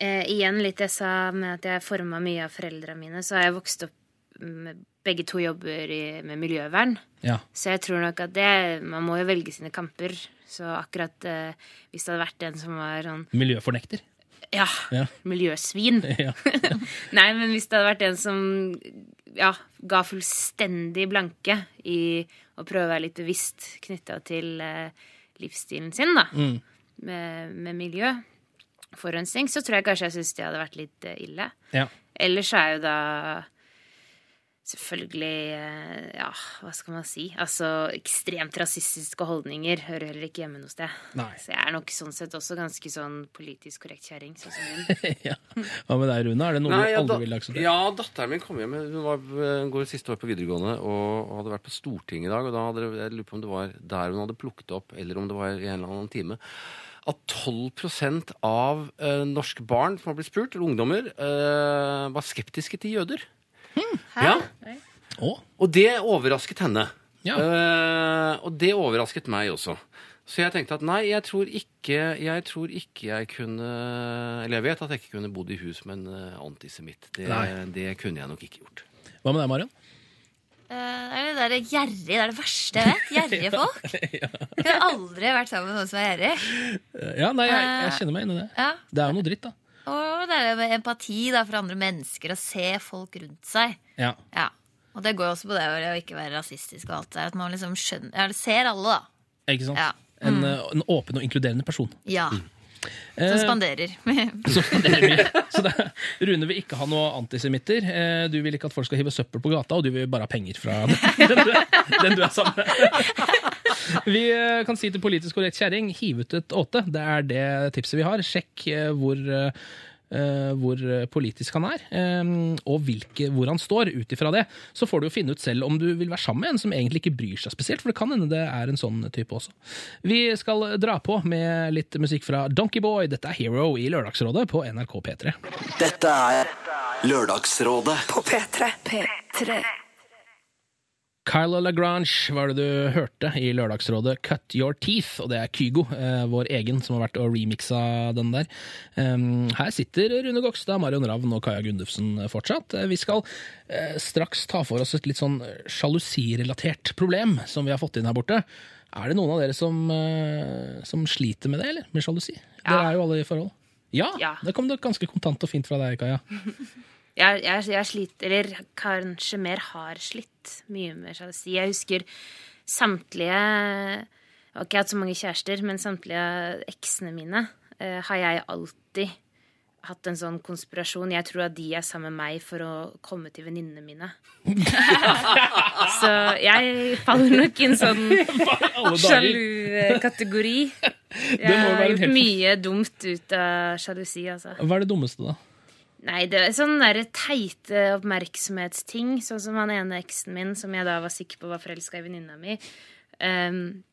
D: Eh, igjen litt jeg sa med at jeg forma mye av foreldrene mine, så har jeg vokst opp med begge to jobber i, med miljøvern.
A: Ja.
D: Så jeg tror nok at det Man må jo velge sine kamper. Så akkurat eh, hvis det hadde vært en som var sånn
A: Miljøfornekter?
D: Ja,
A: Ja.
D: miljøsvin. (laughs)
A: Ja. (laughs)
D: Nei, men hvis det hadde vært en som ja, ga fullstendig blanke i å prøve å være litt bevisst knytta til eh, livsstilen sin, da,
A: Mm.
D: med, med miljøforurensning, så tror jeg kanskje jeg syns det hadde vært litt eh, ille.
A: Ja.
D: Ellers er jo da selvfølgelig eh, Ja, hva skal man si? Altså, ekstremt rasistiske holdninger hører heller ikke hjemme noe sted.
A: Nei.
D: Så jeg er nok sånn sett også ganske sånn politisk korrekt kjerring, sånn (laughs)
A: ja. Hva med deg, Rune? Er det noe
E: Nei,
A: du aldri
E: da-
A: ville akseptert?
E: Ja, datteren min kom hjem. Hun var, går siste år på videregående og hadde vært på Stortinget i dag. Og da hadde jeg lurer på om det var der hun hadde plukket opp, eller om det var i en eller annen time, at 12 av eh, norske barn som har blitt spurt, eller ungdommer, eh, var skeptiske til jøder. Ja,
A: Å,
E: og det overrasket henne.
A: Ja.
E: Eh, og det overrasket meg også. Så jeg tenkte at nei, jeg tror ikke jeg, tror ikke jeg kunne Eller jeg vet at jeg ikke kunne bodd i hus med en eh, antisemitt. Det,
A: Nei.
E: det kunne jeg nok ikke gjort.
A: Hva med deg, Marion?
F: Eh, Det er det gjerrig. Det er det verste jeg vet. Gjerrige (laughs) folk. Jeg kunne aldri vært sammen med noen som er gjerrig.
A: Ja, nei, jeg, jeg
F: Eh,
A: kjenner meg inn i det.
F: Ja.
A: Det er jo noe dritt, da.
F: Og det er det med empati da, for andre mennesker, å se folk rundt seg.
A: Ja.
F: Ja. Og det går jo også på det å ikke være rasistisk og alt det der. At man liksom skjønner ja, ser alle, da.
A: Ikke sant?
F: Ja.
A: En, eh, en åpen og inkluderende person.
F: Ja.
A: Eh, (laughs)
F: Som spanderer.
A: så, er så det, Rune vil ikke ha noe antisemitter. Eh, Du vil ikke at folk skal hive søppel på gata, og du vil bare ha penger fra (laughs) den du, den du er sammen med. (laughs) Vi eh, kan si til politisk korrekt kjerring, hiv ut et åte. Det er det tipset vi har. Sjekk eh, hvor eh, eh, hvor eh, politisk han er, eh, og hvilke, hvor han står. Ut ifra det så får du jo finne ut selv om du vil være sammen med en som egentlig ikke bryr seg spesielt, for det kan hende det er en sånn type også. Vi skal dra på med litt musikk fra Donkeyboy. Dette er Hero i Lørdagsrådet på NRK P3.
C: Dette er Lørdagsrådet
B: På P3. P3.
A: Kyla Lagrange var det du hørte i Lørdagsrådet Cut Your Teeth, og det er Kygo, eh, vår egen, som har vært og remixa den der. Um, her sitter Rune Gokstad, Marion Ravn og Kaja Gundufsen fortsatt. Eh, Vi skal eh, straks ta for oss et litt sånn sjalusirelatert problem som vi har fått inn her borte. Er det noen av dere som, som sliter med det, eller? Med sjalusi? Ja. Dere er jo alle i forhold. Ja,
D: Ja.
A: det kom det ganske kontant og fint fra deg, Kaja. (laughs)
D: Jeg, jeg, jeg sliter, eller kanskje mer har slitt mye med sjalusi. Jeg husker samtlige Jeg har ikke hatt så mange kjærester, men samtlige av eksene mine eh, har jeg alltid hatt en sånn konspirasjon. Jeg tror at de er sammen med meg for å komme til venninnene mine. (laughs) så jeg faller nok i en sånn (laughs) sjalu-kategori. Jeg
A: må
D: har gjort
A: helt-
D: mye dumt ut av sjalusi, altså.
A: Hva er det dummeste, da?
D: Nei, det er sånne der teite oppmerksomhetsting. Sånn som han ene eksen min, som jeg da var sikker på var forelska i venninna mi. Um,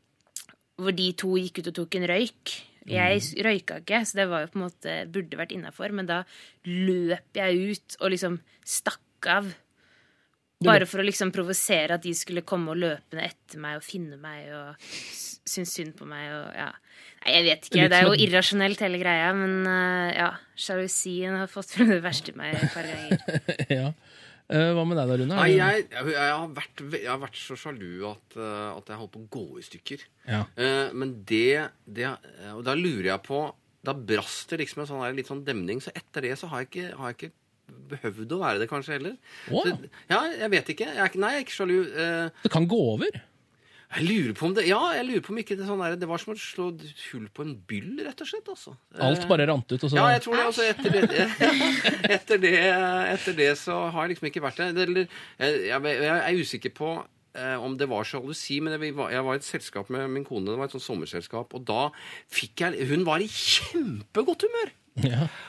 D: hvor de to gikk ut og tok en røyk. Jeg s- røyka ikke, så det var jo på en måte burde vært innafor. Men da løp jeg ut og liksom stakk av. Bare for å liksom provosere at de skulle komme og løpende etter meg og finne meg og synes synd på meg. Og, ja. Nei, jeg vet ikke. Det er jo irrasjonelt, hele greia. Men eh, ja, sjalusien har fått frem det verste i meg et par ganger. (laughs)
A: ja. Eh, Hva med deg da, Rune?
E: Nei, jeg, jeg, jeg, har vært, jeg har vært så sjalu at, eh, at jeg holdt på å gå i stykker.
A: Ja.
E: Eh, men det, det Og da lurer jeg på Da brast det liksom en sånn litt sånn demning. Så etter det så har jeg ikke, har jeg ikke behøvd å være det kanskje heller.
A: Wow.
E: Så, ja, jeg vet ikke. Jeg er, ikke- nei, jeg er ikke sjalu. Eh,
A: Det kan gå over.
E: jeg lurer på om det Ja, jeg lurer på om ikke det sånn der, Det var som å slå hull på en byll, rett og slett. altså.
A: Alt
E: Eh,
A: bare rant ut, og så
E: ja, jeg tror det. Altså, etter, det (laughs) etter, det, etter det så har jeg liksom ikke vært det. Eller, jeg, jeg, jeg er usikker på eh, om det var sjalusi, men jeg var, jeg var i et selskap med min kone. Det var et sånt sommerselskap, og da fikk jeg Hun var i kjempegodt humør!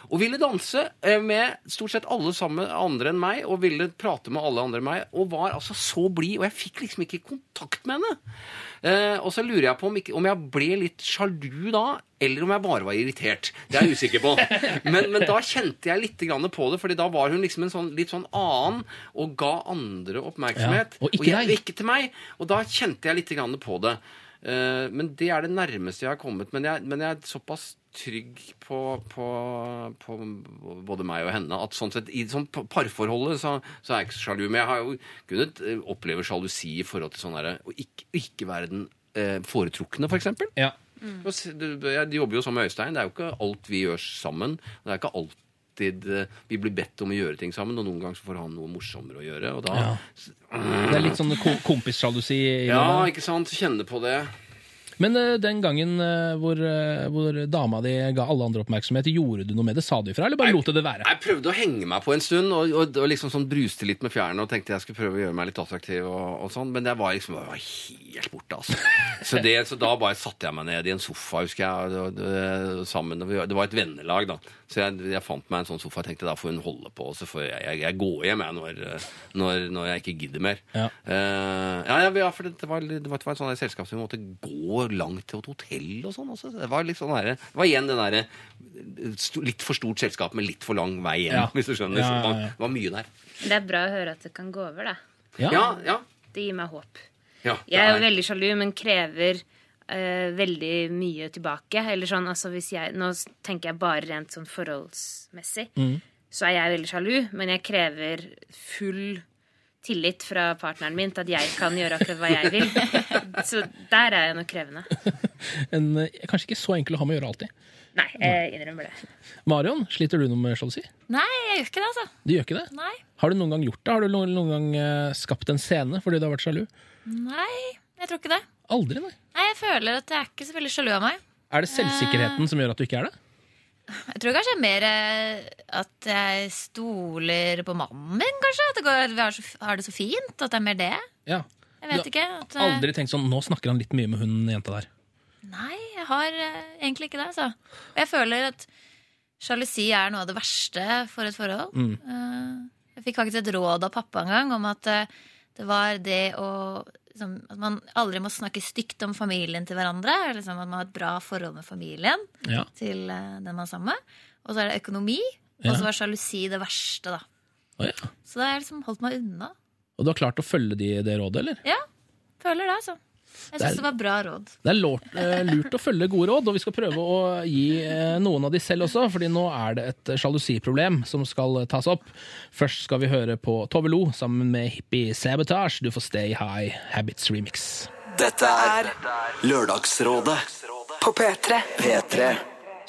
E: Og ville danse eh, med stort sett alle sammen andre enn meg, og ville prate med alle andre enn meg, og var altså så blid, og jeg fikk liksom ikke kontakt med henne. Eh, og så lurer jeg på om, ikke, om jeg ble litt sjalu da, eller om jeg bare var irritert. Det er jeg usikker på. (laughs) Men, men da kjente jeg litt grann på det, fordi da var hun liksom en sånn, litt sånn annen, og ga andre oppmerksomhet.
A: Ja, og ikke
E: jeg,
A: deg.
E: ikke til meg. Og da kjente jeg litt grann på det. Eh, men det er det nærmeste jeg har kommet. Men jeg, men jeg er såpass trygg på, på, på både meg og henne at sånn sett, i sånn parforholdet så, så er jeg ikke så sjalu. Men jeg har jo kunnet eh, oppleve sjalusi i forhold til sånn derre å ikke, ikke være den eh, foretrukne, for eksempel.
A: Ja.
E: Mm. Jeg jobber jo sammen med Øystein. Det er jo ikke alt vi gjør sammen. Det er ikke alltid eh, vi blir bedt om å gjøre ting sammen, og noen ganger så får han noe morsommere å gjøre. Og da,
A: Ja. Det er litt sånn ko kompissjalusi.
E: ja, ikke sant? Kjenne på det.
A: Men eh, den gangen eh, hvor, eh, hvor dama di ga alle andre oppmerksomhet, gjorde du noe med det? Sa du ifra, eller bare lot du det være?
E: Jeg prøvde å henge meg på en stund og, og, og liksom sånn bruste litt med fjærene og tenkte jeg skulle prøve å gjøre meg litt attraktiv, og, og sånn, men jeg var liksom jeg var helt borte. altså. Så, det, så da bare satte jeg meg ned i en sofa, husker jeg, sammen. Det var et vennelag, da. Så jeg, jeg fant meg en sånn sofa og tenkte da får hun holde på, og så får jeg, jeg, jeg gå hjem jeg, når, når, når jeg ikke gidder mer.
A: Ja.
E: uh, ja, ja, for det, det, var, det var det var et sånt selskap som vi måtte gå langt til et hotell og sånn også. Det var litt sånn der, det var igjen den derre litt for stort selskap med litt for lang vei hjem,
A: Ja.
E: hvis du skjønner.
A: Ja, ja,
E: det var,
A: ja.
E: det var mye der.
D: Det er bra å høre at det kan gå over, da.
A: Ja.
E: Ja, ja.
D: Det gir meg håp.
E: ja det
D: Jeg er jo veldig sjalu, men krever eh, veldig mye tilbake. Eller sånn, altså hvis jeg, Nå tenker jeg bare rent sånn forholdsmessig. Så er jeg veldig sjalu, men jeg krever full tillit fra partneren min til at jeg kan gjøre akkurat hva jeg vil. (laughs) Så der er jeg nok krevende. (laughs)
A: En, eh, kanskje ikke så enkel å ha med å gjøre alltid.
D: Nei, jeg innrømmer det.
A: Marion, sliter du noe med sjalusi?
F: Nei, jeg gjør ikke det, altså.
A: Du gjør ikke det?
F: Nei.
A: Har du noen gang gjort det? Har du noen, noen gang eh, skapt en scene fordi du har vært sjalu?
F: Nei, jeg tror ikke det.
A: Aldri, nei.
F: Nei, Jeg føler at jeg er ikke så veldig sjalu av meg.
A: Er det selvsikkerheten som gjør at du ikke er det?
F: Jeg tror kanskje mer eh, at jeg stoler på mannen min, kanskje. At det går, vi har, så, har det så fint. At det er mer det.
A: Ja.
F: Jeg vet
A: Du
F: ikke. At, eh,
A: Aldri tenkt sånn Nå snakker han litt mye med hun jenta der.
F: Nei, jeg har eh, egentlig ikke det. Altså. Og jeg føler at sjalusi er noe av det verste for et forhold.
A: Mm.
F: Eh, jeg fikk faktisk et råd av pappa en gang om at eh, det var det å liksom, At man aldri må snakke stygt om familien til hverandre. Liksom, at man har et bra forhold med familien
A: Ja.
F: til eh, den man er sammen med. Og så er det økonomi. Og så var sjalusi det verste, da.
A: Oh, ja.
F: Så da har jeg liksom holdt meg unna.
A: Og du har klart å følge de, det rådet, eller?
F: Ja, føler det, altså. Jeg
A: Det er-
F: syns det var bra råd.
A: Det er lort, eh, lurt å følge gode råd, og vi skal prøve å gi eh, noen av de selv også, fordi nå er det et sjalusiproblem som skal tas opp. Først skal vi høre på Tove Lo sammen med Hippie Sabotage. Du får Stay High Habits Remix.
C: Dette er Lørdagsrådet
B: På P3.
C: P3.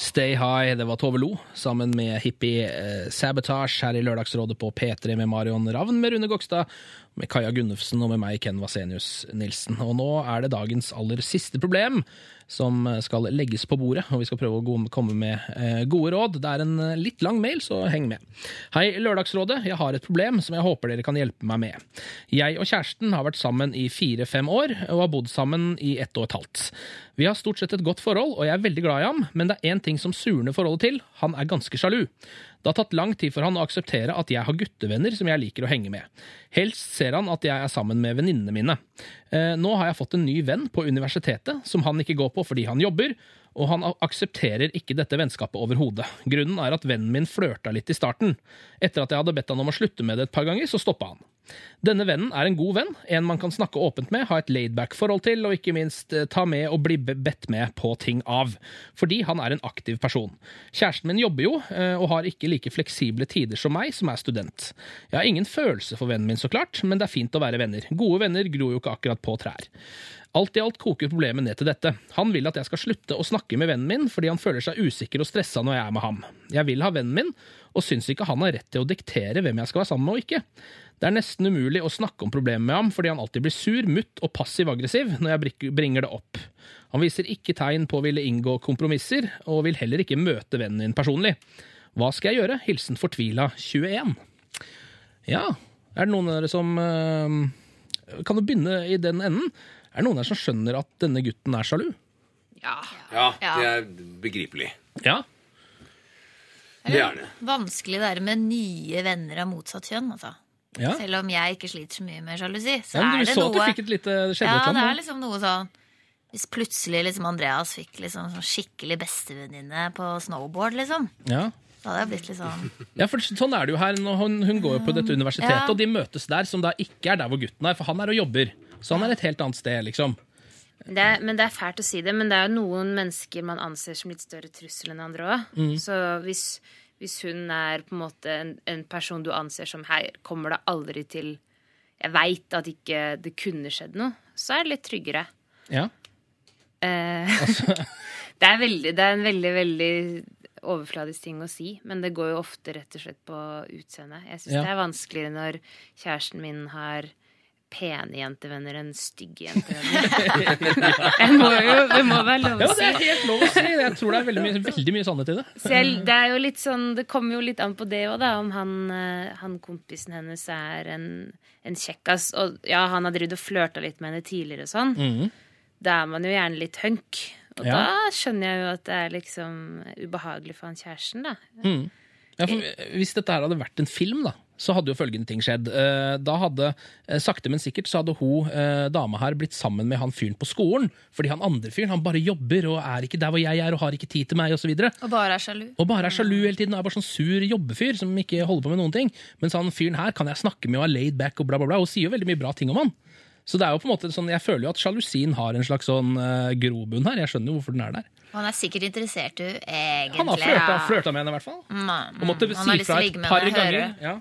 A: Stay High, det var Tove Lo sammen med Hippie eh, Sabotage her i Lørdagsrådet på P3 med Marion Ravn, med Rune Gokstad, med Kaja Gunnufsen og med meg, Ken Vasenius Nilsen. Og nå er det dagens aller siste problem som skal legges på bordet, og vi skal prøve å komme med eh, gode råd. Det er en eh, litt lang mail, så heng med. Hei, Lørdagsrådet. Jeg har et problem som jeg håper dere kan hjelpe meg med. Jeg og kjæresten har vært sammen i fire-fem år, og har bodd sammen i ett og et halvt. Vi har stort sett et godt forhold, og jeg er veldig glad i ham, men det er én ting som surner forholdet til. Han er ganske sjalu. Det har tatt lang tid for han å akseptere at jeg har guttevenner som jeg liker å henge med. Helst ser han at jeg er sammen med venninnene mine. Eh, nå har jeg fått en ny venn på universitetet, som han ikke går på fordi han jobber, og han aksepterer ikke dette vennskapet overhodet. Grunnen er at vennen min flørta litt i starten. Etter at jeg hadde bedt han om å slutte med det et par ganger, så stoppa han. Denne vennen er en god venn, en man kan snakke åpent med, ha et laidback-forhold til, og ikke minst eh, ta med og bli bedt med på ting av. Fordi han er en aktiv person. Kjæresten min jobber jo, eh, og har ikke like fleksible tider som meg, som er student. Jeg har ingen følelse for vennen min, så klart, men det er fint å være venner. Gode venner gror jo ikke akkurat på trær. Alt i alt koker problemet ned til dette. Han vil at jeg skal slutte å snakke med vennen min fordi han føler seg usikker og stressa når jeg er med ham. Jeg vil ha vennen min, og syns ikke han har rett til å diktere hvem jeg skal være sammen med og ikke. Det er nesten umulig å snakke om problemet med ham fordi han alltid blir sur, mutt og passiv-aggressiv når jeg bringer det opp. Han viser ikke tegn på å ville inngå kompromisser, og vil heller ikke møte vennen min personlig. Hva skal jeg gjøre? Hilsen fortvila 21. Ja, er det noen av dere som eh, Kan jo begynne i den enden? Er det noen her som skjønner at denne gutten er sjalu?
F: Ja.
E: Ja, det er begripelig.
A: Ja.
E: Det er det.
F: Vanskelig det der med nye venner av motsatt kjønn, altså.
A: Ja.
F: Selv om jeg ikke sliter så mye med sjalusi, så
A: Ja, men
F: er det
A: så
F: noe
A: at du fikk et lite
F: Ja, det er liksom noe sånn Hvis plutselig liksom Andreas fikk liksom sånn skikkelig bestevenninne på snowboard, liksom.
A: Ja.
F: Da hadde jeg blitt litt sånn
A: Ja, for sånn er det jo her. Hun, hun går jo på dette universitetet,
F: Ja.
A: og de møtes der, som da ikke er der hvor gutten er, for han er og jobber. Så han er et helt annet sted, liksom.
D: Det er, men det er fælt å si det, men det er jo noen mennesker man anser som litt større trussel enn andre òg.
A: Mm.
D: Så hvis, hvis hun er på en måte en, en person du anser som Hei, kommer det aldri til Jeg veit at ikke det kunne skjedd noe, så er det litt tryggere.
A: Ja.
D: Eh, (laughs) (laughs) det, er veldig, det er en veldig, veldig overfladisk ting å si, men det går jo ofte rett og slett på utseendet. Jeg syns
A: Ja.
D: det er vanskeligere når kjæresten min har pene jentevenner enn stygge (laughs) jentevenner. Jeg må jo, det må være lov
A: ja,
D: å
A: det
D: si.
A: er helt lov å si. Jeg tror det er veldig mye, veldig mye sannhet i det.
D: Selv, det er jo litt sånn, det kommer jo litt an på det òg, da. Om han, eh, han kompisen hennes er en, en kjekkas. Og ja, han har drevet og flørta litt med henne tidligere og sånn.
A: Mhm.
D: Da er man jo gjerne litt hunk. Og
A: Ja.
D: da skjønner jeg jo at det er liksom ubehagelig for han kjæresten, da.
A: Ja, for hvis dette her hadde vært en film, da, så hadde jo følgende ting skjedd. Eh, Da hadde, eh, sakte, men sikkert, så hadde hun eh, dama her blitt sammen med han fyren på skolen. Fordi han andre fyren han bare jobber og er ikke der hvor jeg er og har ikke tid til meg, osv.
F: Og bare er sjalu.
A: Og bare er sjalu hele tiden og er bare sånn sur jobbefyr som ikke holder på med noen ting. Mens han fyren her kan jeg snakke med og er laid back og bla, bla, bla. Hun sier jo veldig mye bra ting om han. Så det er jo på en måte sånn, jeg føler jo at sjalusien har en slags sånn uh, grobunn her. Jeg skjønner jo hvorfor den er der.
F: Han er sikkert interessert du. egentlig.
A: Han har flørta,
F: ja.
A: med henne, i hvert fall.
F: Mm,
A: Og måtte si fra et par ganger. Ja.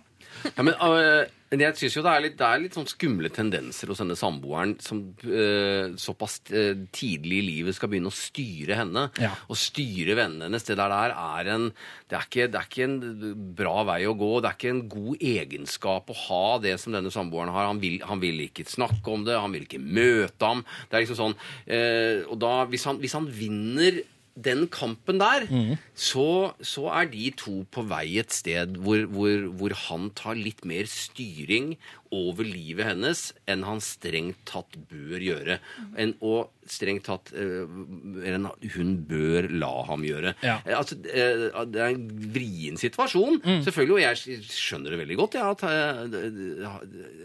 E: Ja, men uh, jeg synes jo det er litt, det er litt sånn skumle tendenser hos denne samboeren som uh, såpass uh, tidlig i livet skal begynne å styre henne.
A: Ja.
E: Og styre vennene hennes. Det der der er en det er, ikke, det er ikke en bra vei å gå. Det er ikke en god egenskap å ha det som denne samboeren har. Han vil, han vil ikke snakke om det, han vil ikke møte ham. Det er liksom sånn uh, Og da, hvis han, hvis han vinner den kampen der, så, så er de to på vei et sted hvor, hvor, hvor han tar litt mer styring over livet hennes enn han strengt tatt bør gjøre. En, og strengt tatt eh, enn hun bør la ham gjøre.
A: Ja.
E: Eh, Altså, eh, det er en vrien situasjon, selvfølgelig, og jeg skjønner det veldig godt. Ja, at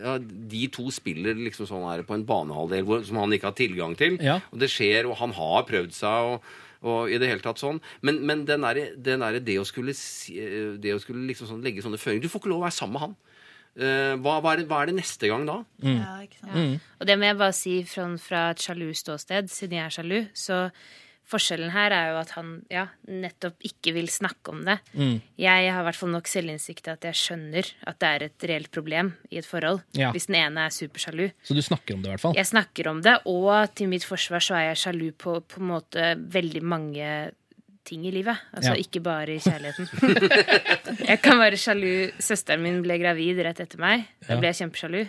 E: ja, de to spiller liksom sånn her på en banehalvdel som han ikke har tilgang til. Og det skjer, og han har prøvd seg. og og i det hele tatt sånn. Men, men den er, den er det å skulle, eh, det å skulle liksom sånn, legge sånne føringer Du får ikke lov å være sammen med han. Uh, hva, hva, er det, hva er det neste gang da?
F: Ja, ikke sant?
D: Og det må jeg bare si fra, fra et sjalu ståsted, siden jeg er sjalu. Så forskjellen her er jo at han ja, nettopp ikke vil snakke om det. Jeg har i hvert fall nok selvinnsikt til at jeg skjønner at det er et reelt problem i et forhold.
A: Ja.
D: Hvis den ene er supersjalu.
A: Så du snakker om det, i hvert fall.
D: Jeg snakker om det, og til mitt forsvar så er jeg sjalu på på en måte veldig mange ting i livet. Altså
A: Ja.
D: ikke bare i kjærligheten. (laughs) jeg kan være sjalu Søsteren min ble gravid rett etter meg. Da ble jeg kjempesjalu.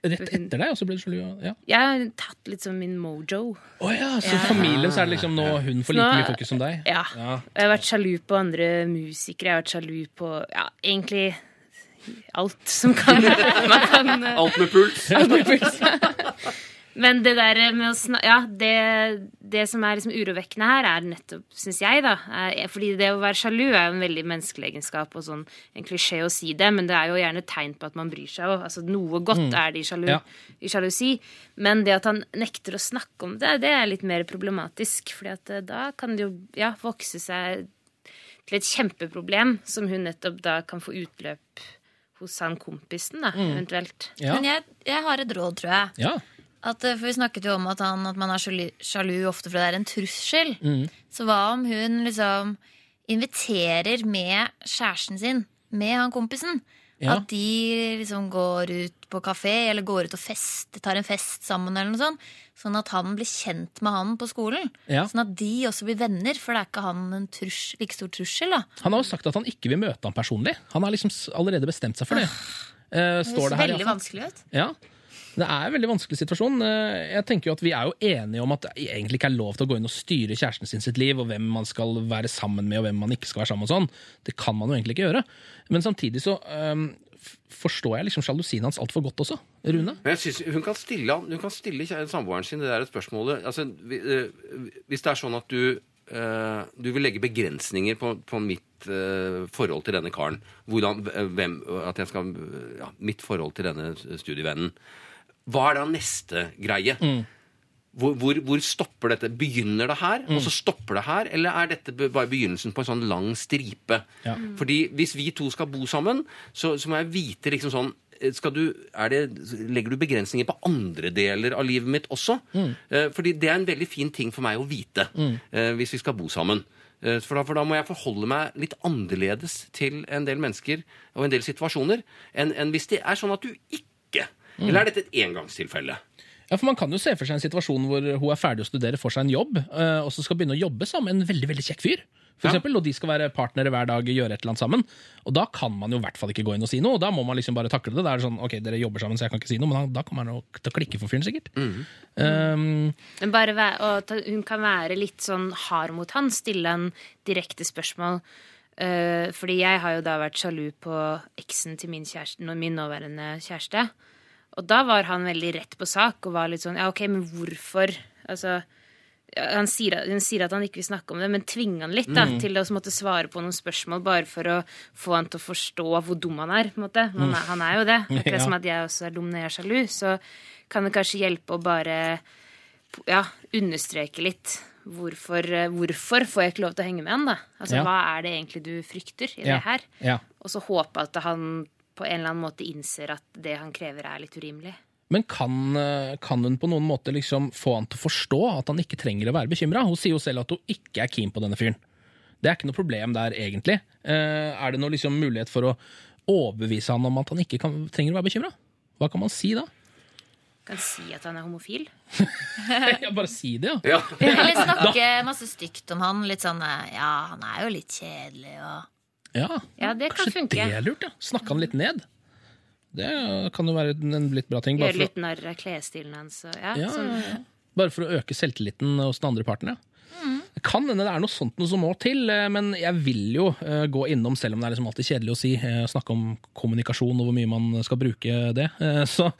A: Rett etter deg, og så ble du sjalu? Ja.
D: Jeg har tatt litt sånn min mojo.
A: Oh, ja, så ja. familien så er det liksom nå hun får like
D: Nå-
A: mye fokus som deg?
D: Ja.
A: Ja.
D: Jeg har vært sjalu på andre musikere. Jeg har vært sjalu på ja, egentlig alt som kan (laughs) man kan eh,
E: Alt med puls. (laughs)
D: alt med puls. Men det der med å snakke Ja, det, det som er liksom urovekkende her, er nettopp, syns jeg, da er, Fordi det å være sjalu er jo en veldig menneskelig egenskap og sånn en klisjé å si det, men det er jo gjerne tegn på at man bryr seg òg. Altså, noe godt er det i, sjalu,
A: Ja.
D: i sjalusi. Men det at han nekter å snakke om det, det er litt mer problematisk. fordi at eh, da kan det jo ja, vokse seg til et kjempeproblem som hun nettopp da kan få utløp hos han kompisen, da, eventuelt.
A: Ja.
F: Men jeg, jeg har et råd, tror jeg.
A: ja.
F: At, eh, for Vi snakket jo om at, han, at man er sjalu, sjalu ofte fordi det er en trussel. Så hva om hun liksom inviterer med kjæresten sin, med han kompisen?
A: Ja.
F: At de liksom går ut på kafé eller går ut og fest, tar en fest sammen. eller noe sånt Sånn at han blir kjent med han på skolen.
A: Ja.
F: Sånn at de også blir venner, for det er ikke han en trus, like stor trussel. da
A: Han har jo sagt at han ikke vil møte ham personlig. Han har liksom allerede bestemt seg for det.
F: Det
A: står det
F: høres
A: her
F: veldig
A: hvert
F: vanskelig ut.
A: Ja. Det er en veldig vanskelig situasjon. Eh, Jeg tenker jo at Vi er jo enige om at det egentlig ikke er lov til å gå inn og styre kjæresten sin sitt liv, og hvem man skal være sammen med, og hvem man ikke skal være sammen med. og sånn. Det kan man jo egentlig ikke gjøre. Men samtidig så um, forstår jeg liksom sjalusien hans altfor godt også. Rune?
E: Men jeg synes Hun kan stille, hun kan stille samboeren sin det der spørsmålet. Altså, eh, hvis det er sånn at du, eh, du vil legge begrensninger på, på mitt forhold til denne karen. Hvordan, hvem, at jeg skal, ja, mitt forhold til denne studievennen. Hva er da neste greie? Hvor, hvor, hvor stopper dette? Begynner det her, og så stopper det her? Eller er dette bare begynnelsen på en sånn lang stripe?
A: Ja.
E: Fordi hvis vi to skal bo sammen, så, så må jeg vite liksom sånn eh, skal du, er det, Legger du begrensninger på andre deler av livet mitt også? Mm. fordi det er en veldig fin ting for meg å vite mm. hvis vi skal bo sammen. Eh, For da, for da må jeg forholde meg litt annerledes til en del mennesker og en del situasjoner enn enn hvis det er sånn at du ikke Eller er dette et engangstilfelle?
A: Ja, for Man kan jo se for seg en situasjon hvor hun er ferdig å studere, får seg en jobb, eh, og så skal begynne å jobbe sammen med en veldig veldig kjekk fyr. For
E: Ja.
A: eksempel, og de skal være partnere hver dag, gjøre et eller annet sammen. Og Da kan man jo i hvert fall ikke gå inn og si noe. og Da må man liksom bare takle det. Da er det sånn, ok, dere jobber sammen, så jeg kan ikke si noe, men da, da kommer jo til å klikke for fyren, sikkert. Um,
D: Men bare være, og ta- hun kan være litt sånn hard mot han, stille han direkte spørsmål. Uh, fordi jeg har jo da vært sjalu på eksen til min, kjæreste, min nåværende kjæreste. Og da var han veldig rett på sak og var litt sånn Ja, OK, men hvorfor? Altså han sier, hun sier at han ikke vil snakke om det, men tvinger han litt da, til å måtte svare på noen spørsmål bare for å få han til å forstå hvor dum han er. på en måte. Han, er, han er jo det. (laughs) Akkurat
A: Ja.
D: som at jeg også er dum når jeg er sjalu. Så kan det kanskje hjelpe å bare ja, understreke litt hvorfor, hvorfor får jeg ikke lov til å henge med han, da? Altså,
A: Ja.
D: Hva er det egentlig du frykter i det her?
A: ja.
D: Og så håpe at han på en eller annen måte innser at det han krever, er litt urimelig.
A: Men kan, eh, kan hun på noen måte liksom få han til å forstå at han ikke trenger å være bekymra? Hun sier jo selv at hun ikke er keen på denne fyren. Det er ikke noe problem der, egentlig. Eh, er det noe liksom mulighet for å overbevise han om at han ikke kan, trenger å være bekymra? Hva kan man si da?
D: Kan si at han er homofil. (laughs)
A: ja, bare si det, ja.
E: Ja.
F: Eller snakke masse stygt om han. Litt sånn eh, Ja, han er jo litt kjedelig og
A: Ja,
D: Ja, det kan
A: Kanskje
D: funke.
A: det er lurt, ja. Snakke han litt ned. Det kan jo være en litt bra ting.
D: Gjøre litt narr av klesstilen hans. Ja,
A: ja,
D: sånn.
A: bare for å øke selvtilliten hos den andre parten, ja.
D: Mm.
A: Kan hende det er noe sånt noe som må til, eh, men jeg vil jo eh, gå innom, selv om det er liksom alltid kjedelig å si, eh, snakke om kommunikasjon og hvor mye man skal bruke det. Så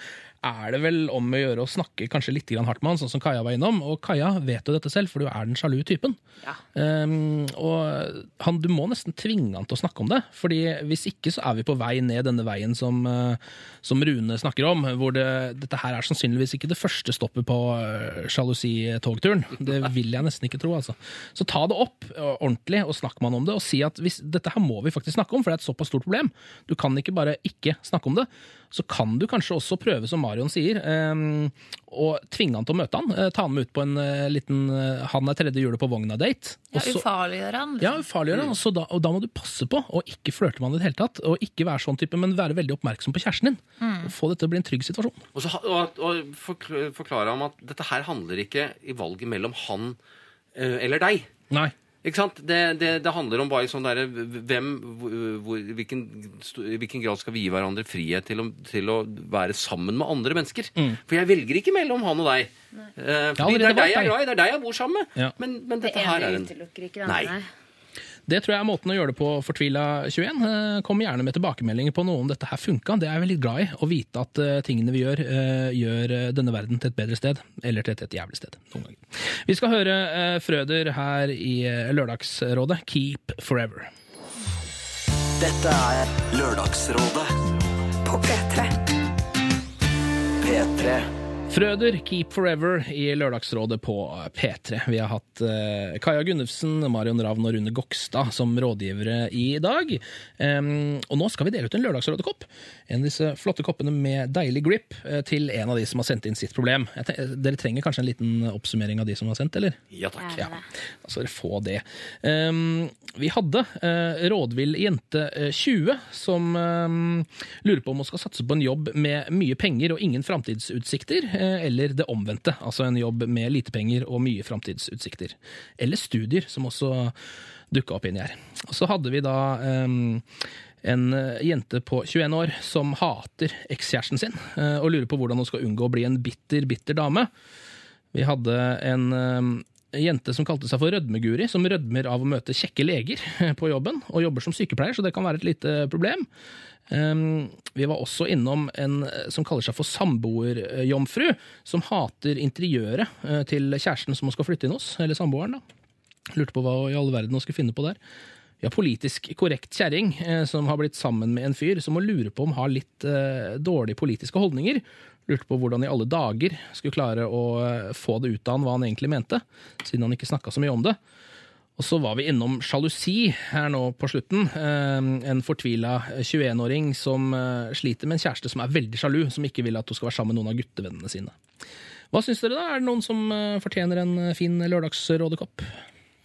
A: er det vel om å gjøre å snakke kanskje litt hardt med han, sånn som Kaja var innom. Og Kaja vet jo dette selv, for du er den sjalu typen.
D: Ja.
A: Um, og han, du må nesten tvinge han til å snakke om det, fordi hvis ikke så er vi på vei ned denne veien som, uh, som Rune snakker om, hvor det, dette her er sannsynligvis ikke det første stoppet på uh, sjalusitogturen. (laughs) Det vil jeg nesten ikke tro, altså. Så ta det opp uh, ordentlig og snakk med han om det, og si at hvis, dette her må vi faktisk snakke om, for det er et såpass stort problem. Du kan ikke bare ikke snakke om det. Så kan du kanskje også prøve, som Marion sier, um, å tvinge han til å møte han. Uh, ta han med ut på en uh, liten uh, Han er tredje hjulet på vogna-date.
F: ja, ufarliggjøre han.
A: ja,
F: Liksom.
A: ufarliggjøre. han. Så da, og da må du passe på å ikke flørte med han i det hele tatt. Og ikke være sånn type, men være veldig oppmerksom på kjæresten din. Og få dette til å bli en trygg situasjon.
E: Og, så, og, og forklare ham at dette her handler ikke i valget mellom han eh, eller deg.
A: Nei.
E: Ikke sant? Det, det, det handler om bare sånn derre hvem hvor, hvilken, I hvilken grad skal vi gi hverandre frihet til å, til å være sammen med andre mennesker? For jeg velger ikke mellom han og deg. Eh, fordi det er deg jeg er glad i, det er deg jeg bor sammen med.
A: Ja.
E: Men, men
D: Det
E: dette her er
D: ene
E: en
D: utelukker ikke det
E: Nei.
D: andre.
A: Det tror jeg er måten å gjøre det på Fortvila21. Eh, Kom gjerne med tilbakemeldinger på noe om dette her funka. Det er jeg veldig glad i. Å vite at eh, tingene vi gjør, eh, gjør denne verden til et bedre sted. Eller til et, et jævlig sted. Noen ganger. Vi skal høre Frøder her i Lørdagsrådet. Keep forever.
C: Dette er Lørdagsrådet
B: På P3.
C: P3.
A: Frøder, Keep Forever i Lørdagsrådet på P3. Vi har hatt eh, Kaja Gunnufsen, Marion Ravn og Rune Gokstad som rådgivere i dag. Og nå skal vi dele ut en Lørdagsrådekopp. En av disse flotte koppene med deilig grip eh, til en av de som har sendt inn sitt problem. Dere trenger kanskje en liten oppsummering av de som har sendt, eller?
E: Ja takk.
A: Ja, da skal dere få det. Um, vi hadde uh, rådvill jente eh, 20 som um, lurer på om hun skal satse på en jobb med mye penger og ingen framtidsutsikter, eh, eller det omvendte. Altså en jobb med lite penger og mye framtidsutsikter. Eller studier, som også dukka opp inni her. Og så hadde vi da um, en eh, jente på 21 år som hater ekskjæresten sin, eh, og lurer på hvordan hun skal unngå å bli en bitter, bitter dame. Vi hadde en eh, jente som kalte seg for Rødmeguri, som rødmer av å møte kjekke leger på jobben, og jobber som sykepleier, så det kan være et lite problem. Um, vi var også innom en eh, som kaller seg for samboerjomfru, som hater interiøret eh, til kjæresten som hun skal flytte inn hos, eller samboeren. da. Lurte på hva i all verden hun skulle finne på der. Har politisk korrekt kjerring eh, som har blitt sammen med en fyr som må lure på om har litt dårlige politiske holdninger. Lurte på hvordan i alle dager skulle klare å få det ut av han hva han egentlig mente, siden han ikke snakka så mye om det. Og så var vi innom sjalusi her nå på slutten. Eh, En fortvila 21-åring som eh, sliter med en kjæreste som er veldig sjalu, som ikke vil at hun skal være sammen med noen av guttevennene sine. Hva syns dere, da? Er det noen som eh, fortjener en eh, fin lørdagsrådekopp?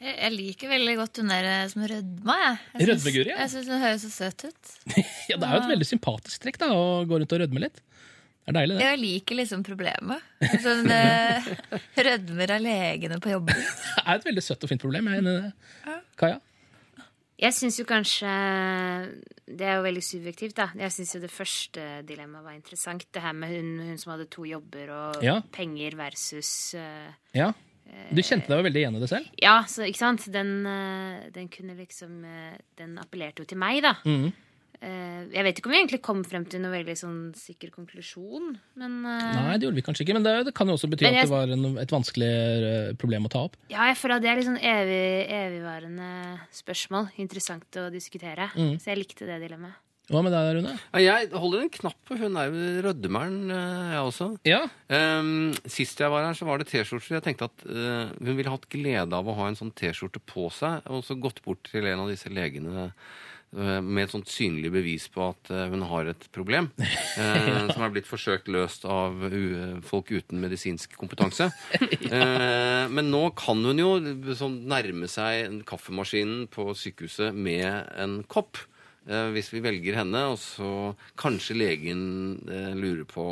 F: Jeg, liker veldig godt hun der som rødma. Jeg. Jeg syns hun høres så søt ut. (laughs)
A: Ja, Det er jo et veldig sympatisk trekk da, å gå rundt og rødme litt. Det er deilig, det.
F: Jeg liker liksom problemet. Sånn eh, (laughs) rødmer av legene på jobben.
A: Det er et veldig søtt og fint problem. Jeg er enig i det. Kaja?
D: Jeg syns jo kanskje Det er jo veldig subjektivt, da. Jeg syns jo det første dilemmaet var interessant. Det her med hun, hun som hadde to jobber, og
A: Ja.
D: penger versus uh,
A: Ja. Du kjente deg jo veldig igjen i det selv?
D: Ja, så ikke sant? Den, eh, den kunne liksom eh, Den appellerte jo til meg, da.
A: Mhm.
D: Eh, Jeg vet ikke om vi egentlig kom frem til noen veldig sånn sikker konklusjon, men eh,
A: Nei, det gjorde vi kanskje ikke, men det, det kan jo også bety
D: jeg,
A: at det var en, et vanskelig eh, problem å ta opp.
D: Ja, jeg føler at det er litt sånn evig, evigvarende spørsmål. Interessant å diskutere.
A: Mm.
D: Så jeg likte det dilemmaet.
A: Hva med deg, Rune?
E: Ja, Jeg holder en knapp på hun er jo rødmeren, jeg også.
A: Ja.
E: Um, sist jeg var her, så var det T-skjorter. Jeg tenkte at uh, hun ville hatt glede av å ha en sånn T-skjorte på seg, og så gått bort til en av disse legene med et sånt synlig bevis på at eh, hun har et problem, ja. (laughs) som er blitt forsøkt løst av folk uten medisinsk kompetanse. ja. (laughs) men nå kan hun jo sånn nærme seg kaffemaskinen på sykehuset med en kopp. Eh, hvis vi velger henne, og så kanskje legen eh, lurer på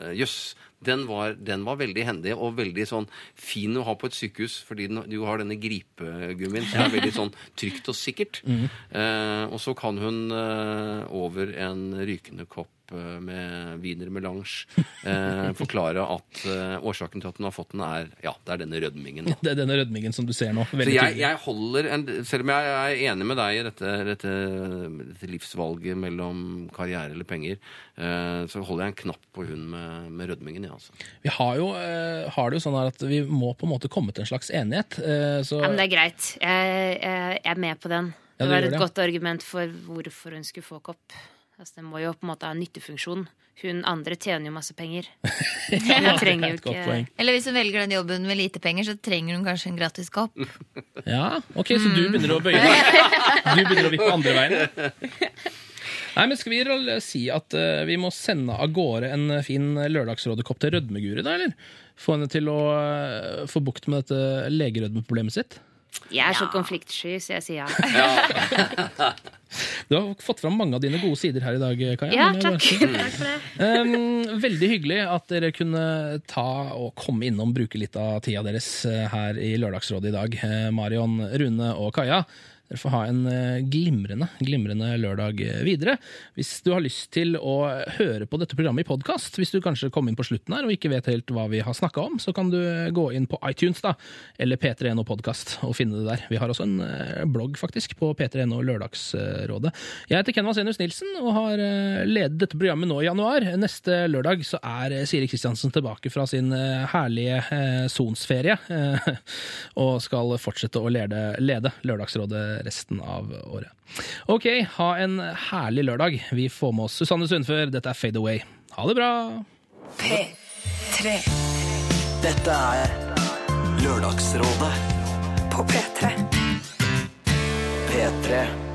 E: eh, Jøss, den, var- den var veldig hendig og veldig sånn fin å ha på et sykehus, fordi den, du har denne gripegummien som er (laughs) veldig sånn trygt og sikkert. Eh, og så kan hun over en rykende kopp eh, med wiener melange eh, (laughs) forklare at eh, årsaken til at hun har fått den, er ja, det er denne rødmingen. da. (laughs)
A: Det er denne rødmingen som du ser nå.
E: Så jeg, jeg holder en, Selv om jeg er enig med deg i dette, dette, dette livsvalget mellom karriere eller penger, eh, så holder jeg en knapp på hun med, med rødmingen, ja, altså.
A: Vi har jo, eh, har det jo sånn her at vi må på en måte komme til en slags enighet. eh, så
D: Ja, men det er greit. Jeg, jeg, jeg er med på den.
A: Ja,
D: Det var et
A: det.
D: godt argument for hvorfor hun skulle få kopp. Altså, det må jo på en måte ha nyttefunksjon. Hun andre tjener jo masse penger. (laughs) Hun trenger jo ikke
F: Eller hvis hun velger den jobben med lite penger, så trenger hun kanskje en gratis kopp. (laughs)
A: Ja, ok, så du begynner å bøye deg. (laughs) Du begynner å vippe andre veien. Nei, men Skal vi si at uh, vi må sende av gårde en fin lørdagsrådekopp til Rødmeguri, da, eller? Få henne til å uh, få bukt med dette legerødmeproblemet sitt?
D: Jeg er så konfliktsky, så jeg sier ja. (laughs) (laughs)
A: Du har fått fram mange av dine gode sider her i dag, Kaja.
D: Ja,
A: bare
D: takk. Takk for det. (laughs)
A: Um, veldig hyggelig at dere kunne ta og komme innom, bruke litt av tida deres eh, her i Lørdagsrådet i dag. Eh, Marion, Rune og Kaja. Dere får ha en eh, glimrende, glimrende lørdag eh, videre. Hvis du har lyst til å høre på dette programmet i podkast, hvis du kanskje kom inn på slutten her og ikke vet helt hva vi har snakka om, så kan du gå inn på iTunes da, eller P3NO Podkast og finne det der. Vi har også en eh, blogg faktisk på P3NO Lørdagsrådet. Jeg heter Ken Vasenius Nilsen og har eh, ledet dette programmet nå i januar. Neste lørdag så er eh, Siri Kristiansen tilbake fra sin eh, herlige eh, sonsferie eh, (laughs) og skal fortsette å lede, lede Lørdagsrådet resten av året. Ok, ha en herlig lørdag. Vi får med oss Susanne Sundfør. Dette er Fade Away. Ha det bra!
B: P3.
C: Dette er Lørdagsrådet
B: på P3. P3.